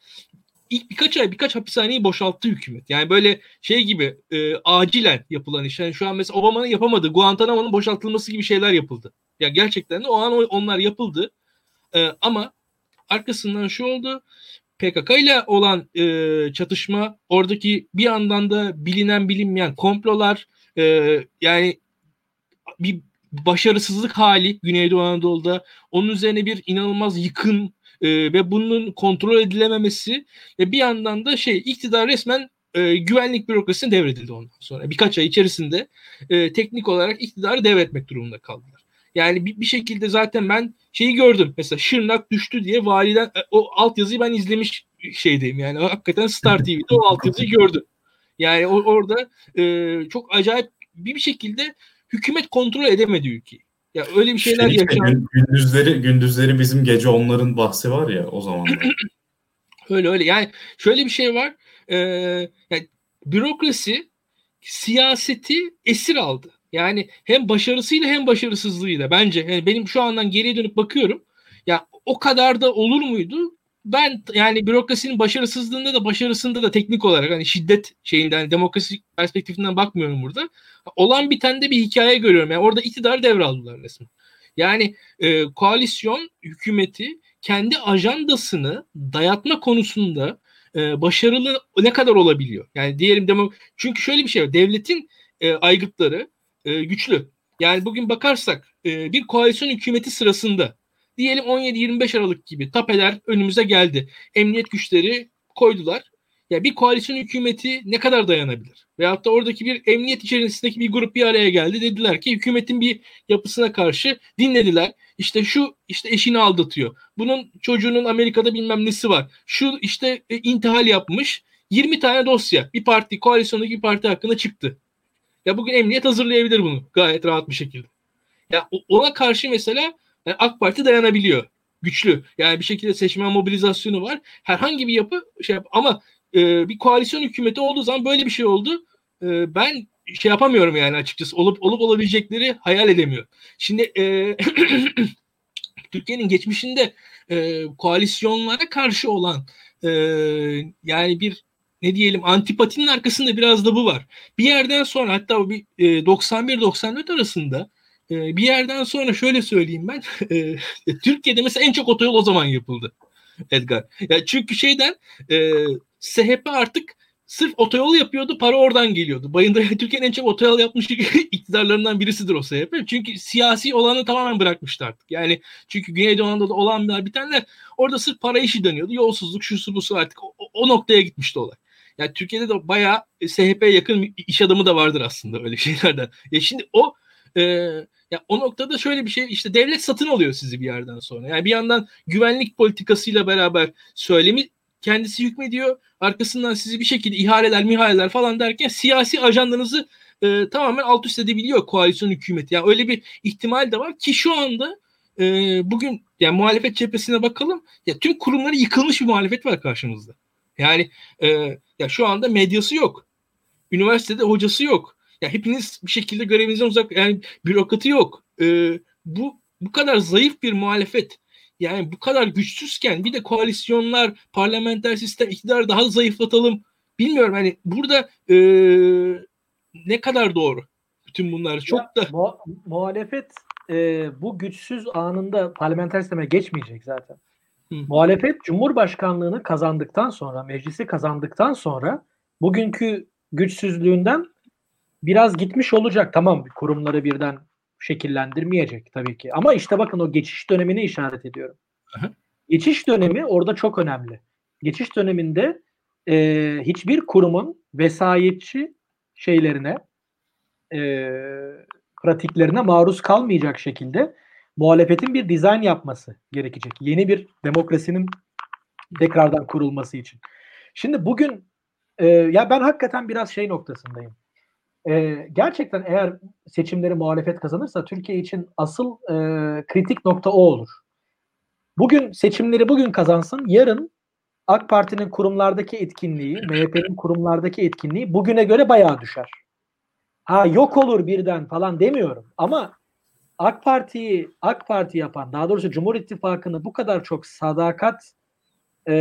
ilk birkaç ay birkaç hapishaneyi boşalttı hükümet. Yani böyle şey gibi e, acilen yapılan iş. Yani şu an mesela Obama'nın yapamadığı Guantanamo'nun boşaltılması gibi şeyler yapıldı. Ya yani gerçekten de o an onlar yapıldı. E, ama arkasından şu oldu. PKK ile olan e, çatışma oradaki bir yandan da bilinen bilinmeyen komplolar e, yani bir başarısızlık hali Güneydoğu Anadolu'da onun üzerine bir inanılmaz yıkım e, ve bunun kontrol edilememesi ve bir yandan da şey iktidar resmen e, güvenlik bürokrasisine devredildi ondan sonra. Birkaç ay içerisinde e, teknik olarak iktidarı devretmek durumunda kaldılar. Yani bir, bir şekilde zaten ben şeyi gördüm. Mesela Şırnak düştü diye validen e, o altyazıyı ben izlemiş şeydeyim. Yani hakikaten Star TV'de o altyazıyı gördüm. Yani o, orada e, çok acayip bir, bir şekilde hükümet kontrol edemedi ülkeyi. Ya öyle bir şeyler şey yaşandı. Gündüzleri gündüzleri bizim gece onların bahsi var ya o zaman. öyle öyle. Yani şöyle bir şey var. E, yani bürokrasi siyaseti esir aldı. Yani hem başarısıyla hem başarısızlığıyla bence yani benim şu andan geriye dönüp bakıyorum. Ya o kadar da olur muydu? Ben yani bürokrasinin başarısızlığında da başarısında da teknik olarak hani şiddet şeyinden hani demokrasi perspektifinden bakmıyorum burada. Olan bitende bir hikaye görüyorum. Yani orada iktidar devraldılar resmen. Yani e, koalisyon hükümeti kendi ajandasını dayatma konusunda e, başarılı ne kadar olabiliyor? Yani diyelim demo çünkü şöyle bir şey var. Devletin e, aygıtları e, güçlü. Yani bugün bakarsak e, bir koalisyon hükümeti sırasında diyelim 17-25 Aralık gibi tapeler önümüze geldi. Emniyet güçleri koydular. Ya bir koalisyon hükümeti ne kadar dayanabilir? Veyahut da oradaki bir emniyet içerisindeki bir grup bir araya geldi. Dediler ki hükümetin bir yapısına karşı dinlediler. İşte şu işte eşini aldatıyor. Bunun çocuğunun Amerika'da bilmem nesi var. Şu işte e, intihal yapmış. 20 tane dosya bir parti koalisyondaki bir parti hakkında çıktı. Ya bugün emniyet hazırlayabilir bunu gayet rahat bir şekilde. Ya ona karşı mesela yani AK Parti dayanabiliyor. Güçlü. Yani bir şekilde seçmen mobilizasyonu var. Herhangi bir yapı şey yap ama e, bir koalisyon hükümeti olduğu zaman böyle bir şey oldu. E, ben şey yapamıyorum yani açıkçası. Olup olup olabilecekleri hayal edemiyorum. Şimdi e, Türkiye'nin geçmişinde e, koalisyonlara karşı olan e, yani bir ne diyelim antipatinin arkasında biraz da bu var. Bir yerden sonra hatta bir e, 91-94 arasında e, bir yerden sonra şöyle söyleyeyim ben e, Türkiye'de mesela en çok otoyol o zaman yapıldı Edgar. Ya çünkü şeyden e, SHP artık sırf otoyol yapıyordu para oradan geliyordu. Bayındır Türkiye'nin en çok otoyol yapmış iktidarlarından birisidir o SHP. Çünkü siyasi olanı tamamen bırakmıştı artık. Yani çünkü Güneydoğu Anadolu'da olanlar bitenler orada sırf para işi dönüyordu. Yolsuzluk şusu busu artık o, o noktaya gitmişti olay. Yani Türkiye'de de bayağı SHP'ye yakın iş adamı da vardır aslında öyle şeylerden. Ya şimdi o e, ya o noktada şöyle bir şey işte devlet satın alıyor sizi bir yerden sonra. Yani bir yandan güvenlik politikasıyla beraber söylemi kendisi hükmediyor. Arkasından sizi bir şekilde ihaleler, mihaleler falan derken siyasi ajandanızı e, tamamen alt üst edebiliyor koalisyon hükümeti. Yani öyle bir ihtimal de var ki şu anda e, bugün yani muhalefet cephesine bakalım. Ya tüm kurumları yıkılmış bir muhalefet var karşımızda. Yani e, ya şu anda medyası yok. üniversitede hocası yok. Ya hepiniz bir şekilde görevinizden uzak yani bürokratı yok. Ee, bu bu kadar zayıf bir muhalefet yani bu kadar güçsüzken bir de koalisyonlar, parlamenter sistem, iktidar daha zayıflatalım. Bilmiyorum hani burada e, ne kadar doğru bütün bunlar çok ya, da mu- muhalefet e, bu güçsüz anında parlamenter sisteme geçmeyecek zaten. Hı. Muhalefet Cumhurbaşkanlığını kazandıktan sonra, meclisi kazandıktan sonra bugünkü güçsüzlüğünden biraz gitmiş olacak. Tamam kurumları birden şekillendirmeyecek tabii ki. Ama işte bakın o geçiş dönemini işaret ediyorum. Hı Geçiş dönemi orada çok önemli. Geçiş döneminde e, hiçbir kurumun vesayetçi şeylerine e, pratiklerine maruz kalmayacak şekilde muhalefetin bir dizayn yapması gerekecek. Yeni bir demokrasinin tekrardan kurulması için. Şimdi bugün e, ya ben hakikaten biraz şey noktasındayım. E, gerçekten eğer seçimleri muhalefet kazanırsa Türkiye için asıl e, kritik nokta o olur. Bugün seçimleri bugün kazansın, yarın AK Parti'nin kurumlardaki etkinliği, MHP'nin kurumlardaki etkinliği bugüne göre bayağı düşer. Ha yok olur birden falan demiyorum ama AK Parti'yi AK Parti yapan, daha doğrusu Cumhur İttifakı'nı bu kadar çok sadakat e,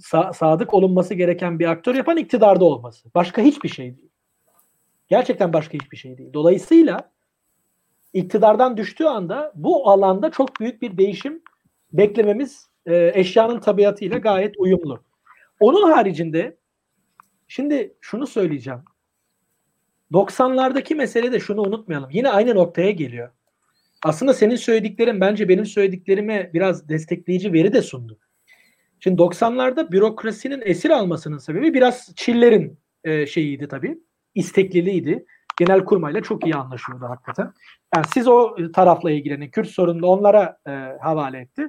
sa- sadık olunması gereken bir aktör yapan iktidarda olması. Başka hiçbir şey değil. Gerçekten başka hiçbir şey değil. Dolayısıyla iktidardan düştüğü anda bu alanda çok büyük bir değişim beklememiz e, eşyanın tabiatıyla gayet uyumlu. Onun haricinde şimdi şunu söyleyeceğim. 90'lardaki mesele de şunu unutmayalım. Yine aynı noktaya geliyor. Aslında senin söylediklerin bence benim söylediklerime biraz destekleyici veri de sundu. Şimdi 90'larda bürokrasinin esir almasının sebebi biraz Çillerin e, şeyiydi tabii. İstekliliğiydi. Genel kurmayla çok iyi anlaşıyordu hakikaten. Yani siz o tarafla ilgilenin. Kürt sorununu onlara e, havale etti.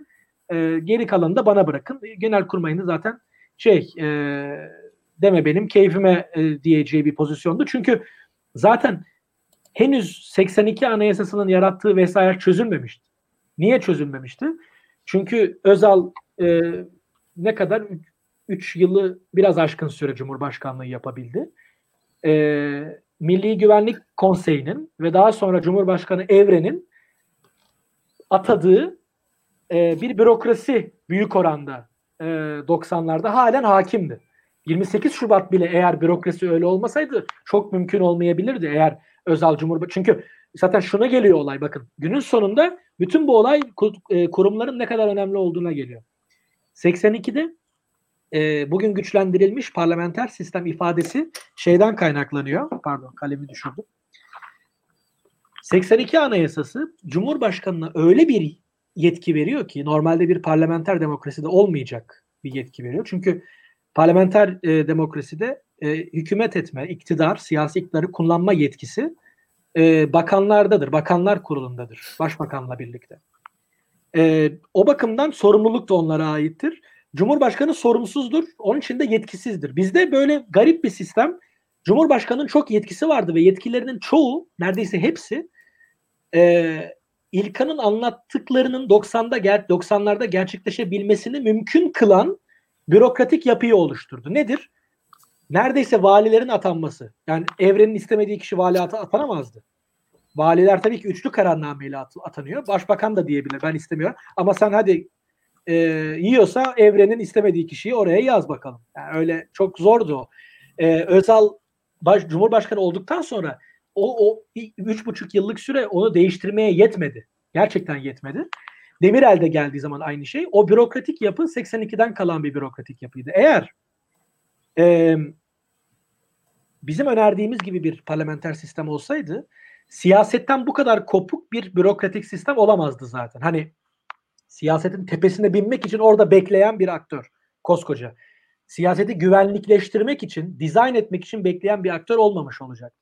E, geri kalanını da bana bırakın. Genel kurmayını zaten şey e, deme benim keyfime e, diyeceği bir pozisyondu. Çünkü zaten henüz 82 Anayasası'nın yarattığı vesaire çözülmemişti. Niye çözülmemişti? Çünkü Özal e, ne kadar 3 yılı biraz aşkın süre Cumhurbaşkanlığı yapabildi. E, Milli Güvenlik Konseyi'nin ve daha sonra Cumhurbaşkanı Evren'in atadığı e, bir bürokrasi büyük oranda e, 90'larda halen hakimdi. 28 Şubat bile eğer bürokrasi öyle olmasaydı çok mümkün olmayabilirdi eğer özel cumhurbaşkanı. Çünkü zaten şuna geliyor olay bakın. Günün sonunda bütün bu olay e, kurumların ne kadar önemli olduğuna geliyor. 82'de e, bugün güçlendirilmiş parlamenter sistem ifadesi şeyden kaynaklanıyor. Pardon kalemi düşürdüm. 82 Anayasası Cumhurbaşkanı'na öyle bir yetki veriyor ki normalde bir parlamenter demokraside olmayacak bir yetki veriyor. Çünkü parlamenter e, demokraside e, hükümet etme, iktidar, siyasi iktidarı kullanma yetkisi e, bakanlardadır, bakanlar kurulundadır, başbakanla birlikte. E, o bakımdan sorumluluk da onlara aittir. Cumhurbaşkanı sorumsuzdur, onun için de yetkisizdir. Bizde böyle garip bir sistem. Cumhurbaşkanının çok yetkisi vardı ve yetkilerinin çoğu, neredeyse hepsi e, İlkan'ın anlattıklarının 90'da 90'larda gerçekleşebilmesini mümkün kılan bürokratik yapıyı oluşturdu. Nedir? Neredeyse valilerin atanması. Yani evrenin istemediği kişi vali at- atanamazdı. Valiler tabii ki üçlü kararnameyle at- atanıyor. Başbakan da diyebilir ben istemiyorum. Ama sen hadi e, yiyorsa evrenin istemediği kişiyi oraya yaz bakalım. Yani öyle çok zordu o. E, Özal baş, Cumhurbaşkanı olduktan sonra o, o üç buçuk yıllık süre onu değiştirmeye yetmedi. Gerçekten yetmedi. Demirel'de geldiği zaman aynı şey. O bürokratik yapı 82'den kalan bir bürokratik yapıydı. Eğer e, bizim önerdiğimiz gibi bir parlamenter sistem olsaydı siyasetten bu kadar kopuk bir bürokratik sistem olamazdı zaten. Hani siyasetin tepesine binmek için orada bekleyen bir aktör koskoca. Siyaseti güvenlikleştirmek için, dizayn etmek için bekleyen bir aktör olmamış olacak.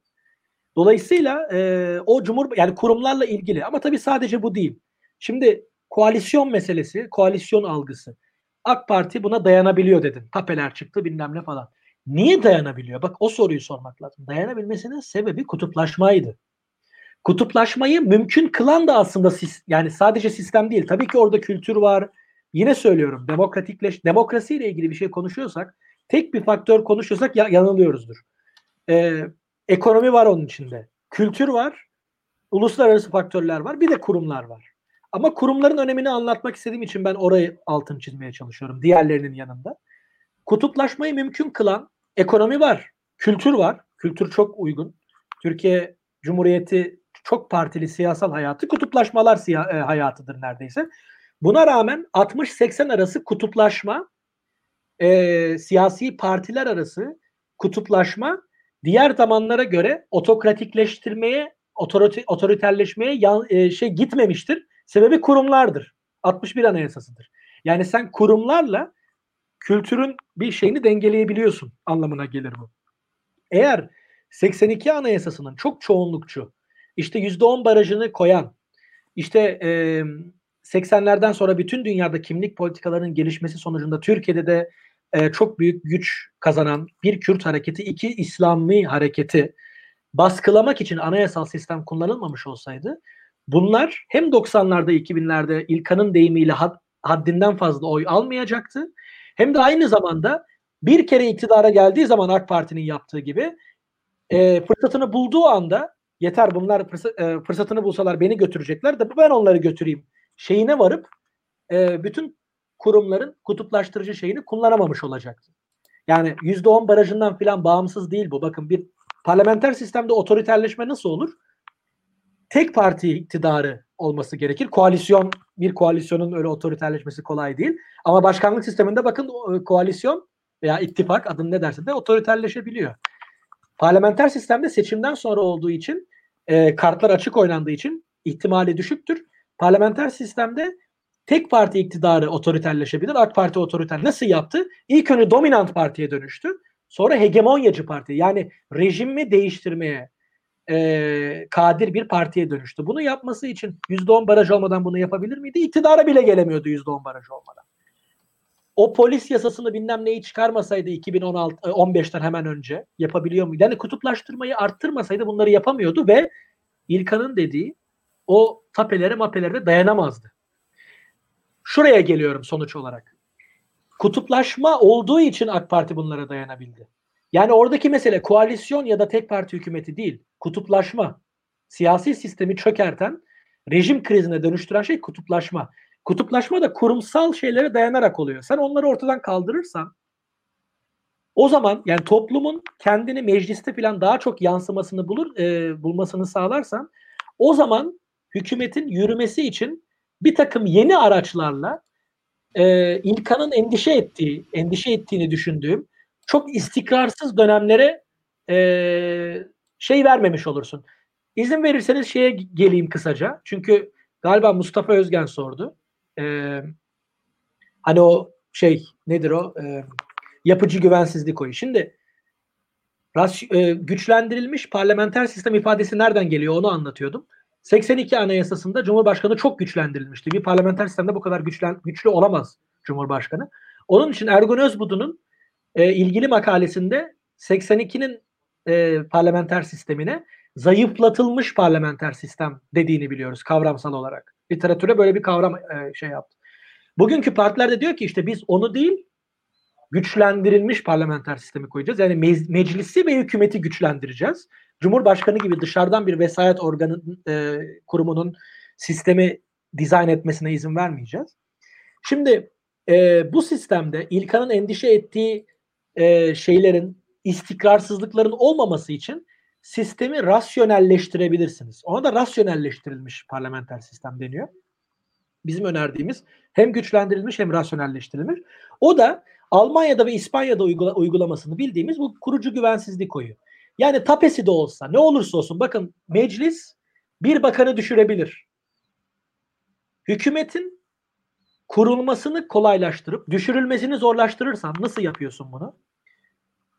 Dolayısıyla e, o cumhur yani kurumlarla ilgili ama tabii sadece bu değil. Şimdi koalisyon meselesi, koalisyon algısı. AK Parti buna dayanabiliyor dedin. Tapeler çıktı bilmem ne falan. Niye dayanabiliyor? Bak o soruyu sormak lazım. Dayanabilmesinin sebebi kutuplaşmaydı. Kutuplaşmayı mümkün kılan da aslında yani sadece sistem değil. Tabii ki orada kültür var. Yine söylüyorum demokratikleş demokrasiyle ilgili bir şey konuşuyorsak tek bir faktör konuşuyorsak ya, yanılıyoruzdur. e, ekonomi var onun içinde. Kültür var. Uluslararası faktörler var. Bir de kurumlar var. Ama kurumların önemini anlatmak istediğim için ben orayı altın çizmeye çalışıyorum. Diğerlerinin yanında. Kutuplaşmayı mümkün kılan ekonomi var. Kültür var. Kültür çok uygun. Türkiye Cumhuriyeti çok partili siyasal hayatı kutuplaşmalar siya- e, hayatıdır neredeyse. Buna rağmen 60-80 arası kutuplaşma e, siyasi partiler arası kutuplaşma diğer zamanlara göre otokratikleştirmeye otorite, otoriterleşmeye yan, e, şey gitmemiştir. Sebebi kurumlardır. 61 Anayasasıdır. Yani sen kurumlarla kültürün bir şeyini dengeleyebiliyorsun anlamına gelir bu. Eğer 82 Anayasası'nın çok çoğunlukçu işte %10 barajını koyan işte e, 80'lerden sonra bütün dünyada kimlik politikalarının gelişmesi sonucunda Türkiye'de de e, çok büyük güç kazanan bir Kürt hareketi, iki İslami hareketi baskılamak için anayasal sistem kullanılmamış olsaydı bunlar hem 90'larda 2000'lerde İlkan'ın deyimiyle had, haddinden fazla oy almayacaktı. Hem de aynı zamanda bir kere iktidara geldiği zaman AK Parti'nin yaptığı gibi e, fırsatını bulduğu anda yeter bunlar fırsat, e, fırsatını bulsalar beni götürecekler de ben onları götüreyim şeyine varıp e, bütün kurumların kutuplaştırıcı şeyini kullanamamış olacaktı. Yani yüzde on barajından filan bağımsız değil bu. Bakın bir parlamenter sistemde otoriterleşme nasıl olur? Tek parti iktidarı olması gerekir. Koalisyon, bir koalisyonun öyle otoriterleşmesi kolay değil. Ama başkanlık sisteminde bakın koalisyon veya ittifak adını ne derse de otoriterleşebiliyor. Parlamenter sistemde seçimden sonra olduğu için e, kartlar açık oynandığı için ihtimali düşüktür. Parlamenter sistemde tek parti iktidarı otoriterleşebilir. AK Parti otoriter nasıl yaptı? İlk önce dominant partiye dönüştü. Sonra hegemonyacı parti yani rejimi değiştirmeye e, kadir bir partiye dönüştü. Bunu yapması için %10 baraj olmadan bunu yapabilir miydi? İktidara bile gelemiyordu %10 baraj olmadan. O polis yasasını bilmem neyi çıkarmasaydı 2016 15'ten hemen önce yapabiliyor muydu? Yani kutuplaştırmayı arttırmasaydı bunları yapamıyordu ve İlkan'ın dediği o tapelere mapelere dayanamazdı. Şuraya geliyorum sonuç olarak. Kutuplaşma olduğu için AK Parti bunlara dayanabildi. Yani oradaki mesele koalisyon ya da tek parti hükümeti değil. Kutuplaşma. Siyasi sistemi çökerten, rejim krizine dönüştüren şey kutuplaşma. Kutuplaşma da kurumsal şeylere dayanarak oluyor. Sen onları ortadan kaldırırsan o zaman yani toplumun kendini mecliste falan daha çok yansımasını bulur, e, bulmasını sağlarsan o zaman hükümetin yürümesi için bir takım yeni araçlarla e, İlkan'ın endişe ettiği, endişe ettiğini düşündüğüm çok istikrarsız dönemlere e, şey vermemiş olursun. İzin verirseniz şeye geleyim kısaca. Çünkü galiba Mustafa Özgen sordu. E, hani o şey nedir o? E, yapıcı güvensizlik oyu. Şimdi güçlendirilmiş parlamenter sistem ifadesi nereden geliyor onu anlatıyordum. 82 Anayasası'nda Cumhurbaşkanı çok güçlendirilmişti. Bir parlamenter sistemde bu kadar güçlen, güçlü olamaz Cumhurbaşkanı. Onun için Ergun Özbudu'nun e, ilgili makalesinde 82'nin e, parlamenter sistemine zayıflatılmış parlamenter sistem dediğini biliyoruz kavramsal olarak. Literatüre böyle bir kavram e, şey yaptı. Bugünkü partiler de diyor ki işte biz onu değil güçlendirilmiş parlamenter sistemi koyacağız. Yani me- meclisi ve hükümeti güçlendireceğiz. Cumhurbaşkanı gibi dışarıdan bir vesayet organı e, kurumunun sistemi dizayn etmesine izin vermeyeceğiz. Şimdi e, bu sistemde İlkan'ın endişe ettiği e, şeylerin istikrarsızlıkların olmaması için sistemi rasyonelleştirebilirsiniz. Ona da rasyonelleştirilmiş parlamenter sistem deniyor. Bizim önerdiğimiz hem güçlendirilmiş hem rasyonelleştirilmiş. O da Almanya'da ve İspanya'da uygula, uygulamasını bildiğimiz bu kurucu güvensizlik koyu. Yani tapesi de olsa ne olursa olsun bakın meclis bir bakanı düşürebilir. Hükümetin kurulmasını kolaylaştırıp düşürülmesini zorlaştırırsan nasıl yapıyorsun bunu?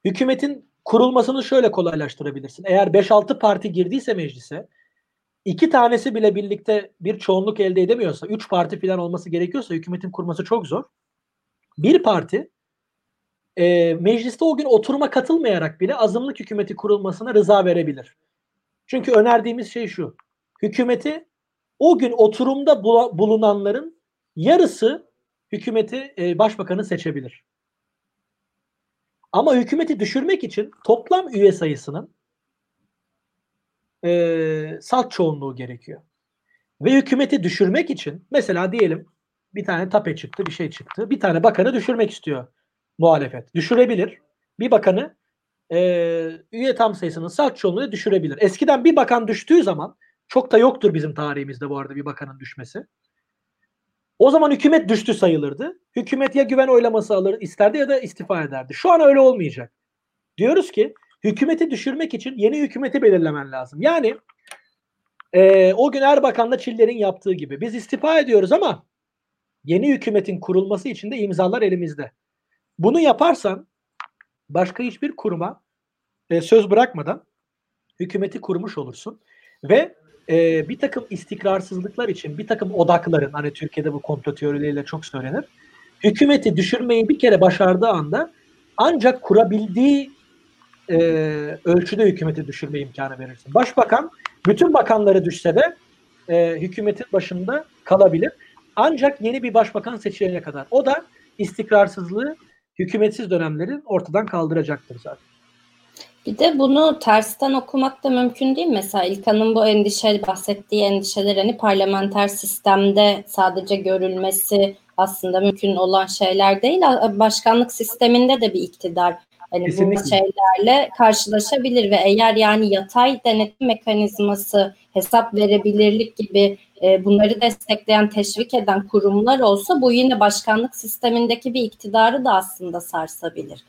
Hükümetin kurulmasını şöyle kolaylaştırabilirsin. Eğer 5-6 parti girdiyse meclise iki tanesi bile birlikte bir çoğunluk elde edemiyorsa, 3 parti falan olması gerekiyorsa hükümetin kurması çok zor. Bir parti e, mecliste o gün oturuma katılmayarak bile azınlık hükümeti kurulmasına rıza verebilir. Çünkü önerdiğimiz şey şu. Hükümeti o gün oturumda bulunanların yarısı hükümeti e, başbakanı seçebilir. Ama hükümeti düşürmek için toplam üye sayısının e, salt çoğunluğu gerekiyor. Ve hükümeti düşürmek için mesela diyelim bir tane tape çıktı, bir şey çıktı. Bir tane bakanı düşürmek istiyor muhalefet. Düşürebilir. Bir bakanı e, üye tam sayısının salt çoğunluğu düşürebilir. Eskiden bir bakan düştüğü zaman çok da yoktur bizim tarihimizde bu arada bir bakanın düşmesi. O zaman hükümet düştü sayılırdı. Hükümet ya güven oylaması alır isterdi ya da istifa ederdi. Şu an öyle olmayacak. Diyoruz ki hükümeti düşürmek için yeni hükümeti belirlemen lazım. Yani e, o gün Erbakan'la Çiller'in yaptığı gibi biz istifa ediyoruz ama yeni hükümetin kurulması için de imzalar elimizde. Bunu yaparsan başka hiçbir kuruma e, söz bırakmadan hükümeti kurmuş olursun ve e, bir takım istikrarsızlıklar için bir takım odakların hani Türkiye'de bu komplo teorileriyle çok söylenir. Hükümeti düşürmeyi bir kere başardığı anda ancak kurabildiği e, ölçüde hükümeti düşürme imkanı verirsin. Başbakan bütün bakanları düşse de e, hükümetin başında kalabilir. Ancak yeni bir başbakan seçilene kadar. O da istikrarsızlığı hükümetsiz dönemlerin ortadan kaldıracaktır zaten. Bir de bunu tersten okumak da mümkün değil. Mesela İlkan'ın bu endişe bahsettiği endişeler hani parlamenter sistemde sadece görülmesi aslında mümkün olan şeyler değil. Başkanlık sisteminde de bir iktidar hani Kesinlikle. bu şeylerle karşılaşabilir ve eğer yani yatay denetim mekanizması, hesap verebilirlik gibi e, bunları destekleyen, teşvik eden kurumlar olsa bu yine başkanlık sistemindeki bir iktidarı da aslında sarsabilir.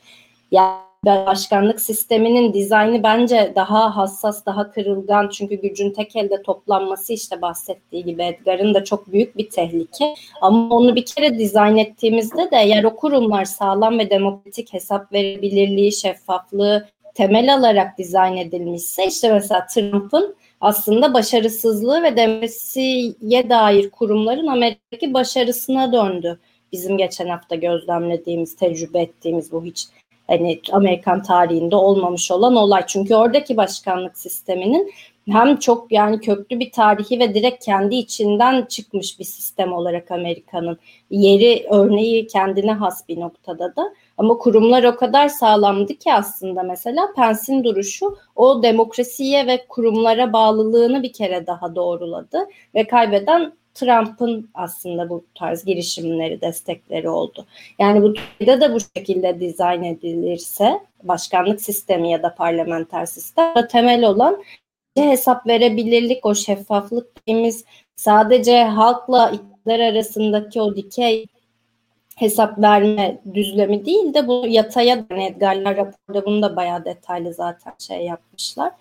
Yani başkanlık sisteminin dizaynı bence daha hassas, daha kırılgan çünkü gücün tek elde toplanması işte bahsettiği gibi Edgar'ın da çok büyük bir tehlike. Ama onu bir kere dizayn ettiğimizde de eğer o kurumlar sağlam ve demokratik hesap verebilirliği, şeffaflığı temel alarak dizayn edilmişse işte mesela Trump'ın aslında başarısızlığı ve demokrasiye dair kurumların Amerika'daki başarısına döndü. Bizim geçen hafta gözlemlediğimiz, tecrübe ettiğimiz bu hiç hani Amerikan tarihinde olmamış olan olay. Çünkü oradaki başkanlık sisteminin hem çok yani köklü bir tarihi ve direkt kendi içinden çıkmış bir sistem olarak Amerika'nın yeri örneği kendine has bir noktada da ama kurumlar o kadar sağlamdı ki aslında mesela Pence'in duruşu o demokrasiye ve kurumlara bağlılığını bir kere daha doğruladı ve kaybeden Trump'ın aslında bu tarz girişimleri, destekleri oldu. Yani bu Türkiye'de de bu şekilde dizayn edilirse başkanlık sistemi ya da parlamenter sistem temel olan hesap verebilirlik, o şeffaflık dediğimiz sadece halkla iktidar arasındaki o dikey hesap verme düzlemi değil de bu yataya yani Edgar'lar raporda bunu da bayağı detaylı zaten şey yapmışlar,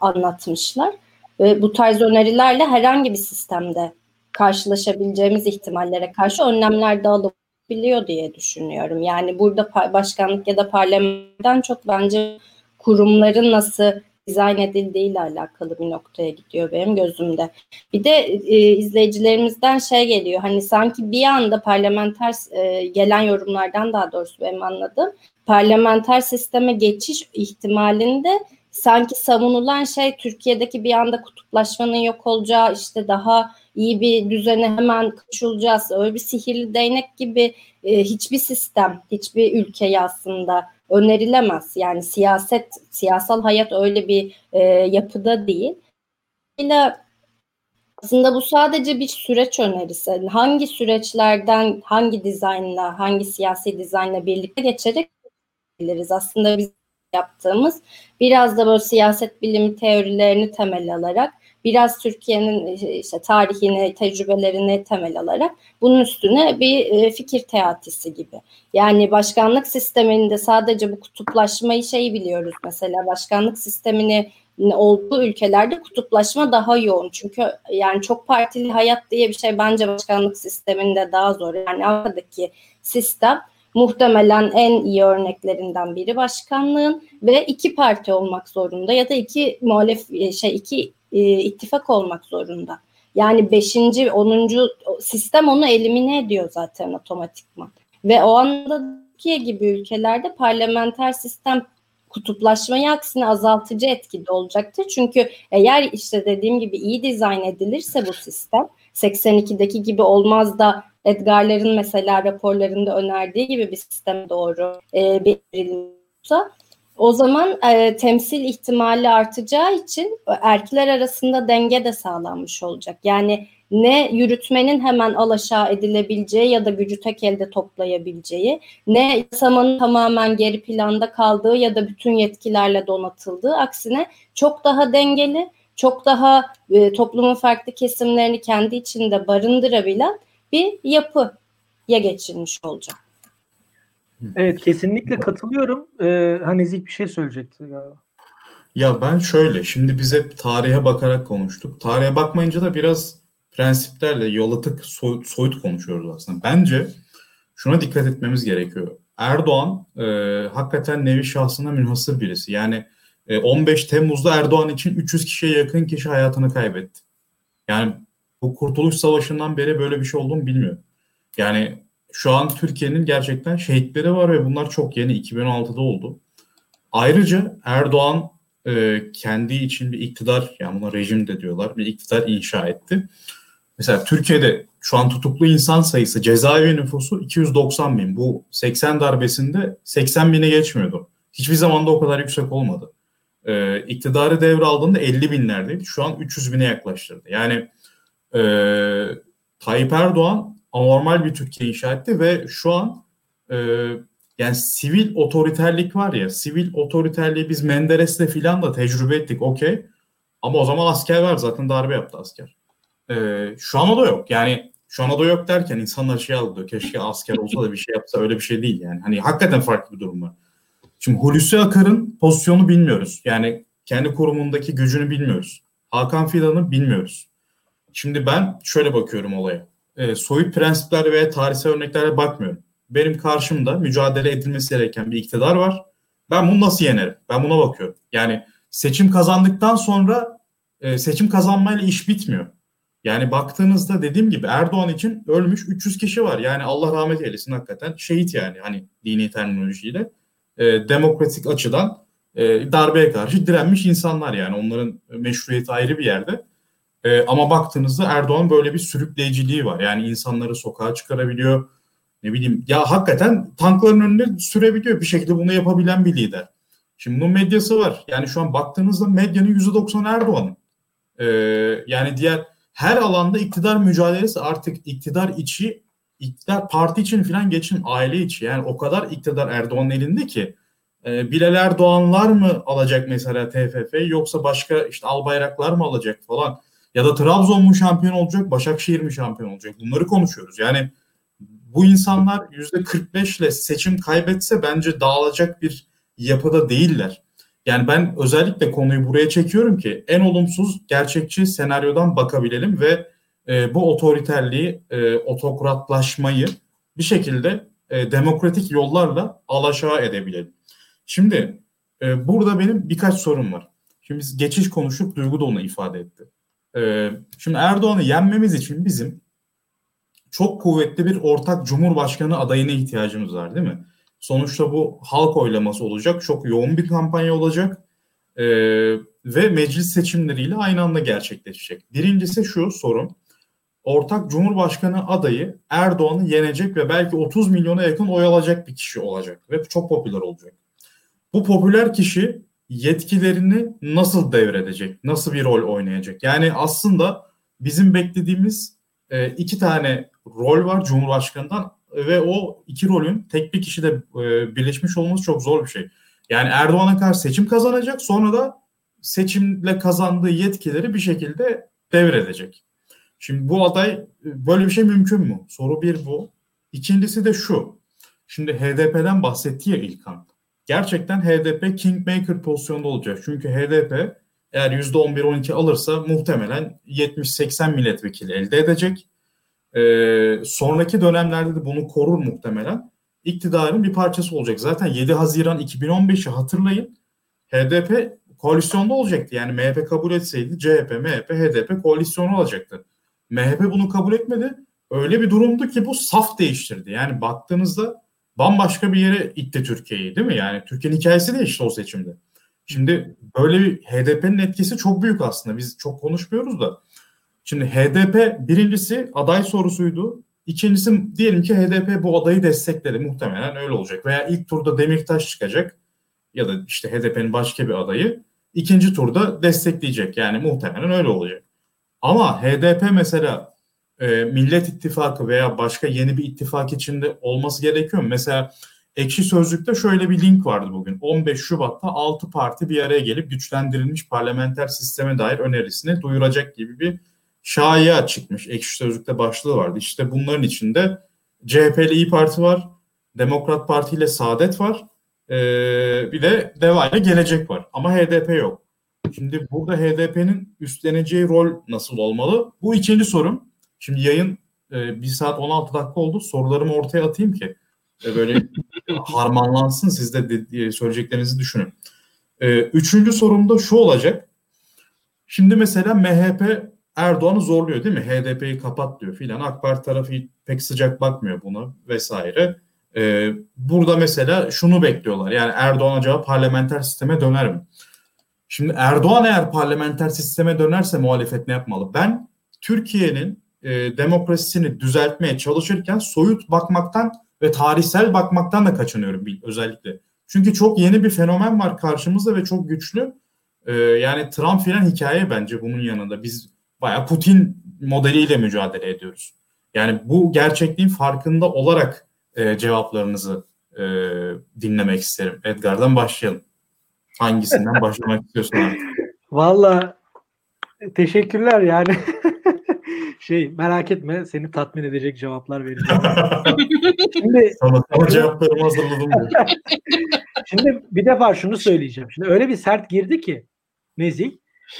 anlatmışlar. Ve bu tarz önerilerle herhangi bir sistemde karşılaşabileceğimiz ihtimallere karşı önlemler de alabiliyor diye düşünüyorum. Yani burada başkanlık ya da parlamentten çok bence kurumların nasıl dizayn edildiğiyle alakalı bir noktaya gidiyor benim gözümde. Bir de e, izleyicilerimizden şey geliyor hani sanki bir anda parlamenter e, gelen yorumlardan daha doğrusu benim anladığım parlamenter sisteme geçiş ihtimalinde sanki savunulan şey Türkiye'deki bir anda kutuplaşmanın yok olacağı işte daha iyi bir düzene hemen koşulacağız. Öyle bir sihirli değnek gibi e, hiçbir sistem, hiçbir ülkeye aslında önerilemez. Yani siyaset, siyasal hayat öyle bir e, yapıda değil. Dolayısıyla aslında bu sadece bir süreç önerisi. Hangi süreçlerden, hangi dizaynla, hangi siyasi dizaynla birlikte geçerek biliriz. Aslında biz yaptığımız biraz da böyle siyaset bilimi teorilerini temel alarak biraz Türkiye'nin işte tarihini, tecrübelerini temel alarak bunun üstüne bir e, fikir teatisi gibi. Yani başkanlık sisteminde sadece bu kutuplaşmayı şey biliyoruz mesela başkanlık sistemini olduğu ülkelerde kutuplaşma daha yoğun. Çünkü yani çok partili hayat diye bir şey bence başkanlık sisteminde daha zor. Yani Avrupa'daki sistem muhtemelen en iyi örneklerinden biri başkanlığın ve iki parti olmak zorunda ya da iki muhalef şey iki e, ittifak olmak zorunda. Yani 5. 10. sistem onu elimine ediyor zaten otomatikman. Ve o anda Türkiye gibi ülkelerde parlamenter sistem kutuplaşmayı aksine azaltıcı etkide olacaktır. Çünkü eğer işte dediğim gibi iyi dizayn edilirse bu sistem 82'deki gibi olmaz da Edgar'ların mesela raporlarında önerdiği gibi bir sistem doğru e, olursa o zaman e, temsil ihtimali artacağı için erkekler arasında denge de sağlanmış olacak. Yani ne yürütmenin hemen alaşağı edilebileceği ya da gücü tek elde toplayabileceği, ne yasamanın tamamen geri planda kaldığı ya da bütün yetkilerle donatıldığı, aksine çok daha dengeli, çok daha e, toplumun farklı kesimlerini kendi içinde barındırabilen bir yapıya geçilmiş olacak. Evet kesinlikle katılıyorum. Ee, hani Zik bir şey söyleyecekti galiba. Ya ben şöyle, şimdi biz hep tarihe bakarak konuştuk. Tarihe bakmayınca da biraz prensiplerle yolatık soyut, soyut konuşuyoruz aslında. Bence şuna dikkat etmemiz gerekiyor. Erdoğan e, hakikaten nevi şahsına münhasır birisi. Yani e, 15 Temmuz'da Erdoğan için 300 kişiye yakın kişi hayatını kaybetti. Yani bu Kurtuluş Savaşı'ndan beri böyle bir şey olduğunu bilmiyorum. Yani şu an Türkiye'nin gerçekten şehitleri var ve bunlar çok yeni 2016'da oldu. Ayrıca Erdoğan e, kendi için bir iktidar yani buna rejim de diyorlar bir iktidar inşa etti. Mesela Türkiye'de şu an tutuklu insan sayısı cezaevi nüfusu 290 bin. Bu 80 darbesinde 80 bine geçmiyordu. Hiçbir zaman da o kadar yüksek olmadı. Ee, iktidarı devraldığında 50 binlerdeydi. Şu an 300 bine yaklaştırdı. Yani e, Tayyip Erdoğan anormal bir Türkiye inşa etti ve şu an e, yani sivil otoriterlik var ya sivil otoriterliği biz Menderes'le filan da tecrübe ettik okey. Ama o zaman asker var zaten darbe yaptı asker. Ee, şu an o da yok. Yani şu an o da yok derken insanlar şey alıyor. Keşke asker olsa da bir şey yapsa öyle bir şey değil yani. Hani hakikaten farklı bir durum var. Şimdi Hulusi Akar'ın pozisyonu bilmiyoruz. Yani kendi kurumundaki gücünü bilmiyoruz. Hakan Fidan'ı bilmiyoruz. Şimdi ben şöyle bakıyorum olaya. E, soyut prensipler veya tarihsel örneklerle bakmıyorum. Benim karşımda mücadele edilmesi gereken bir iktidar var. Ben bunu nasıl yenerim? Ben buna bakıyorum. Yani seçim kazandıktan sonra e, seçim kazanmayla iş bitmiyor. Yani baktığınızda dediğim gibi Erdoğan için ölmüş 300 kişi var. Yani Allah rahmet eylesin hakikaten şehit yani hani dini terminolojiyle. E, demokratik açıdan e, darbeye karşı direnmiş insanlar yani onların meşruiyeti ayrı bir yerde. E, ama baktığınızda Erdoğan böyle bir sürükleyiciliği var. Yani insanları sokağa çıkarabiliyor. Ne bileyim ya hakikaten tankların önüne sürebiliyor. Bir şekilde bunu yapabilen bir lider. Şimdi bunun medyası var. Yani şu an baktığınızda medyanın %90 Erdoğan'ın. E, yani diğer her alanda iktidar mücadelesi artık iktidar içi, iktidar parti için falan geçin aile içi. Yani o kadar iktidar Erdoğan'ın elinde ki e, Bilal Erdoğanlar mı alacak mesela TFF yoksa başka işte Albayraklar mı alacak falan ya da Trabzon mu şampiyon olacak Başakşehir mi şampiyon olacak bunları konuşuyoruz. Yani bu insanlar yüzde 45 ile seçim kaybetse bence dağılacak bir yapıda değiller. Yani ben özellikle konuyu buraya çekiyorum ki en olumsuz gerçekçi senaryodan bakabilelim ve e, bu otoriterliği, e, otokratlaşmayı bir şekilde e, demokratik yollarla alaşağı edebilelim. Şimdi e, burada benim birkaç sorum var. Şimdi biz geçiş konuşup Duygu da onu ifade etti. E, şimdi Erdoğan'ı yenmemiz için bizim çok kuvvetli bir ortak cumhurbaşkanı adayına ihtiyacımız var değil mi? Sonuçta bu halk oylaması olacak. Çok yoğun bir kampanya olacak. Ee, ve meclis seçimleriyle aynı anda gerçekleşecek. Birincisi şu sorun. Ortak Cumhurbaşkanı adayı Erdoğan'ı yenecek ve belki 30 milyona yakın oy alacak bir kişi olacak. Ve çok popüler olacak. Bu popüler kişi yetkilerini nasıl devredecek? Nasıl bir rol oynayacak? Yani aslında bizim beklediğimiz e, iki tane rol var Cumhurbaşkanı'ndan ve o iki rolün tek bir kişide e, birleşmiş olması çok zor bir şey. Yani Erdoğan'a karşı seçim kazanacak sonra da seçimle kazandığı yetkileri bir şekilde devredecek. Şimdi bu aday e, böyle bir şey mümkün mü? Soru bir bu. İkincisi de şu. Şimdi HDP'den bahsetti ya İlkan. Gerçekten HDP kingmaker pozisyonda olacak. Çünkü HDP eğer %11-12 alırsa muhtemelen 70-80 milletvekili elde edecek. Ee, sonraki dönemlerde de bunu korur muhtemelen. İktidarın bir parçası olacak. Zaten 7 Haziran 2015'i hatırlayın. HDP koalisyonda olacaktı. Yani MHP kabul etseydi CHP, MHP, HDP koalisyonu olacaktı. MHP bunu kabul etmedi. Öyle bir durumdu ki bu saf değiştirdi. Yani baktığınızda bambaşka bir yere itti Türkiye'yi değil mi? Yani Türkiye'nin hikayesi değişti o seçimde. Şimdi böyle bir HDP'nin etkisi çok büyük aslında. Biz çok konuşmuyoruz da. Şimdi HDP birincisi aday sorusuydu. İkincisi diyelim ki HDP bu adayı destekledi. Muhtemelen öyle olacak. Veya ilk turda Demirtaş çıkacak. ya da işte HDP'nin başka bir adayı ikinci turda destekleyecek. Yani muhtemelen öyle olacak. Ama HDP mesela e, Millet İttifakı veya başka yeni bir ittifak içinde olması gerekiyor mu? Mesela Ekşi Sözlük'te şöyle bir link vardı bugün. 15 Şubat'ta 6 parti bir araya gelip güçlendirilmiş parlamenter sisteme dair önerisini duyuracak gibi bir şaya çıkmış. Ekşi Sözlük'te başlığı vardı. İşte bunların içinde CHP ile Parti var, Demokrat Parti ile Saadet var, ee, bir de DEVA ile Gelecek var. Ama HDP yok. Şimdi burada HDP'nin üstleneceği rol nasıl olmalı? Bu ikinci sorum. Şimdi yayın e, 1 saat 16 dakika oldu. Sorularımı ortaya atayım ki e, böyle harmanlansın. Siz de, de söyleyeceklerinizi düşünün. E, üçüncü sorum da şu olacak. Şimdi mesela MHP Erdoğan'ı zorluyor değil mi? HDP'yi kapat diyor filan. AK Parti tarafı pek sıcak bakmıyor buna vesaire. Ee, burada mesela şunu bekliyorlar. Yani Erdoğan acaba parlamenter sisteme döner mi? Şimdi Erdoğan eğer parlamenter sisteme dönerse muhalefet ne yapmalı? Ben Türkiye'nin e, demokrasisini düzeltmeye çalışırken soyut bakmaktan ve tarihsel bakmaktan da kaçınıyorum özellikle. Çünkü çok yeni bir fenomen var karşımızda ve çok güçlü. Ee, yani Trump filan hikaye bence bunun yanında. Biz bayağı Putin modeliyle mücadele ediyoruz. Yani bu gerçekliğin farkında olarak e, cevaplarınızı e, dinlemek isterim. Edgar'dan başlayalım. Hangisinden başlamak istiyorsun? Valla teşekkürler yani. şey merak etme seni tatmin edecek cevaplar vereceğim. Şimdi sana, sana cevaplarımı hazırladım. Şimdi bir defa şunu söyleyeceğim. Şimdi öyle bir sert girdi ki Nezih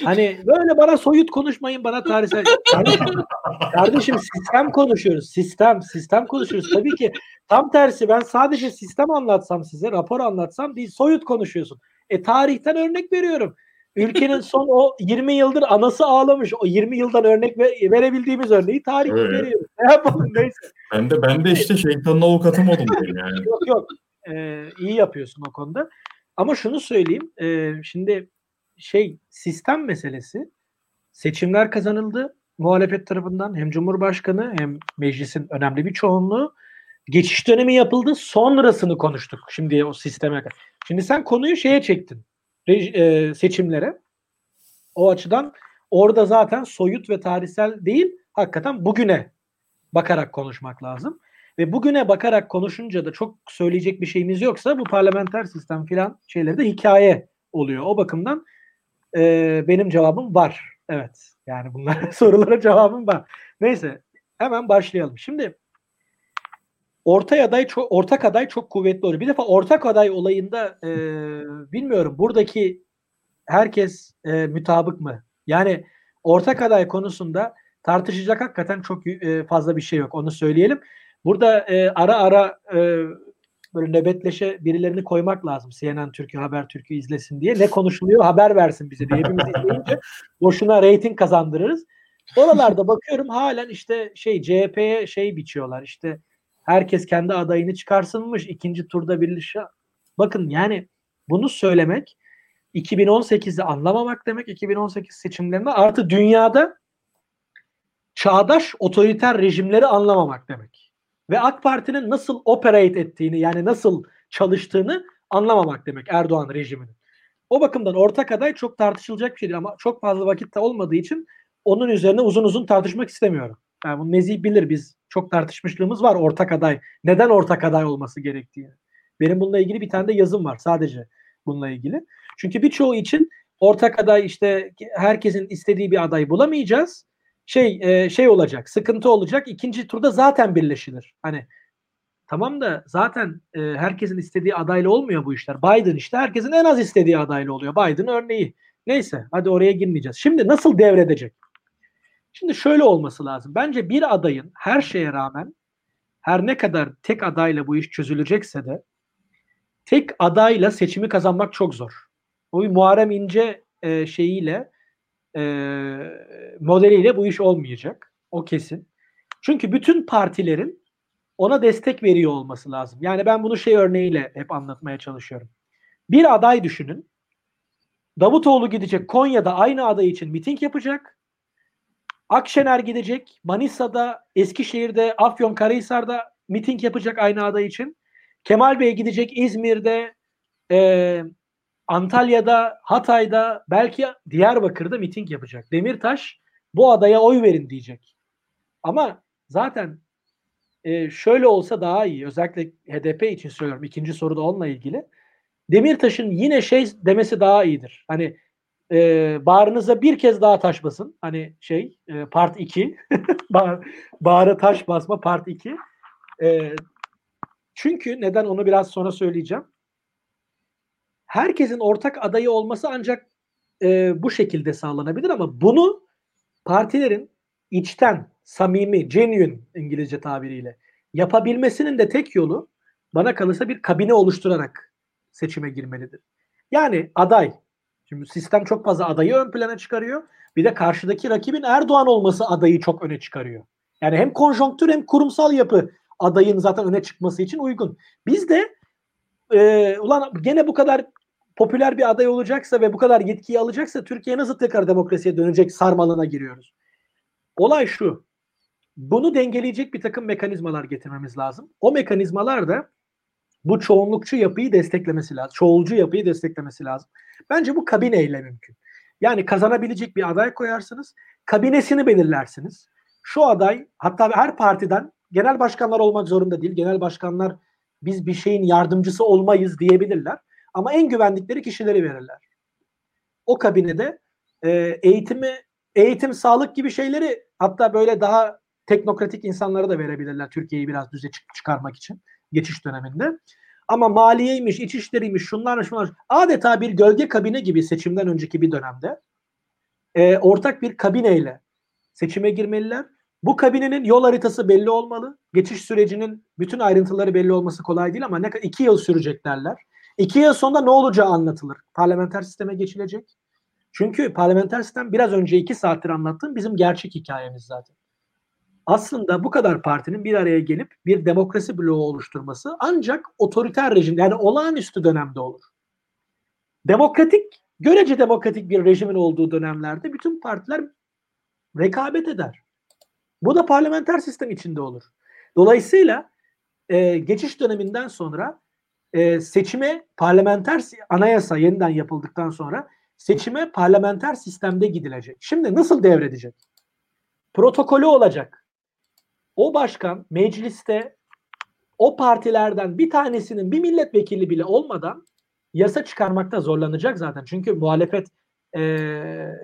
Hani böyle bana soyut konuşmayın bana tarihsel. Kardeşim, kardeşim sistem konuşuyoruz. Sistem, sistem konuşuyoruz. Tabii ki tam tersi ben sadece sistem anlatsam size, rapor anlatsam değil soyut konuşuyorsun. E tarihten örnek veriyorum. Ülkenin son o 20 yıldır anası ağlamış. O 20 yıldan örnek ver, verebildiğimiz örneği tarih evet. veriyoruz. Ne yapalım neyse. Ben de ben de işte şeytanın avukatı modum yani. Yok yok. Ee, iyi yapıyorsun o konuda. Ama şunu söyleyeyim. E, şimdi şey sistem meselesi seçimler kazanıldı muhalefet tarafından hem Cumhurbaşkanı hem meclisin önemli bir çoğunluğu geçiş dönemi yapıldı sonrasını konuştuk şimdi o sisteme. Şimdi sen konuyu şeye çektin e, seçimlere o açıdan orada zaten soyut ve tarihsel değil hakikaten bugüne bakarak konuşmak lazım. Ve bugüne bakarak konuşunca da çok söyleyecek bir şeyimiz yoksa bu parlamenter sistem filan şeyleri de hikaye oluyor. O bakımdan e, benim cevabım var. Evet. Yani bunlar sorulara cevabım var. Neyse hemen başlayalım. Şimdi orta aday çok ortak aday çok kuvvetli oluyor. Bir defa ortak aday olayında e, bilmiyorum buradaki herkes e, mütabık mı? Yani ortak aday konusunda tartışacak hakikaten çok e, fazla bir şey yok. Onu söyleyelim. Burada e, ara ara e, böyle nöbetleşe birilerini koymak lazım. CNN Türkiye, Haber Türkiye izlesin diye. Ne konuşuluyor haber versin bize diye. Hepimiz izleyince boşuna reyting kazandırırız. Oralarda bakıyorum halen işte şey CHP'ye şey biçiyorlar. İşte herkes kendi adayını çıkarsınmış. ikinci turda birleşe. Bakın yani bunu söylemek 2018'de anlamamak demek 2018 seçimlerinde artı dünyada çağdaş otoriter rejimleri anlamamak demek ve AK Parti'nin nasıl operate ettiğini yani nasıl çalıştığını anlamamak demek Erdoğan rejiminin. O bakımdan ortak aday çok tartışılacak bir şey değil ama çok fazla vakitte olmadığı için onun üzerine uzun uzun tartışmak istemiyorum. Yani bunu Nezih bilir biz çok tartışmışlığımız var ortak aday. Neden ortak aday olması gerektiğini. Benim bununla ilgili bir tane de yazım var sadece bununla ilgili. Çünkü birçoğu için ortak aday işte herkesin istediği bir aday bulamayacağız şey e, şey olacak, sıkıntı olacak. İkinci turda zaten birleşilir. Hani tamam da zaten e, herkesin istediği adaylı olmuyor bu işler. Biden işte herkesin en az istediği adaylı oluyor. Biden örneği. Neyse hadi oraya girmeyeceğiz. Şimdi nasıl devredecek? Şimdi şöyle olması lazım. Bence bir adayın her şeye rağmen her ne kadar tek adayla bu iş çözülecekse de tek adayla seçimi kazanmak çok zor. O Muharrem İnce e, şeyiyle e, modeliyle bu iş olmayacak. O kesin. Çünkü bütün partilerin ona destek veriyor olması lazım. Yani ben bunu şey örneğiyle hep anlatmaya çalışıyorum. Bir aday düşünün. Davutoğlu gidecek Konya'da aynı aday için miting yapacak. Akşener gidecek Manisa'da, Eskişehir'de, Afyonkarahisar'da miting yapacak aynı aday için. Kemal Bey gidecek İzmir'de, e, Antalya'da, Hatay'da, belki Diyarbakır'da miting yapacak. Demirtaş bu adaya oy verin diyecek. Ama zaten e, şöyle olsa daha iyi. Özellikle HDP için söylüyorum. İkinci soru da onunla ilgili. Demirtaş'ın yine şey demesi daha iyidir. Hani e, bağrınıza bir kez daha taş basın. Hani şey e, part 2 Bağ, bağıra taş basma part 2 e, çünkü neden onu biraz sonra söyleyeceğim. Herkesin ortak adayı olması ancak e, bu şekilde sağlanabilir ama bunu partilerin içten, samimi, genuine İngilizce tabiriyle yapabilmesinin de tek yolu bana kalırsa bir kabine oluşturarak seçime girmelidir. Yani aday, şimdi sistem çok fazla adayı ön plana çıkarıyor. Bir de karşıdaki rakibin Erdoğan olması adayı çok öne çıkarıyor. Yani hem konjonktür hem kurumsal yapı adayın zaten öne çıkması için uygun. Biz de e, ulan gene bu kadar popüler bir aday olacaksa ve bu kadar yetkiyi alacaksa Türkiye nasıl tekrar demokrasiye dönecek sarmalına giriyoruz. Olay şu. Bunu dengeleyecek bir takım mekanizmalar getirmemiz lazım. O mekanizmalar da bu çoğunlukçu yapıyı desteklemesi lazım. Çoğulcu yapıyı desteklemesi lazım. Bence bu kabineyle mümkün. Yani kazanabilecek bir aday koyarsınız. Kabinesini belirlersiniz. Şu aday hatta her partiden genel başkanlar olmak zorunda değil. Genel başkanlar biz bir şeyin yardımcısı olmayız diyebilirler. Ama en güvendikleri kişileri verirler. O kabinede e, eğitimi, eğitim, sağlık gibi şeyleri hatta böyle daha teknokratik insanlara da verebilirler Türkiye'yi biraz düze çıkarmak için geçiş döneminde. Ama maliyeymiş, iç işleriymiş, şunlar şunlar adeta bir gölge kabine gibi seçimden önceki bir dönemde e, ortak bir kabineyle seçime girmeliler. Bu kabinenin yol haritası belli olmalı. Geçiş sürecinin bütün ayrıntıları belli olması kolay değil ama ne iki yıl sürecek derler. İki yıl sonra ne olacağı anlatılır. Parlamenter sisteme geçilecek. Çünkü parlamenter sistem biraz önce iki saattir anlattığım bizim gerçek hikayemiz zaten. Aslında bu kadar partinin bir araya gelip bir demokrasi bloğu oluşturması ancak otoriter rejim yani olağanüstü dönemde olur. Demokratik, görece demokratik bir rejimin olduğu dönemlerde bütün partiler rekabet eder. Bu da parlamenter sistem içinde olur. Dolayısıyla e, geçiş döneminden sonra e, seçime parlamenter anayasa yeniden yapıldıktan sonra seçime parlamenter sistemde gidilecek. Şimdi nasıl devredecek? Protokolü olacak. O başkan mecliste o partilerden bir tanesinin bir milletvekili bile olmadan yasa çıkarmakta zorlanacak zaten. Çünkü muhalefet e,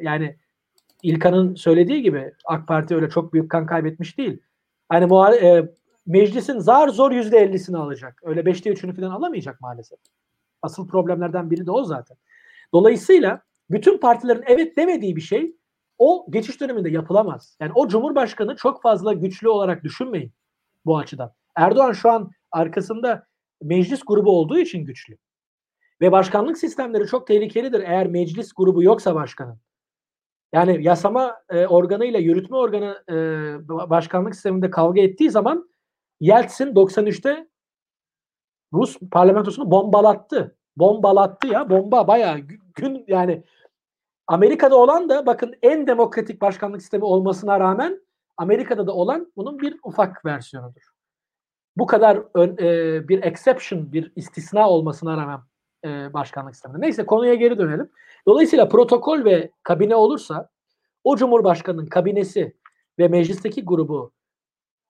yani İlkan'ın söylediği gibi AK Parti öyle çok büyük kan kaybetmiş değil. Hani muhale, e, meclisin zar zor yüzde ellisini alacak. Öyle beşte üçünü falan alamayacak maalesef. Asıl problemlerden biri de o zaten. Dolayısıyla bütün partilerin evet demediği bir şey o geçiş döneminde yapılamaz. Yani o cumhurbaşkanı çok fazla güçlü olarak düşünmeyin bu açıdan. Erdoğan şu an arkasında meclis grubu olduğu için güçlü. Ve başkanlık sistemleri çok tehlikelidir eğer meclis grubu yoksa başkanın. Yani yasama e, organı ile yürütme organı e, başkanlık sisteminde kavga ettiği zaman Yeltsin 93'te Rus parlamentosunu bombalattı. Bombalattı ya bomba bayağı gün yani Amerika'da olan da bakın en demokratik başkanlık sistemi olmasına rağmen Amerika'da da olan bunun bir ufak versiyonudur. Bu kadar e, bir exception, bir istisna olmasına rağmen e, başkanlık sisteminde. Neyse konuya geri dönelim. Dolayısıyla protokol ve kabine olursa o cumhurbaşkanının kabinesi ve meclisteki grubu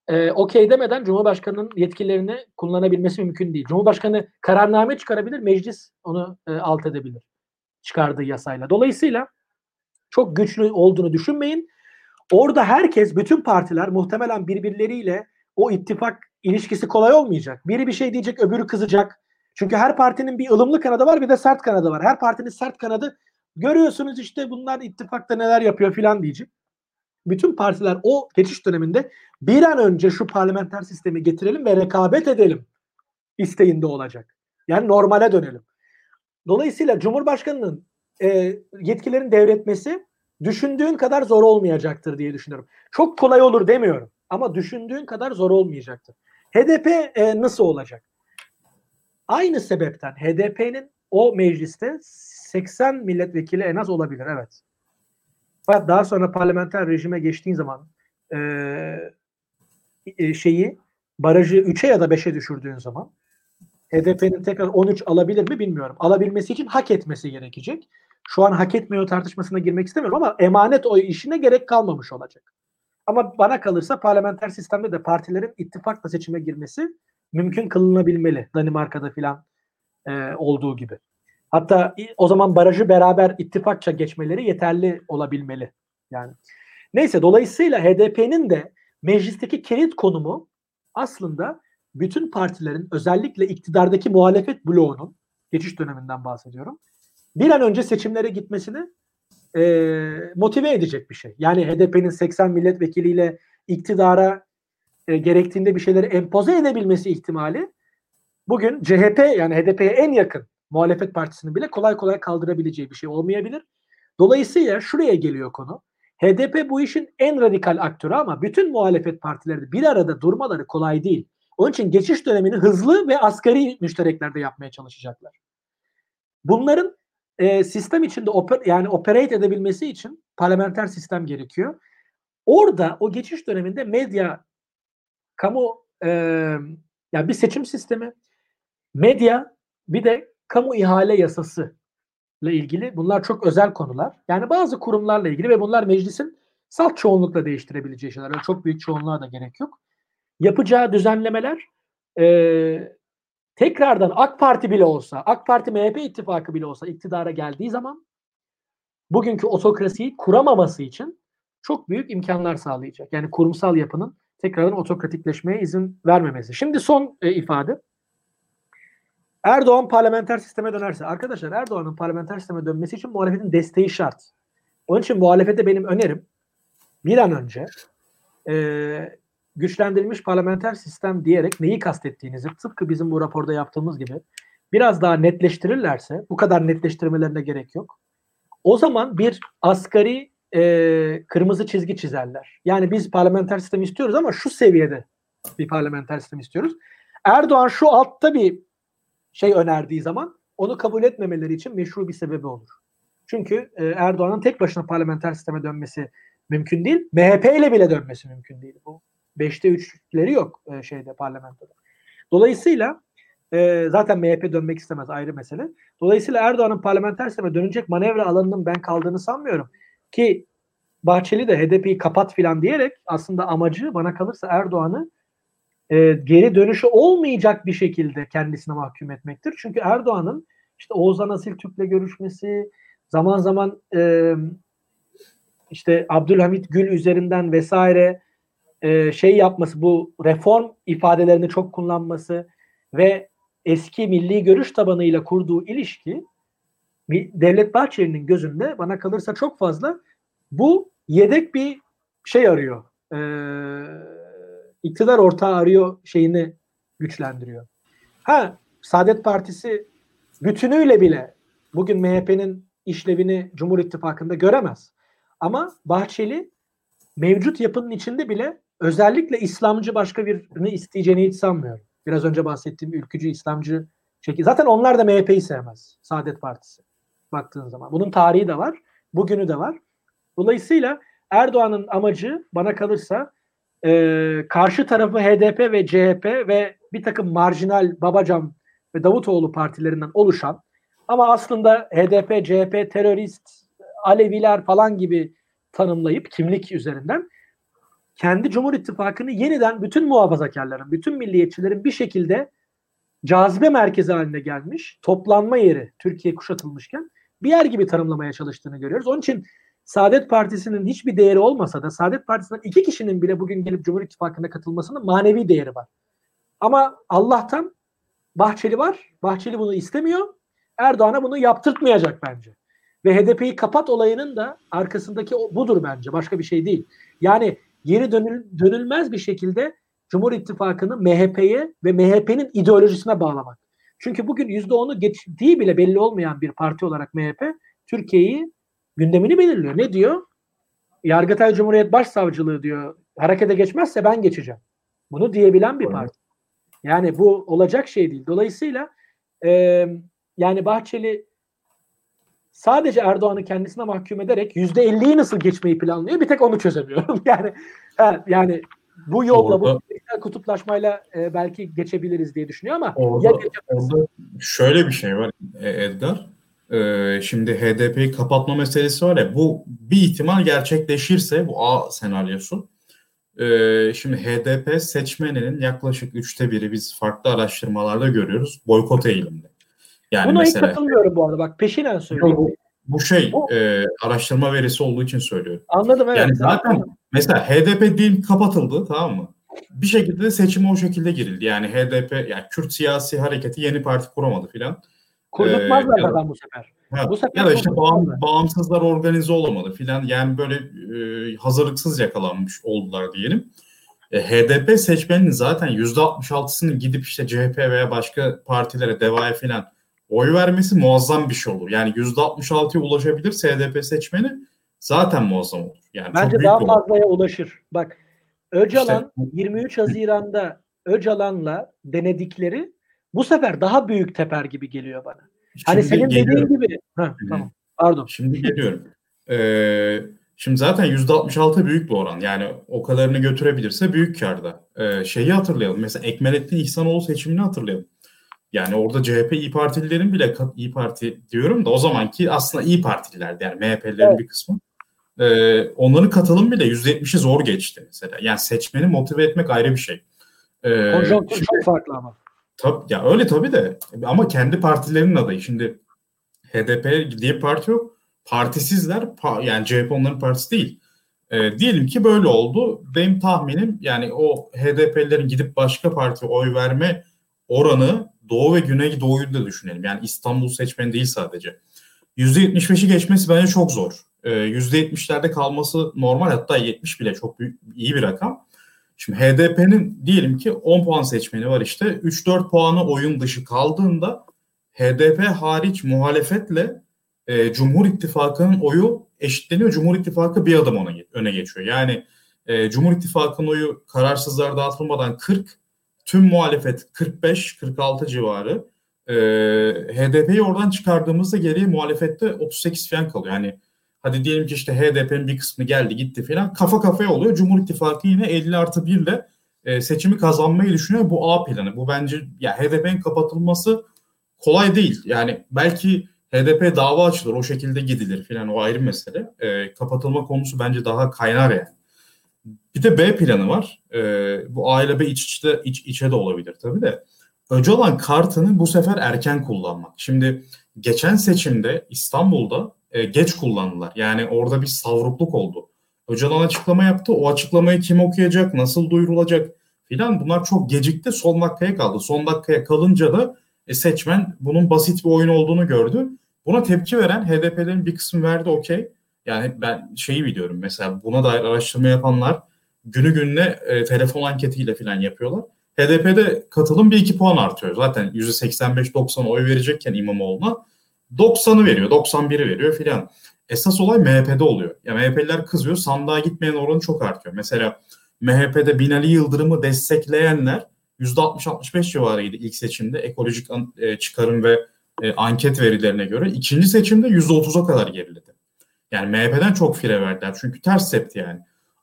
e, okey demeden Cumhurbaşkanı'nın yetkilerini kullanabilmesi mümkün değil. Cumhurbaşkanı kararname çıkarabilir, meclis onu e, alt edebilir çıkardığı yasayla. Dolayısıyla çok güçlü olduğunu düşünmeyin. Orada herkes, bütün partiler muhtemelen birbirleriyle o ittifak ilişkisi kolay olmayacak. Biri bir şey diyecek, öbürü kızacak. Çünkü her partinin bir ılımlı kanadı var, bir de sert kanadı var. Her partinin sert kanadı görüyorsunuz işte bunlar ittifakta neler yapıyor filan diyecek bütün partiler o geçiş döneminde bir an önce şu parlamenter sistemi getirelim ve rekabet edelim isteğinde olacak. Yani normale dönelim. Dolayısıyla Cumhurbaşkanı'nın e, yetkilerin devretmesi düşündüğün kadar zor olmayacaktır diye düşünüyorum. Çok kolay olur demiyorum ama düşündüğün kadar zor olmayacaktır. HDP e, nasıl olacak? Aynı sebepten HDP'nin o mecliste 80 milletvekili en az olabilir evet. Fakat daha sonra parlamenter rejime geçtiğin zaman e, e şeyi barajı 3'e ya da 5'e düşürdüğün zaman HDP'nin tekrar 13 alabilir mi bilmiyorum. Alabilmesi için hak etmesi gerekecek. Şu an hak etmiyor tartışmasına girmek istemiyorum ama emanet oy işine gerek kalmamış olacak. Ama bana kalırsa parlamenter sistemde de partilerin ittifakla seçime girmesi mümkün kılınabilmeli. Danimarka'da filan e, olduğu gibi. Hatta o zaman barajı beraber ittifakça geçmeleri yeterli olabilmeli. Yani neyse dolayısıyla HDP'nin de meclisteki kilit konumu aslında bütün partilerin özellikle iktidardaki muhalefet bloğunun geçiş döneminden bahsediyorum. Bir an önce seçimlere gitmesini e, motive edecek bir şey. Yani HDP'nin 80 milletvekiliyle iktidara e, gerektiğinde bir şeyleri empoze edebilmesi ihtimali bugün CHP yani HDP'ye en yakın muhalefet partisinin bile kolay kolay kaldırabileceği bir şey olmayabilir. Dolayısıyla şuraya geliyor konu. HDP bu işin en radikal aktörü ama bütün muhalefet partileri bir arada durmaları kolay değil. Onun için geçiş dönemini hızlı ve asgari müştereklerde yapmaya çalışacaklar. Bunların e, sistem içinde oper, yani operate edebilmesi için parlamenter sistem gerekiyor. Orada o geçiş döneminde medya, kamu e, yani bir seçim sistemi, medya bir de kamu ihale yasası ile ilgili bunlar çok özel konular. Yani bazı kurumlarla ilgili ve bunlar meclisin salt çoğunlukla değiştirebileceği şeyler. Öyle çok büyük çoğunluğa da gerek yok. Yapacağı düzenlemeler e, tekrardan AK Parti bile olsa, AK Parti MHP ittifakı bile olsa iktidara geldiği zaman bugünkü otokrasiyi kuramaması için çok büyük imkanlar sağlayacak. Yani kurumsal yapının tekrardan otokratikleşmeye izin vermemesi. Şimdi son e, ifade. Erdoğan parlamenter sisteme dönerse, arkadaşlar Erdoğan'ın parlamenter sisteme dönmesi için muhalefetin desteği şart. Onun için muhalefete benim önerim bir an önce e, güçlendirilmiş parlamenter sistem diyerek neyi kastettiğinizi tıpkı bizim bu raporda yaptığımız gibi biraz daha netleştirirlerse bu kadar netleştirmelerine gerek yok. O zaman bir asgari e, kırmızı çizgi çizerler. Yani biz parlamenter sistem istiyoruz ama şu seviyede bir parlamenter sistem istiyoruz. Erdoğan şu altta bir şey önerdiği zaman onu kabul etmemeleri için meşru bir sebebi olur. Çünkü e, Erdoğan'ın tek başına parlamenter sisteme dönmesi mümkün değil. MHP ile bile dönmesi mümkün değil. Bu 5'te 3'leri yok e, şeyde parlamentoda. Dolayısıyla e, zaten MHP dönmek istemez ayrı mesele. Dolayısıyla Erdoğan'ın parlamenter sisteme dönecek manevra alanının ben kaldığını sanmıyorum. Ki Bahçeli de HDP'yi kapat filan diyerek aslında amacı bana kalırsa Erdoğan'ı e, geri dönüşü olmayacak bir şekilde kendisine mahkum etmektir. Çünkü Erdoğan'ın işte Oğuzhan Asil Türk'le görüşmesi, zaman zaman e, işte Abdülhamit Gül üzerinden vesaire e, şey yapması, bu reform ifadelerini çok kullanması ve eski milli görüş tabanıyla kurduğu ilişki Devlet Bahçeli'nin gözünde bana kalırsa çok fazla bu yedek bir şey arıyor. Eee iktidar ortağı arıyor şeyini güçlendiriyor. Ha Saadet Partisi bütünüyle bile bugün MHP'nin işlevini Cumhur İttifakı'nda göremez. Ama Bahçeli mevcut yapının içinde bile özellikle İslamcı başka birini isteyeceğini hiç sanmıyorum. Biraz önce bahsettiğim ülkücü İslamcı şekil. Zaten onlar da MHP'yi sevmez. Saadet Partisi. Baktığın zaman. Bunun tarihi de var. Bugünü de var. Dolayısıyla Erdoğan'ın amacı bana kalırsa e, karşı tarafı HDP ve CHP ve bir takım marjinal Babacan ve Davutoğlu partilerinden oluşan ama aslında HDP, CHP, terörist, Aleviler falan gibi tanımlayıp kimlik üzerinden kendi Cumhur İttifakı'nı yeniden bütün muhafazakarların, bütün milliyetçilerin bir şekilde cazibe merkezi haline gelmiş, toplanma yeri Türkiye kuşatılmışken bir yer gibi tanımlamaya çalıştığını görüyoruz. Onun için Saadet Partisi'nin hiçbir değeri olmasa da Saadet Partisi'nden iki kişinin bile bugün gelip Cumhur İttifakı'na katılmasının manevi değeri var. Ama Allah'tan Bahçeli var. Bahçeli bunu istemiyor. Erdoğan'a bunu yaptırtmayacak bence. Ve HDP'yi kapat olayının da arkasındaki budur bence. Başka bir şey değil. Yani geri dönül, dönülmez bir şekilde Cumhur İttifakı'nı MHP'ye ve MHP'nin ideolojisine bağlamak. Çünkü bugün %10'u geçtiği bile belli olmayan bir parti olarak MHP Türkiye'yi gündemini belirliyor. Ne diyor? Yargıtay Cumhuriyet Başsavcılığı diyor. Harekete geçmezse ben geçeceğim. Bunu diyebilen bir parti. Yani bu olacak şey değil. Dolayısıyla e, yani Bahçeli sadece Erdoğan'ı kendisine mahkum ederek yüzde elliyi nasıl geçmeyi planlıyor? Bir tek onu çözemiyorum. yani yani bu yolla orada, bu kutuplaşmayla e, belki geçebiliriz diye düşünüyor ama orada, ya orada şöyle bir şey var e, Edgar. Ee, şimdi HDP'yi kapatma meselesi var ya bu bir ihtimal gerçekleşirse bu A senaryosu ee, şimdi HDP seçmeninin yaklaşık üçte biri biz farklı araştırmalarda görüyoruz boykot eğilimde. Yani Buna mesela, hiç katılmıyorum bu arada bak peşinen söylüyorum. Bu, bu şey bu, e, araştırma verisi olduğu için söylüyorum. Anladım evet. Yani zaten mesela HDP diyelim kapatıldı tamam mı? Bir şekilde de seçime o şekilde girildi. Yani HDP yani Kürt siyasi hareketi yeni parti kuramadı filan. Kurdurtmazlar ee, zaten bu sefer. Ha, bu sefer ya da işte bağım, bağımsızlar organize olamadı filan. Yani böyle e, hazırlıksız yakalanmış oldular diyelim. E, HDP seçmeninin zaten %66'sının gidip işte CHP veya başka partilere, DEVA'ya filan oy vermesi muazzam bir şey olur. Yani %66'ya ulaşabilirse HDP seçmeni zaten muazzam olur. Yani Bence daha fazlaya olur. ulaşır. Bak Öcalan işte, 23 Haziran'da Öcalan'la denedikleri bu sefer daha büyük teper gibi geliyor bana. Hani senin geliyorum. dediğin gibi. Heh, tamam. Pardon. Şimdi geliyorum. Ee, şimdi zaten %66 büyük bir oran. Yani o kadarını götürebilirse büyük karda. Ee, şeyi hatırlayalım. Mesela Ekmelettin İhsanoğlu seçimini hatırlayalım. Yani orada CHP İyi Partililerin bile İyi Parti diyorum da o zamanki aslında İyi Partililerdi yani MHP'lilerin evet. bir kısmı. Ee, onların katılım bile %70'i zor geçti mesela. Yani seçmeni motive etmek ayrı bir şey. Ee, Konjonktür çok farklı ama. Tabii ya öyle tabii de ama kendi partilerinin adayı. Şimdi HDP diye parti yok. Partisizler. Pa, yani CHP onların partisi değil. E, diyelim ki böyle oldu. Benim tahminim yani o HDP'lerin gidip başka parti oy verme oranı Doğu ve Güneydoğu'yu da düşünelim. Yani İstanbul seçmeni değil sadece. %75'i geçmesi bence çok zor. E, %70'lerde kalması normal hatta 70 bile çok büyük, iyi bir rakam. Şimdi HDP'nin diyelim ki 10 puan seçmeni var işte. 3-4 puanı oyun dışı kaldığında HDP hariç muhalefetle e, Cumhur İttifakı'nın oyu eşitleniyor. Cumhur İttifakı bir adım ona öne geçiyor. Yani e, Cumhur İttifakı'nın oyu kararsızlar dağıtılmadan 40, tüm muhalefet 45-46 civarı. E, HDP'yi oradan çıkardığımızda geriye muhalefette 38 falan kalıyor. Yani Hadi diyelim ki işte HDP'nin bir kısmı geldi gitti falan. Kafa kafaya oluyor. Cumhur İttifakı yine 50 artı 1 ile e, seçimi kazanmayı düşünüyor. Bu A planı. Bu bence ya HDP'nin kapatılması kolay değil. Yani belki HDP dava açılır o şekilde gidilir falan o ayrı mesele. E, kapatılma konusu bence daha kaynar yani. Bir de B planı var. E, bu A ile B iç içe, iç içe de olabilir tabii de. Öcalan kartını bu sefer erken kullanmak. Şimdi geçen seçimde İstanbul'da e, geç kullandılar. Yani orada bir savrukluk oldu. Öcalan açıklama yaptı. O açıklamayı kim okuyacak, nasıl duyurulacak filan bunlar çok gecikti. Son dakikaya kaldı. Son dakikaya kalınca da e, seçmen bunun basit bir oyun olduğunu gördü. Buna tepki veren HDP'lerin bir kısmı verdi okey. Yani ben şeyi biliyorum mesela buna dair araştırma yapanlar günü gününe e, telefon anketiyle falan yapıyorlar. HDP'de katılım bir iki puan artıyor. Zaten %85-90 oy verecekken İmamoğlu'na 90'ı veriyor, 91'i veriyor filan. Esas olay MHP'de oluyor. Ya MHP'liler kızıyor, sandığa gitmeyen oranı çok artıyor. Mesela MHP'de Binali Yıldırım'ı destekleyenler %60-65 civarıydı ilk seçimde ekolojik e, çıkarım ve e, anket verilerine göre. ikinci seçimde %30'a kadar geriledi. Yani MHP'den çok fire verdiler. Çünkü ters septi yani.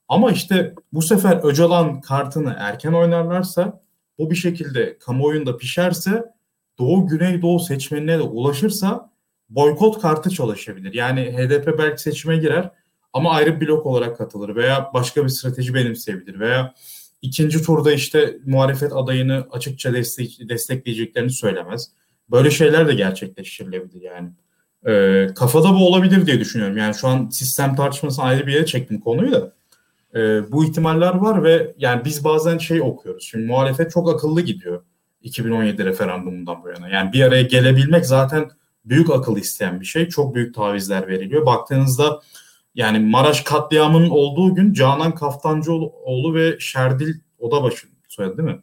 Ama işte bu sefer Öcalan kartını erken oynarlarsa bu bir şekilde kamuoyunda pişerse Doğu Güneydoğu seçmenine de ulaşırsa boykot kartı çalışabilir. Yani HDP belki seçime girer ama ayrı blok olarak katılır veya başka bir strateji benimseyebilir veya ikinci turda işte muhalefet adayını açıkça destek, destekleyeceklerini söylemez. Böyle şeyler de gerçekleştirilebilir yani. Ee, kafada bu olabilir diye düşünüyorum. Yani şu an sistem tartışmasını ayrı bir yere çektim konuyu da. Ee, bu ihtimaller var ve yani biz bazen şey okuyoruz. Şimdi muhalefet çok akıllı gidiyor 2017 referandumundan bu yana. Yani bir araya gelebilmek zaten büyük akıl isteyen bir şey. Çok büyük tavizler veriliyor. Baktığınızda yani Maraş katliamının olduğu gün Canan Kaftancıoğlu ve Şerdil Odabaşı soyadı değil mi?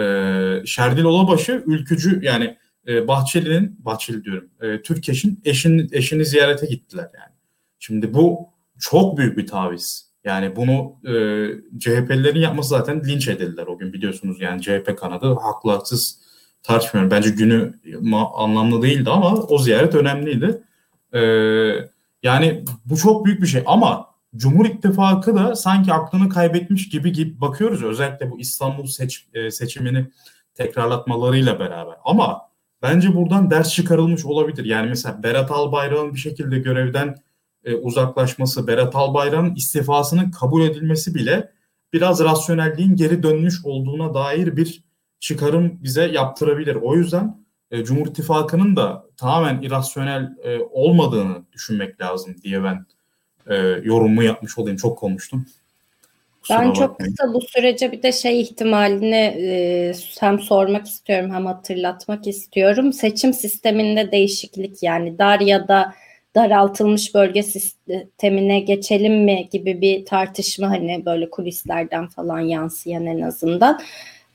Ee, Şerdil Odabaşı ülkücü yani e, Bahçeli'nin Bahçeli diyorum. E, Türkeş'in eşini, eşini ziyarete gittiler yani. Şimdi bu çok büyük bir taviz. Yani bunu e, CHP'lilerin yapması zaten linç edildiler o gün biliyorsunuz yani CHP kanadı haklı haksız tartışmıyorum. Bence günü anlamlı değildi ama o ziyaret önemliydi. Ee, yani bu çok büyük bir şey ama Cumhur İttifakı da sanki aklını kaybetmiş gibi gibi bakıyoruz. Özellikle bu İstanbul seç, e, seçimini tekrarlatmalarıyla beraber. Ama bence buradan ders çıkarılmış olabilir. Yani mesela Berat Albayrak'ın bir şekilde görevden e, uzaklaşması, Berat Albayrak'ın istifasının kabul edilmesi bile biraz rasyonelliğin geri dönmüş olduğuna dair bir çıkarım bize yaptırabilir. O yüzden e, Cumhur İttifakı'nın da tamamen irasyonel e, olmadığını düşünmek lazım diye ben e, yorumumu yapmış olayım. Çok konuştum. Kusura ben çok bakmayın. kısa bu sürece bir de şey ihtimalini e, hem sormak istiyorum hem hatırlatmak istiyorum. Seçim sisteminde değişiklik yani dar ya da daraltılmış bölge sistemine geçelim mi gibi bir tartışma hani böyle kulislerden falan yansıyan en azından.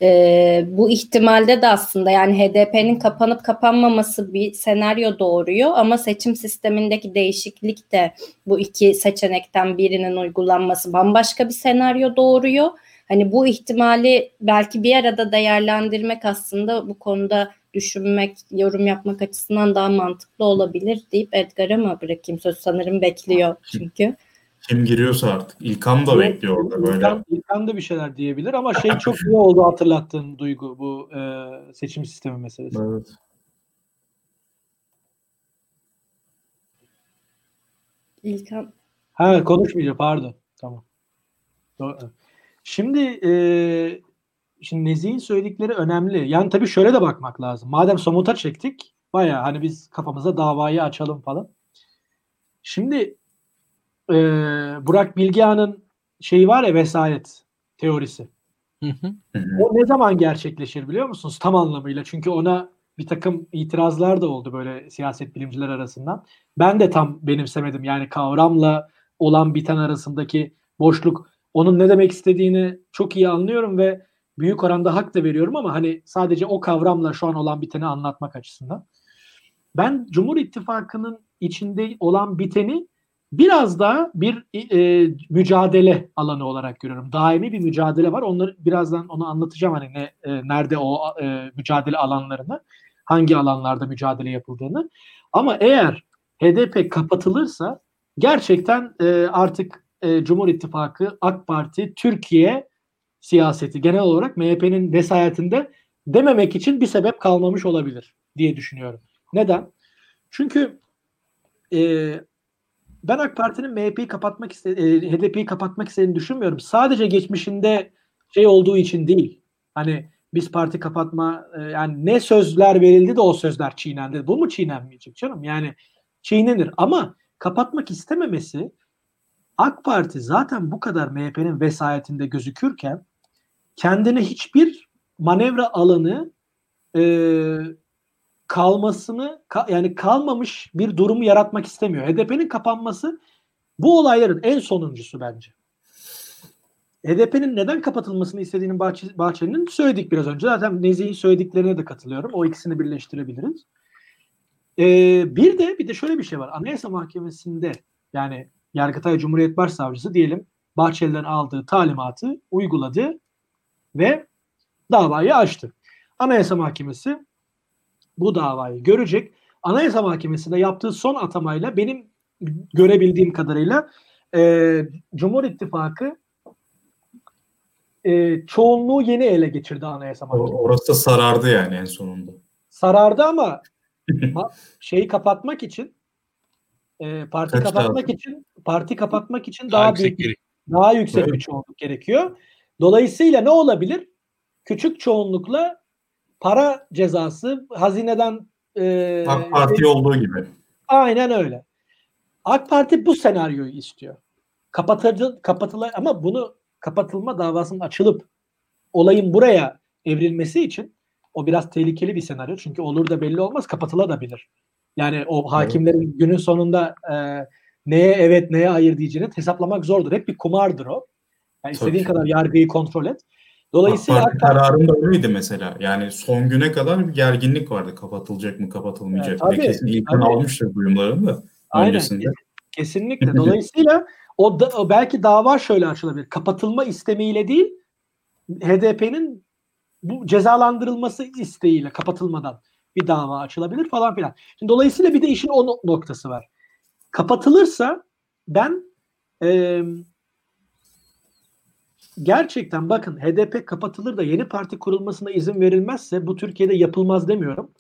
E, bu ihtimalde de aslında yani HDP'nin kapanıp kapanmaması bir senaryo doğuruyor ama seçim sistemindeki değişiklik de bu iki seçenekten birinin uygulanması bambaşka bir senaryo doğuruyor. Hani bu ihtimali belki bir arada değerlendirmek aslında bu konuda düşünmek, yorum yapmak açısından daha mantıklı olabilir deyip Edgar'a mı bırakayım söz sanırım bekliyor çünkü. Kim giriyorsa artık. İlkan da bekliyor orada böyle. İlkan, İlkan da bir şeyler diyebilir ama şey çok iyi oldu hatırlattığın duygu bu e, seçim sistemi meselesi. Evet. İlkan. Ha konuşmayacağım pardon. Tamam. Şimdi e, şimdi Nezih'in söyledikleri önemli. Yani tabii şöyle de bakmak lazım. Madem somuta çektik baya hani biz kafamıza davayı açalım falan. Şimdi e, Burak Bilgehan'ın şeyi var ya vesayet teorisi. O ne zaman gerçekleşir biliyor musunuz? Tam anlamıyla. Çünkü ona bir takım itirazlar da oldu böyle siyaset bilimciler arasından. Ben de tam benimsemedim. Yani kavramla olan biten arasındaki boşluk onun ne demek istediğini çok iyi anlıyorum ve büyük oranda hak da veriyorum ama hani sadece o kavramla şu an olan biteni anlatmak açısından. Ben Cumhur İttifakı'nın içinde olan biteni biraz daha bir e, mücadele alanı olarak görüyorum. Daimi bir mücadele var. Onları birazdan onu anlatacağım hani ne e, nerede o e, mücadele alanlarını, hangi alanlarda mücadele yapıldığını. Ama eğer HDP kapatılırsa gerçekten e, artık e, Cumhur İttifakı, AK Parti, Türkiye siyaseti genel olarak MHP'nin vesayetinde dememek için bir sebep kalmamış olabilir diye düşünüyorum. Neden? Çünkü e, ben AK Parti'nin MHP'yi kapatmak iste, e, HDP'yi kapatmak istediğini düşünmüyorum. Sadece geçmişinde şey olduğu için değil. Hani biz parti kapatma e, yani ne sözler verildi de o sözler çiğnendi. Bu mu çiğnenmeyecek canım? Yani çiğnenir ama kapatmak istememesi AK Parti zaten bu kadar MHP'nin vesayetinde gözükürken kendine hiçbir manevra alanı e, kalmasını yani kalmamış bir durumu yaratmak istemiyor. HDP'nin kapanması bu olayların en sonuncusu bence. HDP'nin neden kapatılmasını istediğinin Bahçe, Bahçeli'nin söyledik biraz önce. Zaten Nezih'in söylediklerine de katılıyorum. O ikisini birleştirebiliriz. Ee, bir de bir de şöyle bir şey var. Anayasa Mahkemesi'nde yani Yargıtay Cumhuriyet Başsavcısı diyelim Bahçeli'den aldığı talimatı uyguladı ve davayı açtı. Anayasa Mahkemesi bu davayı görecek. Anayasa Mahkemesi'nde yaptığı son atamayla benim görebildiğim kadarıyla e, Cumhur İttifakı e, çoğunluğu yeni ele geçirdi Anayasa Mahkemesi. Orası da sarardı yani en sonunda. Sarardı ama şeyi kapatmak için e, parti Kaç kapatmak daha? için parti kapatmak için daha, daha büyük gerek. daha yüksek evet. bir çoğunluk gerekiyor. Dolayısıyla ne olabilir? Küçük çoğunlukla para cezası hazineden e, AK Parti şey, olduğu gibi. Aynen öyle. AK Parti bu senaryoyu istiyor. Kapatıcı kapatıla ama bunu kapatılma davasının açılıp olayın buraya evrilmesi için o biraz tehlikeli bir senaryo. Çünkü olur da belli olmaz kapatılabilir. Yani o hakimlerin evet. günün sonunda e, neye evet neye hayır diyeceğini hesaplamak zordur. Hep bir kumardır o. Yani istediğin kadar yargıyı kontrol et. Dolayısıyla AK Parti kararında öyleydi mesela. Yani son güne kadar bir gerginlik vardı. Kapatılacak mı, kapatılmayacak mı? Tabii, kesin İlkan almıştır duyumlarını da Aynen, öncesinde. Kesinlikle. Dolayısıyla o, da, o belki dava şöyle açılabilir. Kapatılma istemiyle değil, HDP'nin bu cezalandırılması isteğiyle kapatılmadan bir dava açılabilir falan filan. Şimdi dolayısıyla bir de işin o noktası var. Kapatılırsa ben e, gerçekten bakın HDP kapatılır da yeni parti kurulmasına izin verilmezse bu Türkiye'de yapılmaz demiyorum.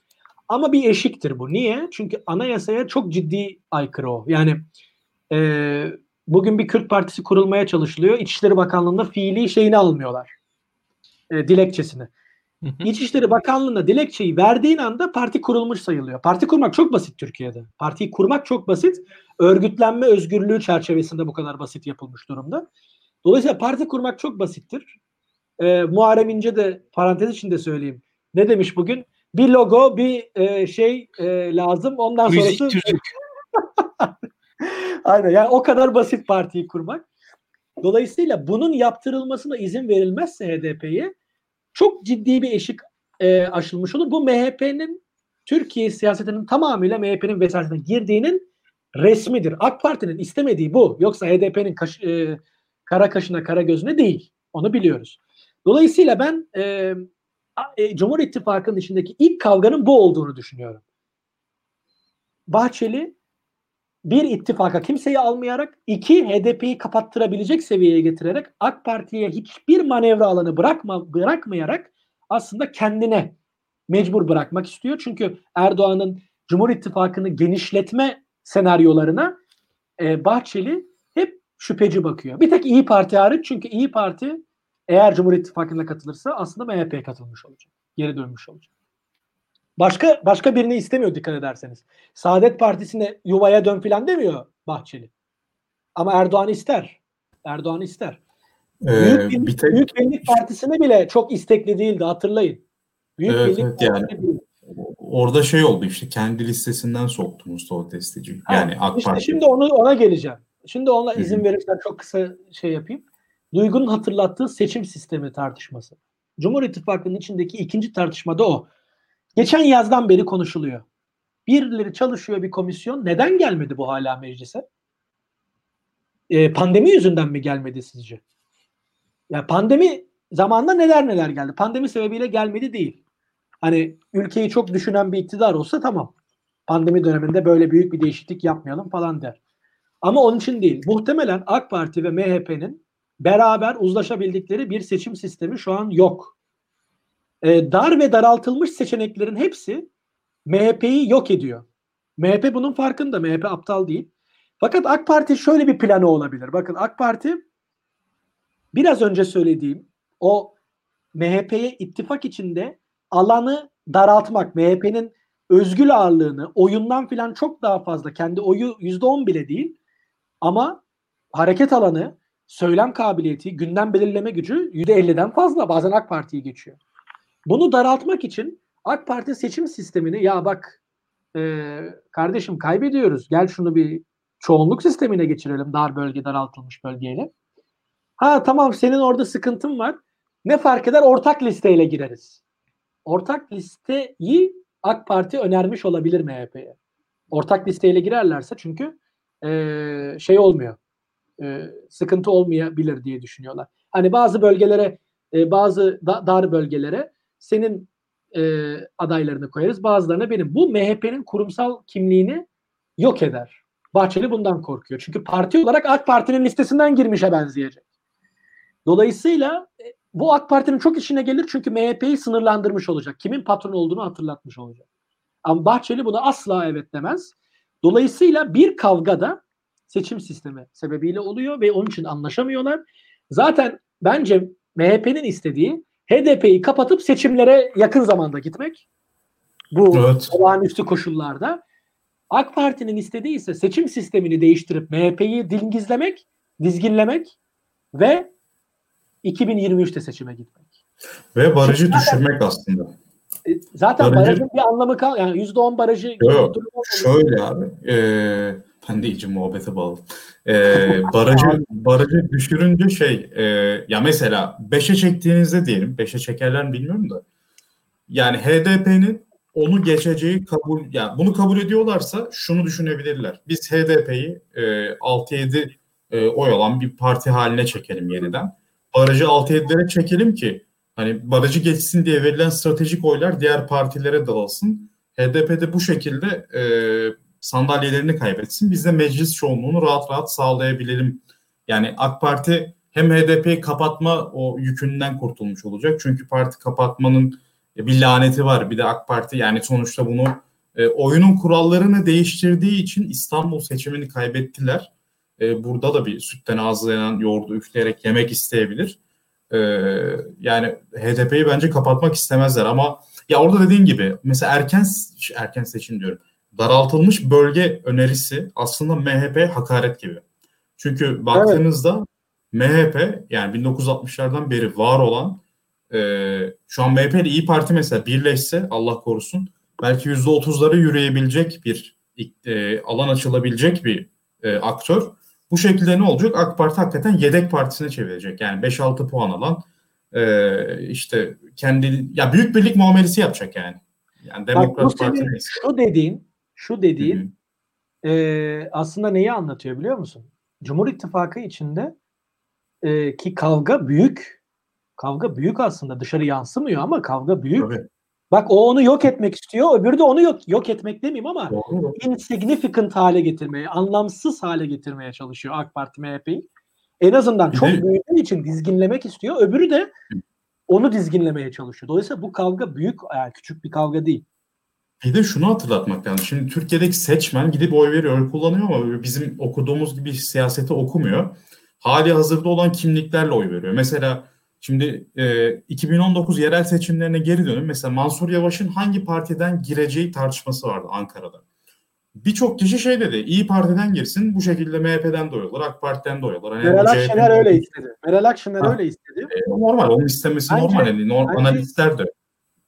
Ama bir eşiktir bu. Niye? Çünkü anayasaya çok ciddi aykırı o. Yani e, bugün bir Kürt partisi kurulmaya çalışılıyor. İçişleri Bakanlığı'nda fiili şeyini almıyorlar. E, dilekçesini. İçişleri Bakanlığı'na dilekçeyi verdiğin anda parti kurulmuş sayılıyor. Parti kurmak çok basit Türkiye'de. Partiyi kurmak çok basit. Örgütlenme özgürlüğü çerçevesinde bu kadar basit yapılmış durumda. Dolayısıyla parti kurmak çok basittir. E, Muharrem İnce de parantez içinde söyleyeyim. Ne demiş bugün? Bir logo, bir e, şey e, lazım. Ondan Müzik, sonrası... Türk. Aynen yani o kadar basit partiyi kurmak. Dolayısıyla bunun yaptırılmasına izin verilmezse HDP'ye çok ciddi bir eşik e, aşılmış olur. Bu MHP'nin Türkiye siyasetinin tamamıyla MHP'nin vesayetine girdiğinin resmidir. AK Parti'nin istemediği bu. Yoksa HDP'nin kaş, e, kara kaşına kara gözüne değil. Onu biliyoruz. Dolayısıyla ben e, e, Cumhur İttifakı'nın içindeki ilk kavganın bu olduğunu düşünüyorum. Bahçeli bir ittifaka kimseyi almayarak iki HDP'yi kapattırabilecek seviyeye getirerek AK Parti'ye hiçbir manevra alanı bırakma bırakmayarak aslında kendine mecbur bırakmak istiyor. Çünkü Erdoğan'ın Cumhur İttifakı'nı genişletme senaryolarına e, Bahçeli şüpheci bakıyor. Bir tek İyi Parti hariç çünkü İyi Parti eğer Cumhur İttifakı'na katılırsa aslında MHP'ye katılmış olacak. Geri dönmüş olacak. Başka başka birini istemiyor dikkat ederseniz. Saadet Partisi'ne yuvaya dön filan demiyor Bahçeli. Ama Erdoğan ister. Erdoğan ister. Ee, Büyük, Birlik, bir tek Büyük Birlik Partisi'ne bile çok istekli değildi hatırlayın. Büyük Evet, Birlik evet, yani. Değil. orada şey oldu işte kendi listesinden soktu Mustafa Desteci. Ha, Yani AK İşte Parti. şimdi onu ona geleceğim. Şimdi ona izin verirsen çok kısa şey yapayım. Duygu'nun hatırlattığı seçim sistemi tartışması. Cumhur İttifakı'nın içindeki ikinci tartışmada o. Geçen yazdan beri konuşuluyor. Birileri çalışıyor bir komisyon. Neden gelmedi bu hala meclise? Ee, pandemi yüzünden mi gelmedi sizce? Ya pandemi zamanında neler neler geldi. Pandemi sebebiyle gelmedi değil. Hani ülkeyi çok düşünen bir iktidar olsa tamam. Pandemi döneminde böyle büyük bir değişiklik yapmayalım falan der. Ama onun için değil. Muhtemelen AK Parti ve MHP'nin beraber uzlaşabildikleri bir seçim sistemi şu an yok. Ee, dar ve daraltılmış seçeneklerin hepsi MHP'yi yok ediyor. MHP bunun farkında. MHP aptal değil. Fakat AK Parti şöyle bir planı olabilir. Bakın AK Parti biraz önce söylediğim o MHP'ye ittifak içinde alanı daraltmak, MHP'nin özgül ağırlığını oyundan filan çok daha fazla kendi oyu %10 bile değil ama hareket alanı, söylem kabiliyeti, gündem belirleme gücü %50'den fazla. Bazen AK Parti'yi geçiyor. Bunu daraltmak için AK Parti seçim sistemini ya bak e, kardeşim kaybediyoruz. Gel şunu bir çoğunluk sistemine geçirelim dar bölge daraltılmış bölgeyle. Ha tamam senin orada sıkıntın var. Ne fark eder ortak listeyle gireriz. Ortak listeyi AK Parti önermiş olabilir MHP'ye. Ortak listeyle girerlerse çünkü e, şey olmuyor. E, sıkıntı olmayabilir diye düşünüyorlar. Hani bazı bölgelere e, bazı da, dar bölgelere senin e, adaylarını koyarız bazılarına benim. Bu MHP'nin kurumsal kimliğini yok eder. Bahçeli bundan korkuyor. Çünkü parti olarak AK Parti'nin listesinden girmişe benzeyecek. Dolayısıyla e, bu AK Parti'nin çok işine gelir çünkü MHP'yi sınırlandırmış olacak. Kimin patron olduğunu hatırlatmış olacak. Ama Bahçeli buna asla evet demez. Dolayısıyla bir kavgada seçim sistemi sebebiyle oluyor ve onun için anlaşamıyorlar. Zaten bence MHP'nin istediği HDP'yi kapatıp seçimlere yakın zamanda gitmek. Bu Evet. olağanüstü koşullarda. AK Parti'nin istediği ise seçim sistemini değiştirip MHP'yi dingizlemek, dizginlemek ve 2023'te seçime gitmek. Ve barajı düşürmek aslında. E, Zaten Barajı- barajın bir anlamı kal yani %10 barajı gibi Yok. Şöyle abi. E, ben de iyice muhabbete bağlı. E, barajı, barajı düşürünce şey e, ya mesela 5'e çektiğinizde diyelim 5'e çekerler mi bilmiyorum da yani HDP'nin onu geçeceği kabul yani bunu kabul ediyorlarsa şunu düşünebilirler. Biz HDP'yi e, 6-7 e, oy alan bir parti haline çekelim yeniden. Barajı 6-7'lere çekelim ki hani barajı geçsin diye verilen stratejik oylar diğer partilere dağılsın. HDP de bu şekilde e, sandalyelerini kaybetsin. Biz de meclis çoğunluğunu rahat rahat sağlayabilelim Yani AK Parti hem HDP'yi kapatma o yükünden kurtulmuş olacak. Çünkü parti kapatmanın bir laneti var. Bir de AK Parti yani sonuçta bunu e, oyunun kurallarını değiştirdiği için İstanbul seçimini kaybettiler. E, burada da bir sütten ağızlayan yoğurdu üfleyerek yemek isteyebilir. E, yani HDP'yi bence kapatmak istemezler ama ya orada dediğin gibi mesela erken erken seçim diyorum. Daraltılmış bölge önerisi aslında MHP hakaret gibi. Çünkü baktığınızda evet. MHP yani 1960'lardan beri var olan e, şu an MHP ile İyi Parti mesela birleşse Allah korusun belki %30'lara yürüyebilecek bir e, alan açılabilecek bir e, aktör. Bu şekilde ne olacak? AK Parti hakikaten yedek partisine çevirecek. Yani 5-6 puan alan e, işte kendi ya büyük birlik muamelesi yapacak yani. Yani Demokrat Bak, Parti neyse. Şu dediğin, şu dediğin e, aslında neyi anlatıyor biliyor musun? Cumhur İttifakı içinde e, ki kavga büyük. Kavga büyük aslında. Dışarı yansımıyor ama kavga büyük. Tabii. Bak o onu yok etmek istiyor. Öbürü de onu yok, yok etmek demeyeyim ama Doğru. insignificant hale getirmeye, anlamsız hale getirmeye çalışıyor AK Parti MHP'yi. En azından çok büyüdüğü için dizginlemek istiyor. Öbürü de onu dizginlemeye çalışıyor. Dolayısıyla bu kavga büyük, yani küçük bir kavga değil. Bir de şunu hatırlatmak lazım. Şimdi Türkiye'deki seçmen gidip oy veriyor, oy kullanıyor ama bizim okuduğumuz gibi siyaseti okumuyor. Hali hazırda olan kimliklerle oy veriyor. Mesela Şimdi e, 2019 yerel seçimlerine geri dönün. Mesela Mansur Yavaş'ın hangi partiden gireceği tartışması vardı Ankara'da. Birçok kişi şey dedi, İyi Parti'den girsin, bu şekilde MHP'den de oyalır, AK Parti'den de oyalır. Hani Meral Akşener öyle istedi. Meral Akşener öyle istedi. E, normal, onun istemesi bence, normal. Yani, normal analistler de.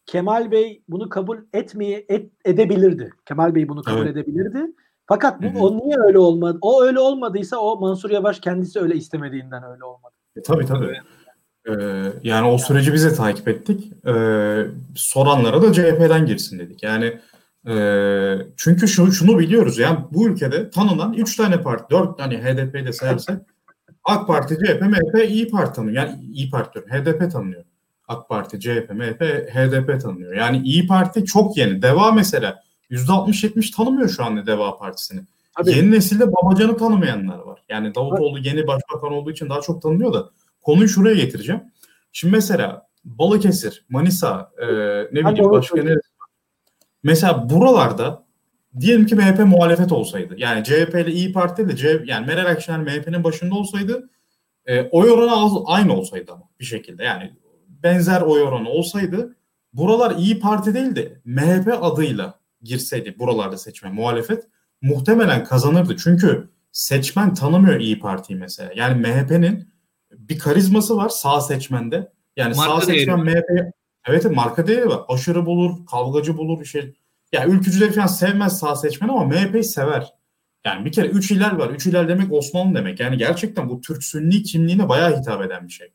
Kemal Bey bunu kabul etmeye et, edebilirdi. Kemal Bey bunu kabul evet. edebilirdi. Fakat bu, o niye öyle olmadı? O öyle olmadıysa o Mansur Yavaş kendisi öyle istemediğinden öyle olmadı. E, tabii tabii. Evet. Ee, yani o süreci bize takip ettik. Ee, soranlara da CHP'den girsin dedik. Yani e, çünkü şunu, şunu biliyoruz yani bu ülkede tanınan 3 tane parti, 4 tane HDP'yi de sayarsak AK Parti, CHP, MHP, İyi Parti tanıyor. Yani İyi Parti HDP tanıyor. AK Parti, CHP, MHP, HDP tanıyor. Yani İyi Parti çok yeni. Deva mesela %60-70 tanımıyor şu anda Deva Partisi'ni. Tabii. Yeni nesilde Babacan'ı tanımayanlar var. Yani Davutoğlu yeni başbakan olduğu için daha çok tanınıyor da konuyu şuraya getireceğim. Şimdi mesela Balıkesir, Manisa, e, ne bileyim başka ne? Mesela buralarda diyelim ki MHP muhalefet olsaydı. Yani CHP ile İyi Parti ile C, yani Meral Akşener MHP'nin başında olsaydı e, oy oranı az, aynı olsaydı ama bir şekilde. Yani benzer oy oranı olsaydı buralar İyi Parti değil de MHP adıyla girseydi buralarda seçmen muhalefet muhtemelen kazanırdı. Çünkü seçmen tanımıyor İyi Parti'yi mesela. Yani MHP'nin bir karizması var sağ seçmende. Yani marka sağ seçmen MHP evet marka değeri var. Aşırı bulur, kavgacı bulur şey. Ya ülkücüleri falan sevmez sağ seçmen ama MHP'yi sever. Yani bir kere üç hilal var. Üç hilal demek Osmanlı demek. Yani gerçekten bu Türk Sünni kimliğine bayağı hitap eden bir şey.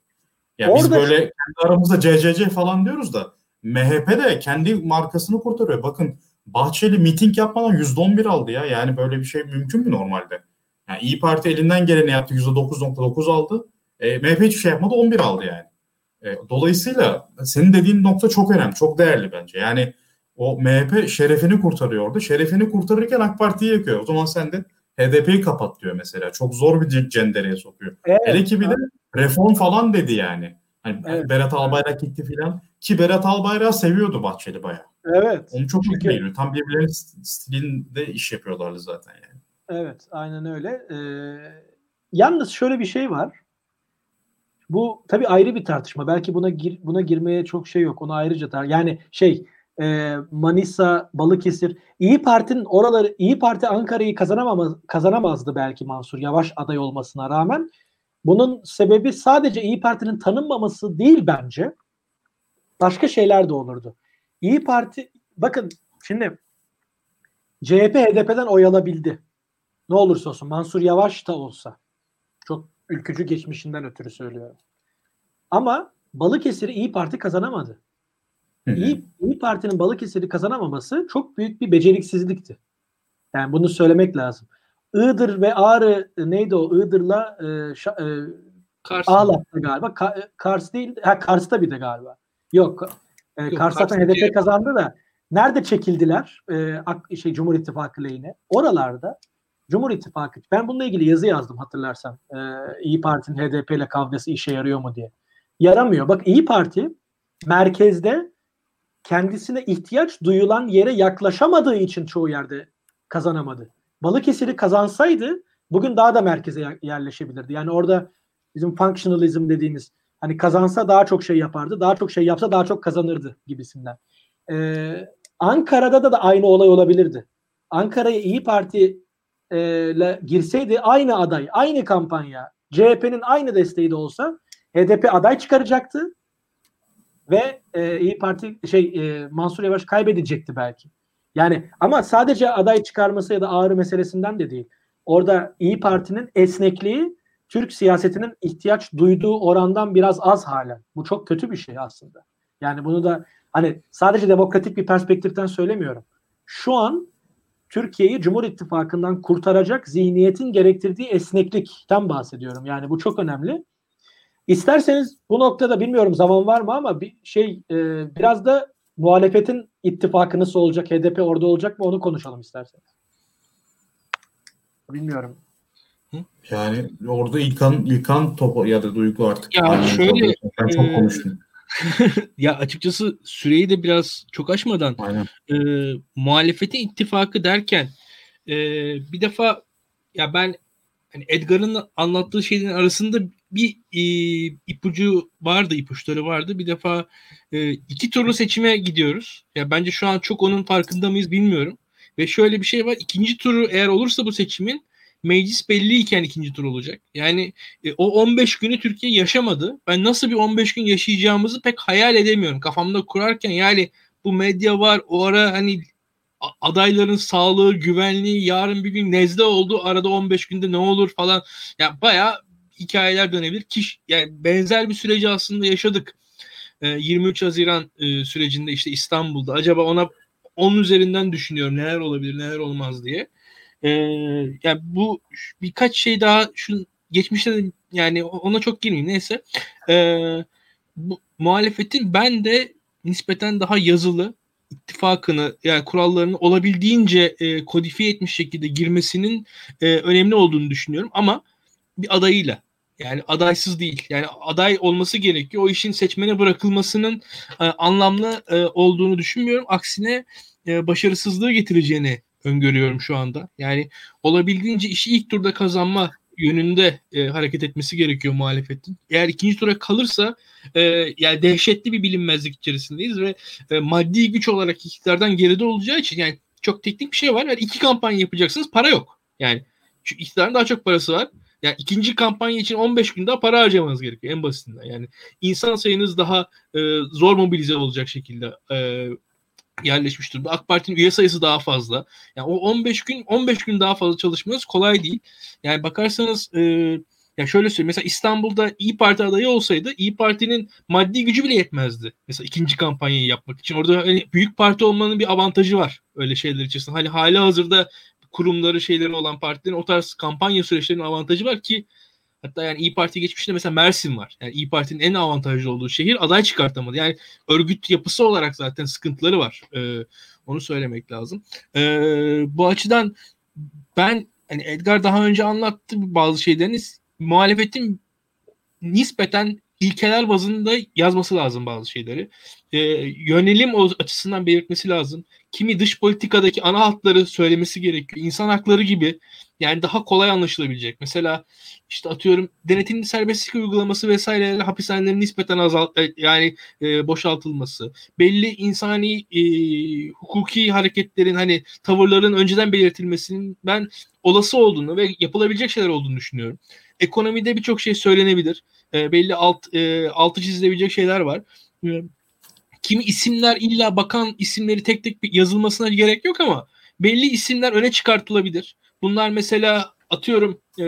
Ya yani biz böyle kendi aramızda CCC falan diyoruz da MHP de kendi markasını kurtarıyor. Bakın Bahçeli miting yapmadan %11 aldı ya. Yani böyle bir şey mümkün mü normalde? Yani İyi Parti elinden geleni yaptı. %9.9 aldı. E, MHP hiçbir şey yapmadı 11 aldı yani. E, dolayısıyla senin dediğin nokta çok önemli, çok değerli bence. Yani o MHP şerefini kurtarıyordu. Şerefini kurtarırken AK Parti'yi yakıyor. O zaman sen de HDP'yi kapat diyor mesela. Çok zor bir cendereye sokuyor. Evet, Hele ki bir de reform falan dedi yani. Hani evet, Berat Albayrak gitti filan. Ki Berat Albayrak seviyordu Bahçeli bayağı. Evet. Onu çok Çünkü... geliyor. Tam birbirlerinin stilinde iş yapıyorlardı zaten yani. Evet aynen öyle. Ee, yalnız şöyle bir şey var. Bu tabii ayrı bir tartışma. Belki buna gir, buna girmeye çok şey yok. Onu ayrıca tar yani şey e, Manisa, Balıkesir, İyi Parti'nin oraları İyi Parti Ankara'yı kazanamaz kazanamazdı belki Mansur Yavaş aday olmasına rağmen. Bunun sebebi sadece İyi Parti'nin tanınmaması değil bence. Başka şeyler de olurdu. İyi Parti bakın şimdi CHP HDP'den oy alabildi. Ne olursa olsun Mansur Yavaş da olsa ülkücü geçmişinden ötürü söylüyorum. Ama Balıkesir'i İyi Parti kazanamadı. İyi, İyi Parti'nin Balıkesir'i kazanamaması çok büyük bir beceriksizlikti. Yani bunu söylemek lazım. Iğdır ve Ağrı neydi o? Iğdır'la e, şa, e, Kars. Ağlat'ta galiba. Ka, e, Kars değil. Ha Kars'ta bir de galiba. Yok. E, Yok Kars zaten HDP kazandı da nerede çekildiler? E, şey Cumhur İttifakı lehine. Oralarda Cumhur İttifakı. Ben bununla ilgili yazı yazdım hatırlarsan. Ee, İyi Parti'nin HDP ile kavgası işe yarıyor mu diye. Yaramıyor. Bak İyi Parti merkezde kendisine ihtiyaç duyulan yere yaklaşamadığı için çoğu yerde kazanamadı. Balıkesir'i kazansaydı bugün daha da merkeze yerleşebilirdi. Yani orada bizim functionalism dediğimiz hani kazansa daha çok şey yapardı. Daha çok şey yapsa daha çok kazanırdı gibisinden. Ee, Ankara'da da, aynı olay olabilirdi. Ankara'ya İyi Parti ile girseydi aynı aday, aynı kampanya, CHP'nin aynı desteği de olsa HDP aday çıkaracaktı ve e, İyi Parti şey e, Mansur Yavaş kaybedecekti belki. Yani ama sadece aday çıkarması ya da ağrı meselesinden de değil. Orada İyi Parti'nin esnekliği Türk siyasetinin ihtiyaç duyduğu orandan biraz az halen. Bu çok kötü bir şey aslında. Yani bunu da hani sadece demokratik bir perspektiften söylemiyorum. Şu an Türkiye'yi Cumhur İttifakı'ndan kurtaracak zihniyetin gerektirdiği esneklikten bahsediyorum. Yani bu çok önemli. İsterseniz bu noktada bilmiyorum zaman var mı ama bir şey e, biraz da muhalefetin ittifakı nasıl olacak, HDP orada olacak mı onu konuşalım isterseniz. Bilmiyorum. Yani orada İlkan, İlkan topu ya da Duygu artık. Ya yani şöyle. Ben çok e, konuştum. ya açıkçası süreyi de biraz çok aşmadan e, muhalefetin ittifakı derken e, bir defa ya ben hani Edgar'ın anlattığı şeylerin arasında bir e, ipucu vardı, ipuçları vardı. Bir defa e, iki turlu seçime gidiyoruz. Ya bence şu an çok onun farkında mıyız bilmiyorum. Ve şöyle bir şey var. İkinci turu eğer olursa bu seçimin meclis belliyken ikinci tur olacak. Yani e, o 15 günü Türkiye yaşamadı. Ben nasıl bir 15 gün yaşayacağımızı pek hayal edemiyorum. Kafamda kurarken yani bu medya var. O ara hani adayların sağlığı, güvenliği, yarın bir gün nezle oldu. Arada 15 günde ne olur falan. Ya yani bayağı hikayeler dönebilir. Ki yani benzer bir süreci aslında yaşadık. 23 e, Haziran e, sürecinde işte İstanbul'da. Acaba ona onun üzerinden düşünüyorum neler olabilir, neler olmaz diye. Ee, yani bu birkaç şey daha şu geçmişte de yani ona çok girmeyeyim neyse. Ee, bu muhalefetin ben de nispeten daha yazılı ittifakını yani kurallarını olabildiğince e, kodifiye etmiş şekilde girmesinin e, önemli olduğunu düşünüyorum ama bir adayıyla yani adaysız değil. Yani aday olması gerekiyor. O işin seçmene bırakılmasının e, anlamlı e, olduğunu düşünmüyorum. Aksine e, başarısızlığı getireceğini öngörüyorum şu anda. Yani olabildiğince işi ilk turda kazanma yönünde e, hareket etmesi gerekiyor muhalefetin. Eğer ikinci tura kalırsa e, yani dehşetli bir bilinmezlik içerisindeyiz ve e, maddi güç olarak iktidardan geride olacağı için yani çok teknik bir şey var. Yani iki kampanya yapacaksınız para yok. Yani şu iktidarın daha çok parası var. Yani ikinci kampanya için 15 gün daha para harcamanız gerekiyor en basitinden. Yani insan sayınız daha e, zor mobilize olacak şekilde e, yerleşmiş durumda. AK Parti'nin üye sayısı daha fazla. Yani o 15 gün 15 gün daha fazla çalışmanız kolay değil. Yani bakarsanız e, ya şöyle söyleyeyim. Mesela İstanbul'da İyi Parti adayı olsaydı İyi Parti'nin maddi gücü bile yetmezdi. Mesela ikinci kampanyayı yapmak için. Orada hani büyük parti olmanın bir avantajı var öyle şeyler içerisinde. Hani hali hazırda kurumları şeyleri olan partilerin o tarz kampanya süreçlerinin avantajı var ki Hatta yani İyi Parti geçmişte mesela Mersin var. Yani İyi Parti'nin en avantajlı olduğu şehir aday çıkartamadı. Yani örgüt yapısı olarak zaten sıkıntıları var. Ee, onu söylemek lazım. Ee, bu açıdan ben hani Edgar daha önce anlattı bazı şeylerini muhalefetin nispeten ilkeler bazında yazması lazım bazı şeyleri. E, yönelim açısından belirtmesi lazım. Kimi dış politikadaki ana hatları söylemesi gerekiyor. İnsan hakları gibi yani daha kolay anlaşılabilecek. Mesela işte atıyorum denetimli serbestlik uygulaması vesairelerle hapishanelerin nispeten azalt e, yani e, boşaltılması, belli insani e, hukuki hareketlerin hani tavırların önceden belirtilmesinin ben olası olduğunu ve yapılabilecek şeyler olduğunu düşünüyorum. Ekonomide birçok şey söylenebilir. E, belli alt e, altı çizilebilecek şeyler var. E, kimi isimler illa bakan isimleri tek tek yazılmasına gerek yok ama belli isimler öne çıkartılabilir. Bunlar mesela atıyorum e,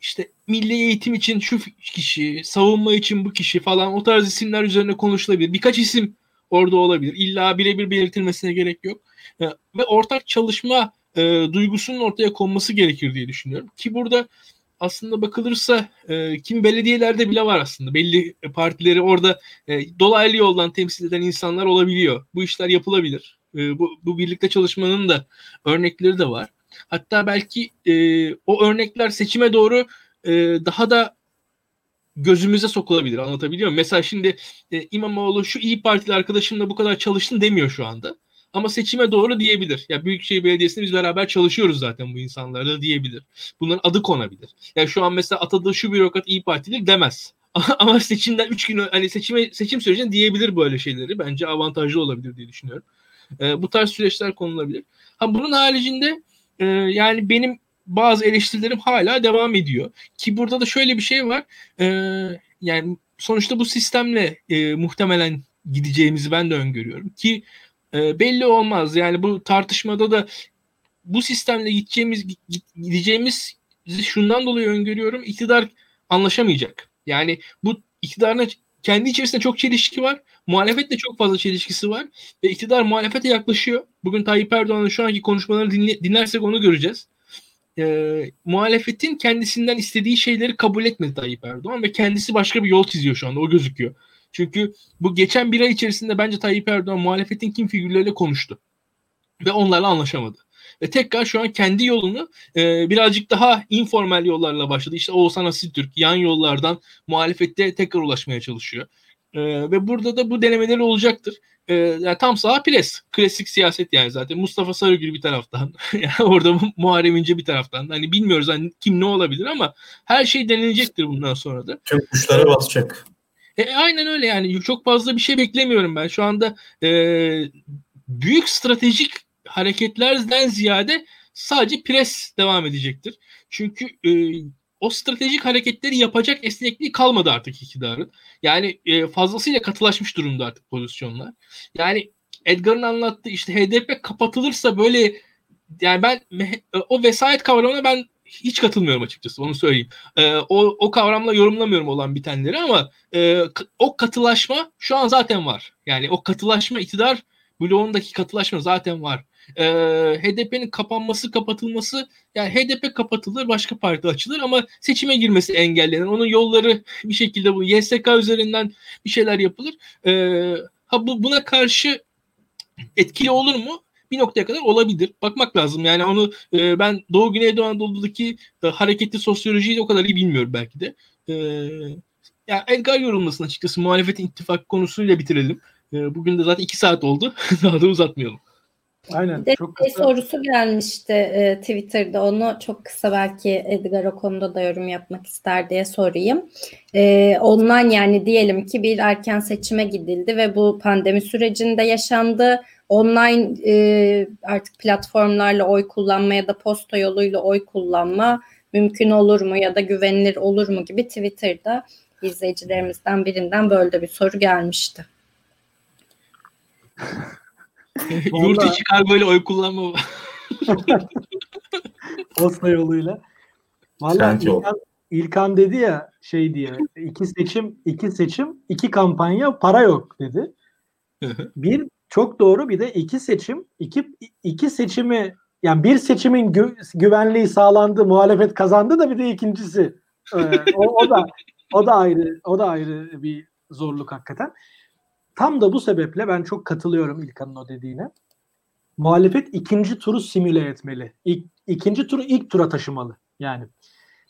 işte milli eğitim için şu kişi, savunma için bu kişi falan o tarz isimler üzerine konuşulabilir. Birkaç isim orada olabilir. İlla birebir belirtilmesine gerek yok. E, ve ortak çalışma e, duygusunun ortaya konması gerekir diye düşünüyorum. Ki burada aslında bakılırsa e, kim belediyelerde bile var aslında. Belli partileri orada e, dolaylı yoldan temsil eden insanlar olabiliyor. Bu işler yapılabilir. E, bu, bu birlikte çalışmanın da örnekleri de var. Hatta belki e, o örnekler seçime doğru e, daha da gözümüze sokulabilir. Anlatabiliyor muyum? Mesela şimdi e, İmamoğlu şu iyi Partili arkadaşımla bu kadar çalıştın demiyor şu anda. Ama seçime doğru diyebilir. Ya Büyükşehir Belediyesi'nde biz beraber çalışıyoruz zaten bu insanlarla diyebilir. Bunların adı konabilir. Ya şu an mesela atadığı şu bürokrat iyi Partili demez. Ama seçimden 3 gün hani seçime seçim sürecinde diyebilir böyle şeyleri. Bence avantajlı olabilir diye düşünüyorum. E, bu tarz süreçler konulabilir. Ha bunun haricinde e, yani benim bazı eleştirilerim hala devam ediyor. Ki burada da şöyle bir şey var. E, yani sonuçta bu sistemle e, muhtemelen gideceğimizi ben de öngörüyorum. Ki e, belli olmaz. Yani bu tartışmada da bu sistemle gideceğimiz gideceğimiz şundan dolayı öngörüyorum. İktidar anlaşamayacak. Yani bu iktidarın kendi içerisinde çok çelişki var. Muhalefetle çok fazla çelişkisi var. Ve iktidar muhalefete yaklaşıyor. Bugün Tayyip Erdoğan'ın şu anki konuşmalarını dinle, dinlersek onu göreceğiz. Ee, muhalefetin kendisinden istediği şeyleri kabul etmedi Tayyip Erdoğan ve kendisi başka bir yol çiziyor şu anda. O gözüküyor. Çünkü bu geçen bir ay içerisinde bence Tayyip Erdoğan muhalefetin kim figürleriyle konuştu. Ve onlarla anlaşamadı. Ve tekrar şu an kendi yolunu e, birazcık daha informal yollarla başladı. İşte Oğuzhan Asiltürk yan yollardan muhalefette tekrar ulaşmaya çalışıyor. E, ve burada da bu denemeleri olacaktır. E, yani tam sağ pres. Klasik siyaset yani zaten. Mustafa Sarıgül bir taraftan. yani orada Muharrem İnce bir taraftan. Hani bilmiyoruz hani kim ne olabilir ama her şey denenecektir bundan sonra da. Tüm kuşlara basacak. E, aynen öyle yani çok fazla bir şey beklemiyorum ben. Şu anda e, büyük stratejik hareketlerden ziyade sadece pres devam edecektir. Çünkü e, o stratejik hareketleri yapacak esnekliği kalmadı artık iktidarın. Yani e, fazlasıyla katılaşmış durumda artık pozisyonlar. Yani Edgar'ın anlattığı işte HDP kapatılırsa böyle yani ben o vesayet kavramına ben hiç katılmıyorum açıkçası onu söyleyeyim. E, o, o kavramla yorumlamıyorum olan bitenleri ama e, o katılaşma şu an zaten var. Yani o katılaşma iktidar bloğundaki katılaşma zaten var. E, HDP'nin kapanması kapatılması yani HDP kapatılır başka parti açılır ama seçime girmesi engellenen onun yolları bir şekilde bu YSK üzerinden bir şeyler yapılır. E, ha bu buna karşı etkili olur mu? bir noktaya kadar olabilir. Bakmak lazım. Yani onu e, ben Doğu Güneydoğu Anadolu'daki e, hareketli sosyolojiyi o kadar iyi bilmiyorum belki de. E, yani Edgar yorulmasın açıkçası muhalefetin ittifak konusuyla bitirelim. E, bugün de zaten iki saat oldu. Daha da uzatmayalım. Aynen. Bir çok kısa. sorusu gelmişti e, Twitter'da. Onu çok kısa belki Edgar o konuda da yorum yapmak ister diye sorayım. E, online yani diyelim ki bir erken seçime gidildi ve bu pandemi sürecinde yaşandı online e, artık platformlarla oy kullanma ya da posta yoluyla oy kullanma mümkün olur mu ya da güvenilir olur mu gibi Twitter'da izleyicilerimizden birinden böyle de bir soru gelmişti. Yurt içi böyle oy kullanma posta yoluyla. Vallahi İlkan, İlkan dedi ya şey diye iki seçim iki seçim iki kampanya para yok dedi. bir çok doğru bir de iki seçim, iki, iki seçimi yani bir seçimin gü, güvenliği sağlandı, muhalefet kazandı da bir de ikincisi. Ee, o, o da o da ayrı o da ayrı bir zorluk hakikaten. Tam da bu sebeple ben çok katılıyorum İlkan'ın o dediğine. Muhalefet ikinci turu simüle etmeli. İlk, ikinci turu ilk tura taşımalı. Yani.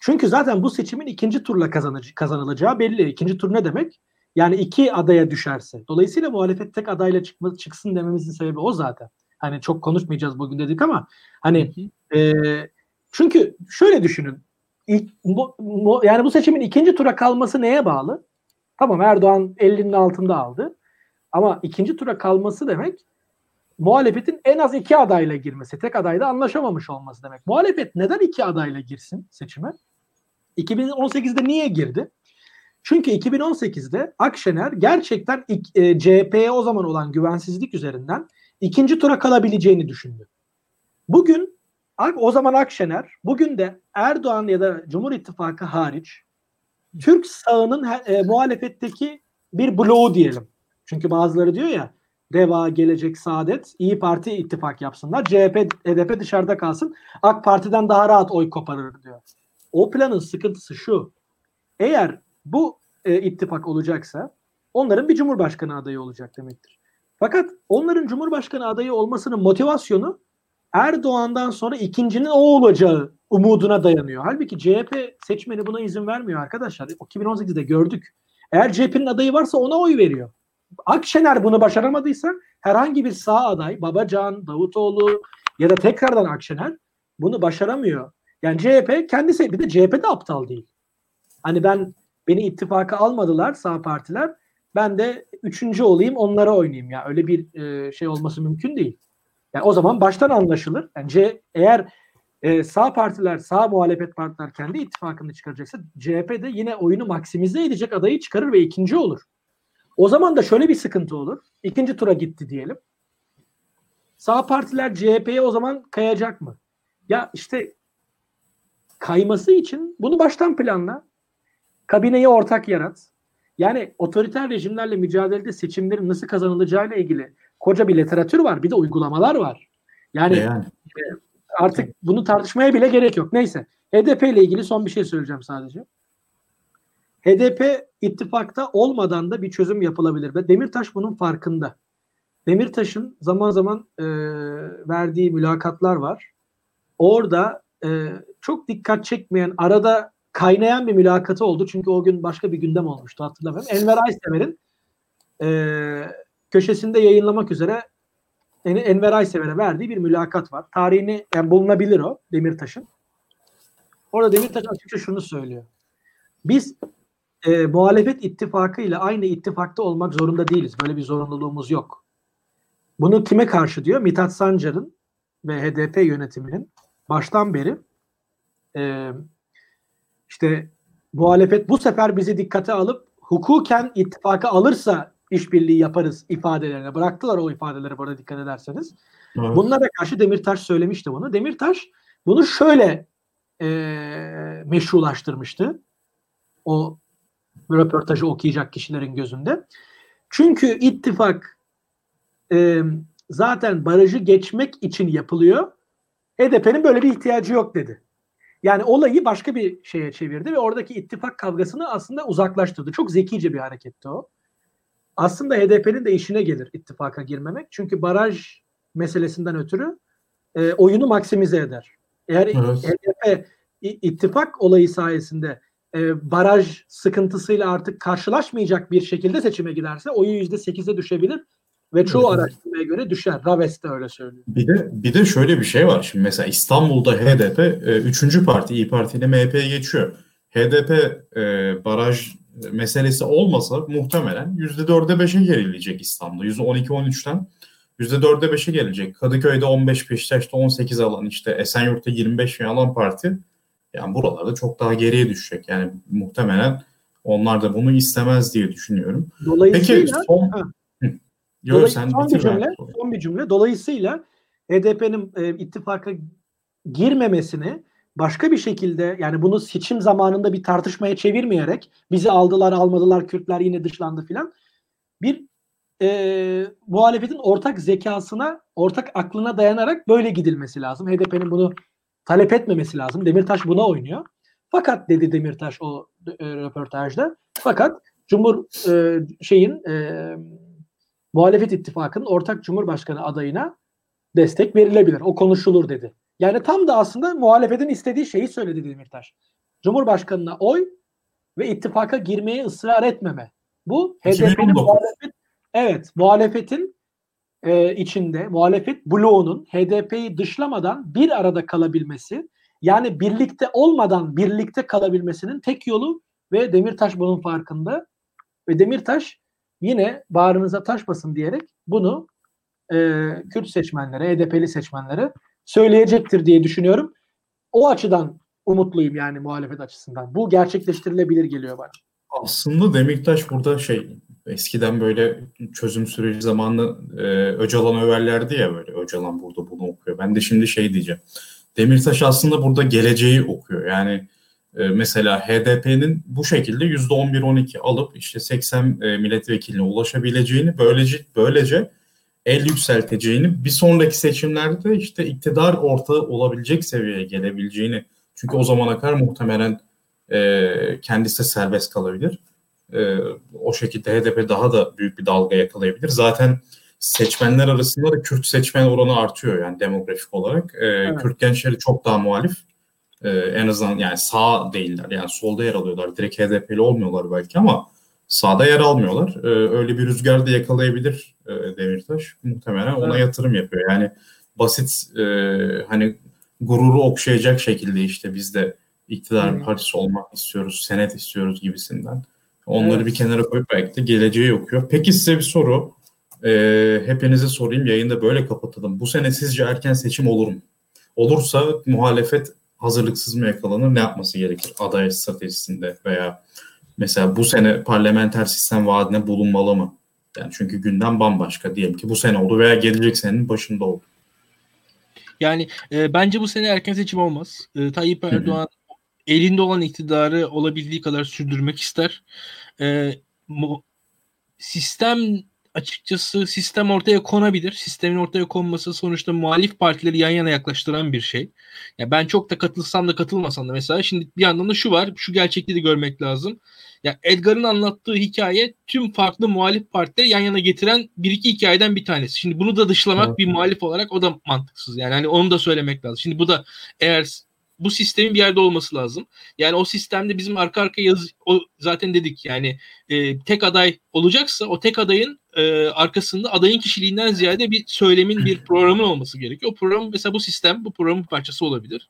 Çünkü zaten bu seçimin ikinci turla kazanılacağı belli. İkinci tur ne demek? Yani iki adaya düşerse. Dolayısıyla muhalefet tek adayla çıkma, çıksın dememizin sebebi o zaten. Hani çok konuşmayacağız bugün dedik ama hani e, çünkü şöyle düşünün. İlk, bu, bu, yani bu seçimin ikinci tura kalması neye bağlı? Tamam Erdoğan 50'nin altında aldı. Ama ikinci tura kalması demek muhalefetin en az iki adayla girmesi. Tek adayla anlaşamamış olması demek. Muhalefet neden iki adayla girsin seçime? 2018'de niye girdi? Çünkü 2018'de Akşener gerçekten e, CHP'ye o zaman olan güvensizlik üzerinden ikinci tura kalabileceğini düşündü. Bugün o zaman Akşener, bugün de Erdoğan ya da Cumhur İttifakı hariç Türk sağının e, muhalefetteki bir bloğu diyelim. Çünkü bazıları diyor ya Deva, Gelecek, Saadet, İyi Parti ittifak yapsınlar. CHP, HDP dışarıda kalsın. AK Parti'den daha rahat oy koparır diyor. O planın sıkıntısı şu. Eğer bu e, ittifak olacaksa onların bir cumhurbaşkanı adayı olacak demektir. Fakat onların cumhurbaşkanı adayı olmasının motivasyonu Erdoğan'dan sonra ikincinin o olacağı umuduna dayanıyor. Halbuki CHP seçmeni buna izin vermiyor arkadaşlar. 2018'de gördük. Eğer CHP'nin adayı varsa ona oy veriyor. Akşener bunu başaramadıysa herhangi bir sağ aday, Babacan, Davutoğlu ya da tekrardan Akşener bunu başaramıyor. Yani CHP kendisi bir de CHP de aptal değil. Hani ben beni ittifaka almadılar sağ partiler. Ben de üçüncü olayım onlara oynayayım ya. Öyle bir e, şey olması mümkün değil. Yani o zaman baştan anlaşılır. Yani C, eğer e, sağ partiler, sağ muhalefet partiler kendi ittifakını çıkaracaksa CHP de yine oyunu maksimize edecek adayı çıkarır ve ikinci olur. O zaman da şöyle bir sıkıntı olur. İkinci tura gitti diyelim. Sağ partiler CHP'ye o zaman kayacak mı? Ya işte kayması için bunu baştan planla. Kabineyi ortak yarat. Yani otoriter rejimlerle mücadelede seçimlerin nasıl kazanılacağıyla ilgili koca bir literatür var. Bir de uygulamalar var. Yani, yani. Artık bunu tartışmaya bile gerek yok. Neyse. HDP ile ilgili son bir şey söyleyeceğim sadece. HDP ittifakta olmadan da bir çözüm yapılabilir ve Demirtaş bunun farkında. Demirtaş'ın zaman zaman e, verdiği mülakatlar var. Orada e, çok dikkat çekmeyen, arada kaynayan bir mülakatı oldu. Çünkü o gün başka bir gündem olmuştu hatırlamıyorum. Enver Aysever'in e, köşesinde yayınlamak üzere Enver Aysever'e verdiği bir mülakat var. Tarihini yani bulunabilir o Demirtaş'ın. Orada Demirtaş açıkça şunu söylüyor. Biz e, muhalefet ittifakı ile aynı ittifakta olmak zorunda değiliz. Böyle bir zorunluluğumuz yok. Bunu kime karşı diyor? Mithat Sancar'ın ve HDP yönetiminin baştan beri e, işte muhalefet bu sefer bizi dikkate alıp hukuken ittifaka alırsa işbirliği yaparız ifadelerine bıraktılar o ifadeleri burada dikkat ederseniz. Evet. Bunlara karşı Demirtaş söylemişti bunu. Demirtaş bunu şöyle e, meşrulaştırmıştı. O röportajı okuyacak kişilerin gözünde. Çünkü ittifak e, zaten barajı geçmek için yapılıyor. HDP'nin böyle bir ihtiyacı yok dedi. Yani olayı başka bir şeye çevirdi ve oradaki ittifak kavgasını aslında uzaklaştırdı. Çok zekice bir hareketti o. Aslında HDP'nin de işine gelir ittifaka girmemek. Çünkü baraj meselesinden ötürü e, oyunu maksimize eder. Eğer evet. HDP ittifak olayı sayesinde e, baraj sıkıntısıyla artık karşılaşmayacak bir şekilde seçime giderse oyu yüzde sekize düşebilir ve çoğu araştırmaya göre düşer. Raves de öyle söylüyor. Bir de bir de şöyle bir şey var. Şimdi mesela İstanbul'da HDP e, üçüncü parti İyi Parti ile MHP'ye geçiyor. HDP e, baraj meselesi olmasa muhtemelen %4'e 5'e gerileyecek İstanbul'da. %12-13'ten %4'e 5'e gelecek. Kadıköy'de 15, Beşiktaş'ta 18 alan işte Esenyurt'ta 25 alan parti. Yani buralarda çok daha geriye düşecek. Yani muhtemelen onlar da bunu istemez diye düşünüyorum. Dolayısıyla, Peki son... Yo, sen son bir cümle, son bir cümle. Dolayısıyla HDP'nin e, ittifaka girmemesini başka bir şekilde yani bunu seçim zamanında bir tartışmaya çevirmeyerek bizi aldılar almadılar Kürtler yine dışlandı filan bir e, muhalefetin ortak zekasına ortak aklına dayanarak böyle gidilmesi lazım. HDP'nin bunu talep etmemesi lazım. Demirtaş buna oynuyor. Fakat dedi Demirtaş o e, röportajda. Fakat Cumhur e, şeyin e, muhalefet ittifakının ortak Cumhurbaşkanı adayına destek verilebilir. O konuşulur dedi. Yani tam da aslında muhalefetin istediği şeyi söyledi Demirtaş. Cumhurbaşkanına oy ve ittifaka girmeye ısrar etmeme. Bu HDP'nin muhalefet evet muhalefetin e, içinde muhalefet bloğunun HDP'yi dışlamadan bir arada kalabilmesi yani birlikte olmadan birlikte kalabilmesinin tek yolu ve Demirtaş bunun farkında ve Demirtaş yine bağrınıza taş basın diyerek bunu e, Kürt seçmenlere, HDP'li seçmenlere söyleyecektir diye düşünüyorum. O açıdan umutluyum yani muhalefet açısından. Bu gerçekleştirilebilir geliyor bana. Aslında Demirtaş burada şey eskiden böyle çözüm süreci zamanında e, Öcalan överlerdi ya böyle Öcalan burada bunu okuyor. Ben de şimdi şey diyeceğim. Demirtaş aslında burada geleceği okuyor. Yani e, mesela HDP'nin bu şekilde %11-12 alıp işte 80 e, milletvekiline ulaşabileceğini böylece böylece el yükselteceğini bir sonraki seçimlerde işte iktidar ortağı olabilecek seviyeye gelebileceğini çünkü o zamana kadar muhtemelen e, kendisi serbest kalabilir. E, o şekilde HDP daha da büyük bir dalga yakalayabilir. Zaten seçmenler arasında da Kürt seçmen oranı artıyor yani demografik olarak. E, evet. Kürt gençleri çok daha muhalif. E, en azından yani sağ değiller yani solda yer alıyorlar. Direkt HDP'li olmuyorlar belki ama sağda yer almıyorlar. E, öyle bir rüzgar da yakalayabilir e, Demirtaş. Muhtemelen ona evet. yatırım yapıyor. Yani basit e, hani gururu okşayacak şekilde işte biz de iktidar hmm. partisi olmak istiyoruz, senet istiyoruz gibisinden. Onları evet. bir kenara koyup belki de geleceği okuyor. Peki size bir soru. Ee, hepinize sorayım. Yayında böyle kapatalım. Bu sene sizce erken seçim olur mu? Olursa muhalefet hazırlıksız mı yakalanır? Ne yapması gerekir aday stratejisinde veya mesela bu sene parlamenter sistem vaadine bulunmalı mı? Yani çünkü gündem bambaşka diyelim ki bu sene oldu veya gelecek senenin başında oldu. Yani e, bence bu sene erken seçim olmaz. E, Tayyip Erdoğan Hı-hı. Elinde olan iktidarı olabildiği kadar sürdürmek ister. E, mu, sistem açıkçası sistem ortaya konabilir. Sistemin ortaya konması sonuçta muhalif partileri yan yana yaklaştıran bir şey. Ya ben çok da katılsam da katılmasam da mesela şimdi bir yandan da şu var. Şu gerçekliği de görmek lazım. Ya Edgar'ın anlattığı hikaye tüm farklı muhalif partileri yan yana getiren bir iki hikayeden bir tanesi. Şimdi bunu da dışlamak evet. bir muhalif olarak o da mantıksız. Yani hani onu da söylemek lazım. Şimdi bu da eğer bu sistemin bir yerde olması lazım. Yani o sistemde bizim arka arka yaz o zaten dedik yani e, tek aday olacaksa o tek adayın e, arkasında adayın kişiliğinden ziyade bir söylemin bir programın olması gerekiyor. O program mesela bu sistem bu programın parçası olabilir.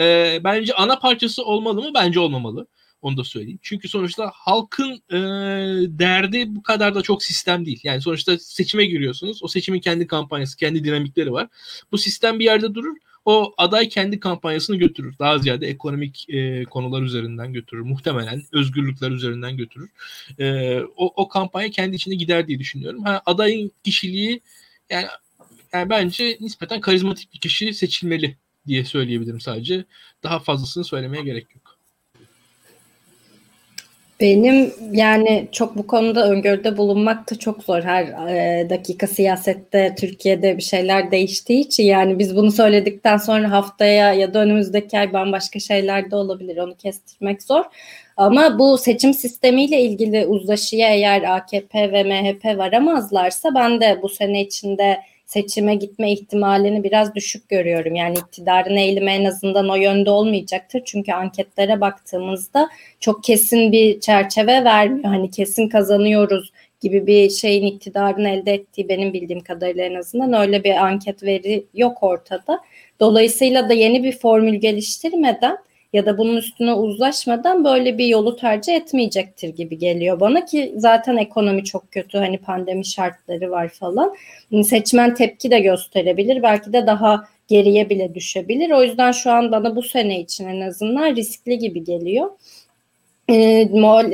E, bence ana parçası olmalı mı? Bence olmamalı. Onu da söyleyeyim. Çünkü sonuçta halkın e, derdi bu kadar da çok sistem değil. Yani sonuçta seçime giriyorsunuz. O seçimin kendi kampanyası, kendi dinamikleri var. Bu sistem bir yerde durur. O aday kendi kampanyasını götürür. Daha ziyade ekonomik e, konular üzerinden götürür. Muhtemelen özgürlükler üzerinden götürür. E, o, o kampanya kendi içinde gider diye düşünüyorum. Ha, adayın kişiliği yani, yani bence nispeten karizmatik bir kişi seçilmeli diye söyleyebilirim sadece. Daha fazlasını söylemeye gerek yok. Benim yani çok bu konuda öngörüde bulunmak da çok zor. Her e, dakika siyasette Türkiye'de bir şeyler değiştiği için yani biz bunu söyledikten sonra haftaya ya da önümüzdeki ay bambaşka şeyler de olabilir. Onu kestirmek zor. Ama bu seçim sistemiyle ilgili uzlaşıya eğer AKP ve MHP varamazlarsa ben de bu sene içinde seçime gitme ihtimalini biraz düşük görüyorum. Yani iktidarın eğilimi en azından o yönde olmayacaktır. Çünkü anketlere baktığımızda çok kesin bir çerçeve vermiyor. Hani kesin kazanıyoruz gibi bir şeyin iktidarın elde ettiği benim bildiğim kadarıyla en azından öyle bir anket veri yok ortada. Dolayısıyla da yeni bir formül geliştirmeden ya da bunun üstüne uzlaşmadan böyle bir yolu tercih etmeyecektir gibi geliyor bana ki zaten ekonomi çok kötü hani pandemi şartları var falan. Seçmen tepki de gösterebilir belki de daha geriye bile düşebilir. O yüzden şu an bana bu sene için en azından riskli gibi geliyor. Ee,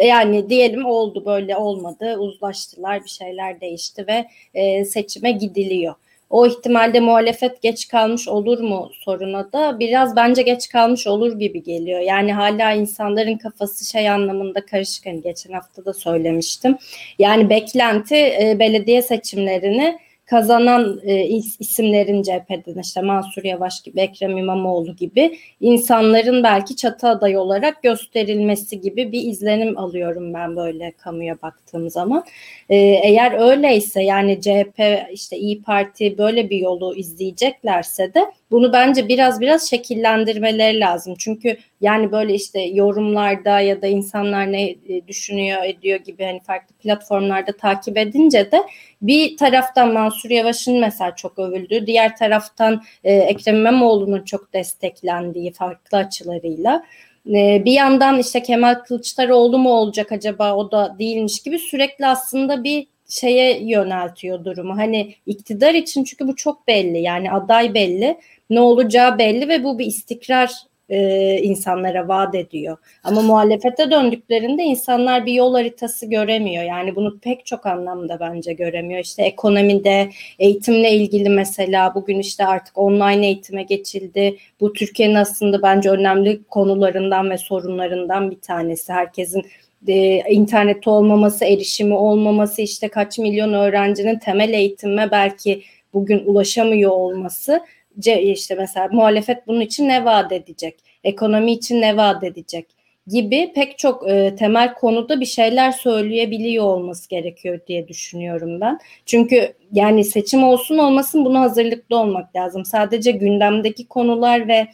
yani diyelim oldu böyle olmadı uzlaştılar bir şeyler değişti ve e, seçime gidiliyor o ihtimalde muhalefet geç kalmış olur mu soruna da biraz bence geç kalmış olur gibi geliyor. Yani hala insanların kafası şey anlamında karışık. Hani geçen hafta da söylemiştim. Yani beklenti e, belediye seçimlerini kazanan e, isimlerin cepheden işte Mansur Yavaş gibi Ekrem İmamoğlu gibi insanların belki çatı aday olarak gösterilmesi gibi bir izlenim alıyorum ben böyle kamuya baktığım zaman. E, eğer öyleyse yani CHP işte İyi Parti böyle bir yolu izleyeceklerse de bunu bence biraz biraz şekillendirmeleri lazım. Çünkü yani böyle işte yorumlarda ya da insanlar ne e, düşünüyor ediyor gibi hani farklı platformlarda takip edince de bir taraftan Mansur Yavaş'ın mesela çok övüldüğü, diğer taraftan e, Ekrem İmamoğlu'nun çok desteklendiği farklı açılarıyla e, bir yandan işte Kemal Kılıçdaroğlu mu olacak acaba o da değilmiş gibi sürekli aslında bir şeye yöneltiyor durumu. Hani iktidar için çünkü bu çok belli yani aday belli ne olacağı belli ve bu bir istikrar e, insanlara vaat ediyor. Ama muhalefete döndüklerinde insanlar bir yol haritası göremiyor. Yani bunu pek çok anlamda bence göremiyor. İşte ekonomide, eğitimle ilgili mesela bugün işte artık online eğitime geçildi. Bu Türkiye'nin aslında bence önemli konularından ve sorunlarından bir tanesi. Herkesin e, internet olmaması, erişimi olmaması, işte kaç milyon öğrencinin temel eğitime belki bugün ulaşamıyor olması işte mesela muhalefet bunun için ne vaat edecek? Ekonomi için ne vaat edecek? gibi pek çok e, temel konuda bir şeyler söyleyebiliyor olması gerekiyor diye düşünüyorum ben. Çünkü yani seçim olsun olmasın buna hazırlıklı olmak lazım. Sadece gündemdeki konular ve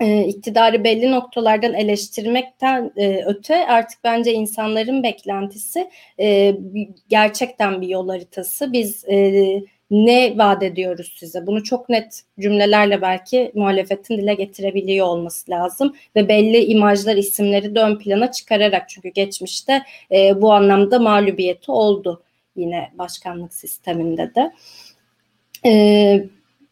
e, iktidarı belli noktalardan eleştirmekten e, öte artık bence insanların beklentisi e, gerçekten bir yol haritası. Biz e, ne vaat ediyoruz size? Bunu çok net cümlelerle belki muhalefetin dile getirebiliyor olması lazım ve belli imajlar, isimleri de ön plana çıkararak çünkü geçmişte e, bu anlamda mağlubiyeti oldu yine başkanlık sisteminde de. E,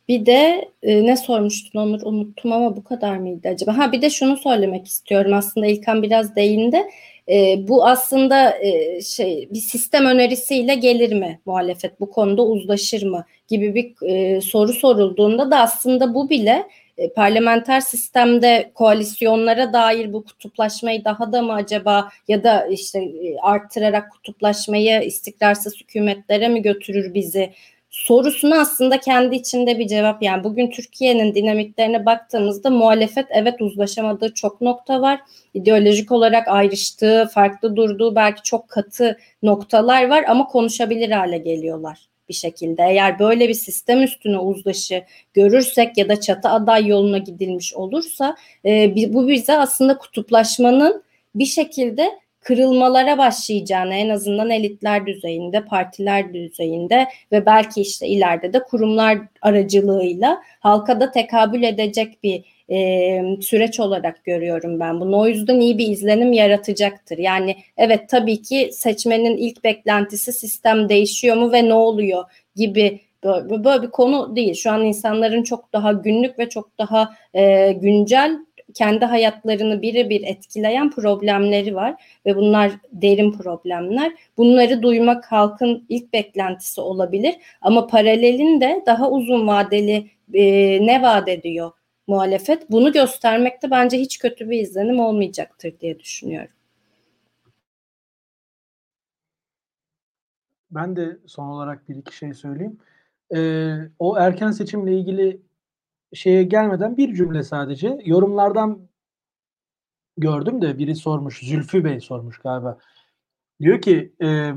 bir de e, ne sormuştun Onur unuttum ama bu kadar mıydı acaba? Ha bir de şunu söylemek istiyorum aslında İlkan biraz değindi. E, bu aslında e, şey bir sistem önerisiyle gelir mi muhalefet? Bu konuda uzlaşır mı? Gibi bir e, soru sorulduğunda da aslında bu bile e, parlamenter sistemde koalisyonlara dair bu kutuplaşmayı daha da mı acaba ya da işte e, arttırarak kutuplaşmayı istikrarsız hükümetlere mi götürür bizi sorusuna aslında kendi içinde bir cevap. Yani bugün Türkiye'nin dinamiklerine baktığımızda muhalefet evet uzlaşamadığı çok nokta var. İdeolojik olarak ayrıştığı, farklı durduğu belki çok katı noktalar var ama konuşabilir hale geliyorlar bir şekilde. Eğer böyle bir sistem üstüne uzlaşı görürsek ya da çatı aday yoluna gidilmiş olursa e, bu bize aslında kutuplaşmanın bir şekilde kırılmalara başlayacağını en azından elitler düzeyinde, partiler düzeyinde ve belki işte ileride de kurumlar aracılığıyla halka da tekabül edecek bir e, süreç olarak görüyorum ben bunu. O yüzden iyi bir izlenim yaratacaktır. Yani evet tabii ki seçmenin ilk beklentisi sistem değişiyor mu ve ne oluyor gibi böyle, böyle bir konu değil. Şu an insanların çok daha günlük ve çok daha e, güncel kendi hayatlarını birebir etkileyen problemleri var ve bunlar derin problemler. Bunları duymak halkın ilk beklentisi olabilir ama paralelinde daha uzun vadeli e, ne vaat ediyor muhalefet? Bunu göstermekte bence hiç kötü bir izlenim olmayacaktır diye düşünüyorum. Ben de son olarak bir iki şey söyleyeyim. Ee, o erken seçimle ilgili şeye gelmeden bir cümle sadece. Yorumlardan gördüm de biri sormuş. Zülfü Bey sormuş galiba. Diyor ki e,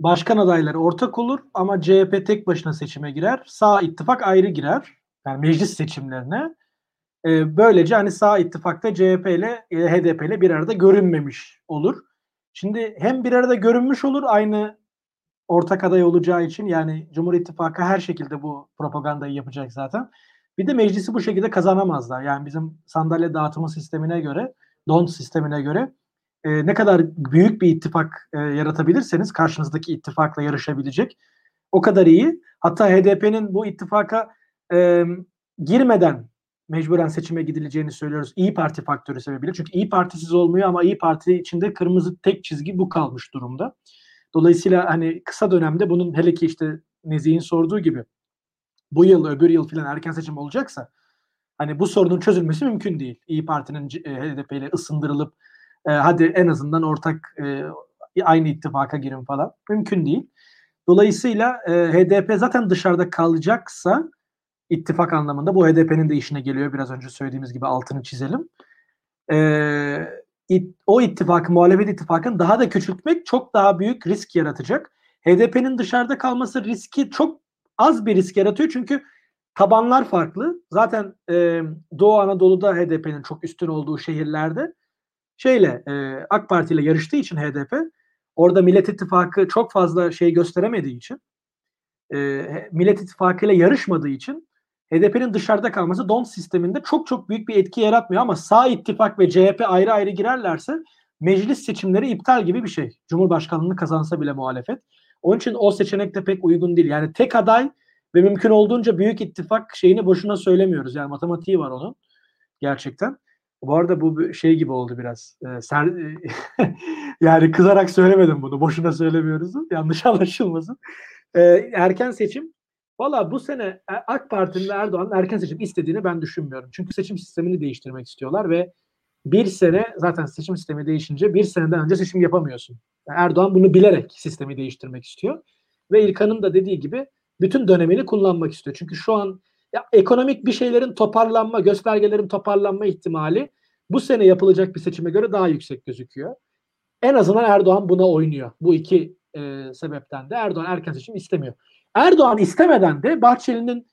başkan adayları ortak olur ama CHP tek başına seçime girer. Sağ ittifak ayrı girer. Yani meclis seçimlerine. E, böylece hani sağ ittifakta CHP ile HDP ile bir arada görünmemiş olur. Şimdi hem bir arada görünmüş olur aynı ortak aday olacağı için yani Cumhur İttifakı her şekilde bu propagandayı yapacak zaten. Bir de meclisi bu şekilde kazanamazlar. Yani bizim sandalye dağıtımı sistemine göre, don sistemine göre e, ne kadar büyük bir ittifak e, yaratabilirseniz karşınızdaki ittifakla yarışabilecek o kadar iyi. Hatta HDP'nin bu ittifaka e, girmeden mecburen seçime gidileceğini söylüyoruz. İyi Parti faktörü sebebiyle. Çünkü İyi Partisiz olmuyor ama İyi Parti içinde kırmızı tek çizgi bu kalmış durumda. Dolayısıyla hani kısa dönemde bunun hele ki işte Nezih'in sorduğu gibi bu yıl öbür yıl filan erken seçim olacaksa hani bu sorunun çözülmesi mümkün değil. İyi Parti'nin e, HDP ile ısındırılıp e, hadi en azından ortak e, aynı ittifaka girin falan mümkün değil. Dolayısıyla e, HDP zaten dışarıda kalacaksa ittifak anlamında bu HDP'nin de işine geliyor. Biraz önce söylediğimiz gibi altını çizelim. E, it, o ittifakı, muhalefet ittifakını daha da küçültmek çok daha büyük risk yaratacak. HDP'nin dışarıda kalması riski çok az bir risk yaratıyor çünkü tabanlar farklı. Zaten e, Doğu Anadolu'da HDP'nin çok üstün olduğu şehirlerde şeyle e, AK Parti ile yarıştığı için HDP orada Millet İttifakı çok fazla şey gösteremediği için e, Millet İttifakı ile yarışmadığı için HDP'nin dışarıda kalması don sisteminde çok çok büyük bir etki yaratmıyor ama sağ ittifak ve CHP ayrı ayrı girerlerse meclis seçimleri iptal gibi bir şey. Cumhurbaşkanlığını kazansa bile muhalefet. Onun için o seçenek de pek uygun değil. Yani tek aday ve mümkün olduğunca büyük ittifak şeyini boşuna söylemiyoruz. Yani matematiği var onun gerçekten. Bu arada bu şey gibi oldu biraz. Ee, ser, yani kızarak söylemedim bunu. Boşuna söylemiyoruz. Yanlış anlaşılmasın. Ee, erken seçim. Valla bu sene AK Parti'nin Erdoğan'ın erken seçim istediğini ben düşünmüyorum. Çünkü seçim sistemini değiştirmek istiyorlar ve bir sene zaten seçim sistemi değişince bir seneden önce seçim yapamıyorsun. Erdoğan bunu bilerek sistemi değiştirmek istiyor. Ve İlkan'ın da dediği gibi bütün dönemini kullanmak istiyor. Çünkü şu an ya, ekonomik bir şeylerin toparlanma, göstergelerin toparlanma ihtimali bu sene yapılacak bir seçime göre daha yüksek gözüküyor. En azından Erdoğan buna oynuyor. Bu iki e, sebepten de Erdoğan erken seçim istemiyor. Erdoğan istemeden de Bahçeli'nin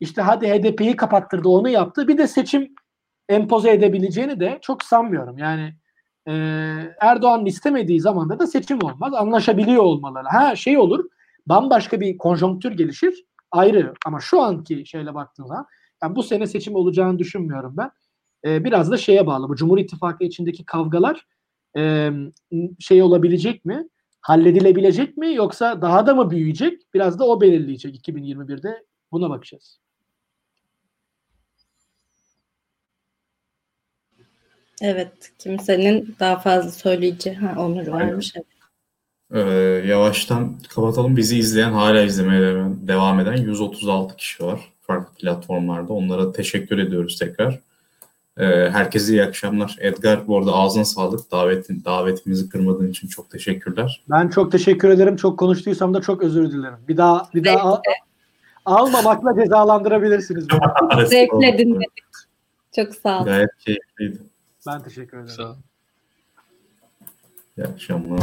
işte hadi HDP'yi kapattırdı onu yaptı. Bir de seçim empoze edebileceğini de çok sanmıyorum. Yani e, Erdoğan'ın istemediği zamanda da seçim olmaz. Anlaşabiliyor olmaları. Ha şey olur bambaşka bir konjonktür gelişir ayrı ama şu anki şeyle baktığında yani bu sene seçim olacağını düşünmüyorum ben. E, biraz da şeye bağlı. Bu Cumhur İttifakı içindeki kavgalar e, şey olabilecek mi? Halledilebilecek mi? Yoksa daha da mı büyüyecek? Biraz da o belirleyecek 2021'de. Buna bakacağız. Evet, kimsenin daha fazla söyleyeceği ha, Onur varmış. Evet. Ee, yavaştan kapatalım. Bizi izleyen, hala izlemeye devam eden 136 kişi var farklı platformlarda. Onlara teşekkür ediyoruz tekrar. Ee, herkese iyi akşamlar. Edgar bu arada ağzına sağlık. Davetin, davetimizi kırmadığın için çok teşekkürler. Ben çok teşekkür ederim. Çok konuştuysam da çok özür dilerim. Bir daha bir daha al, almamakla cezalandırabilirsiniz. Zevkle dinledik. Çok sağ olun. Gayet keyifliydi. Ben teşekkür ederim. Sağ olun. İyi akşamlar.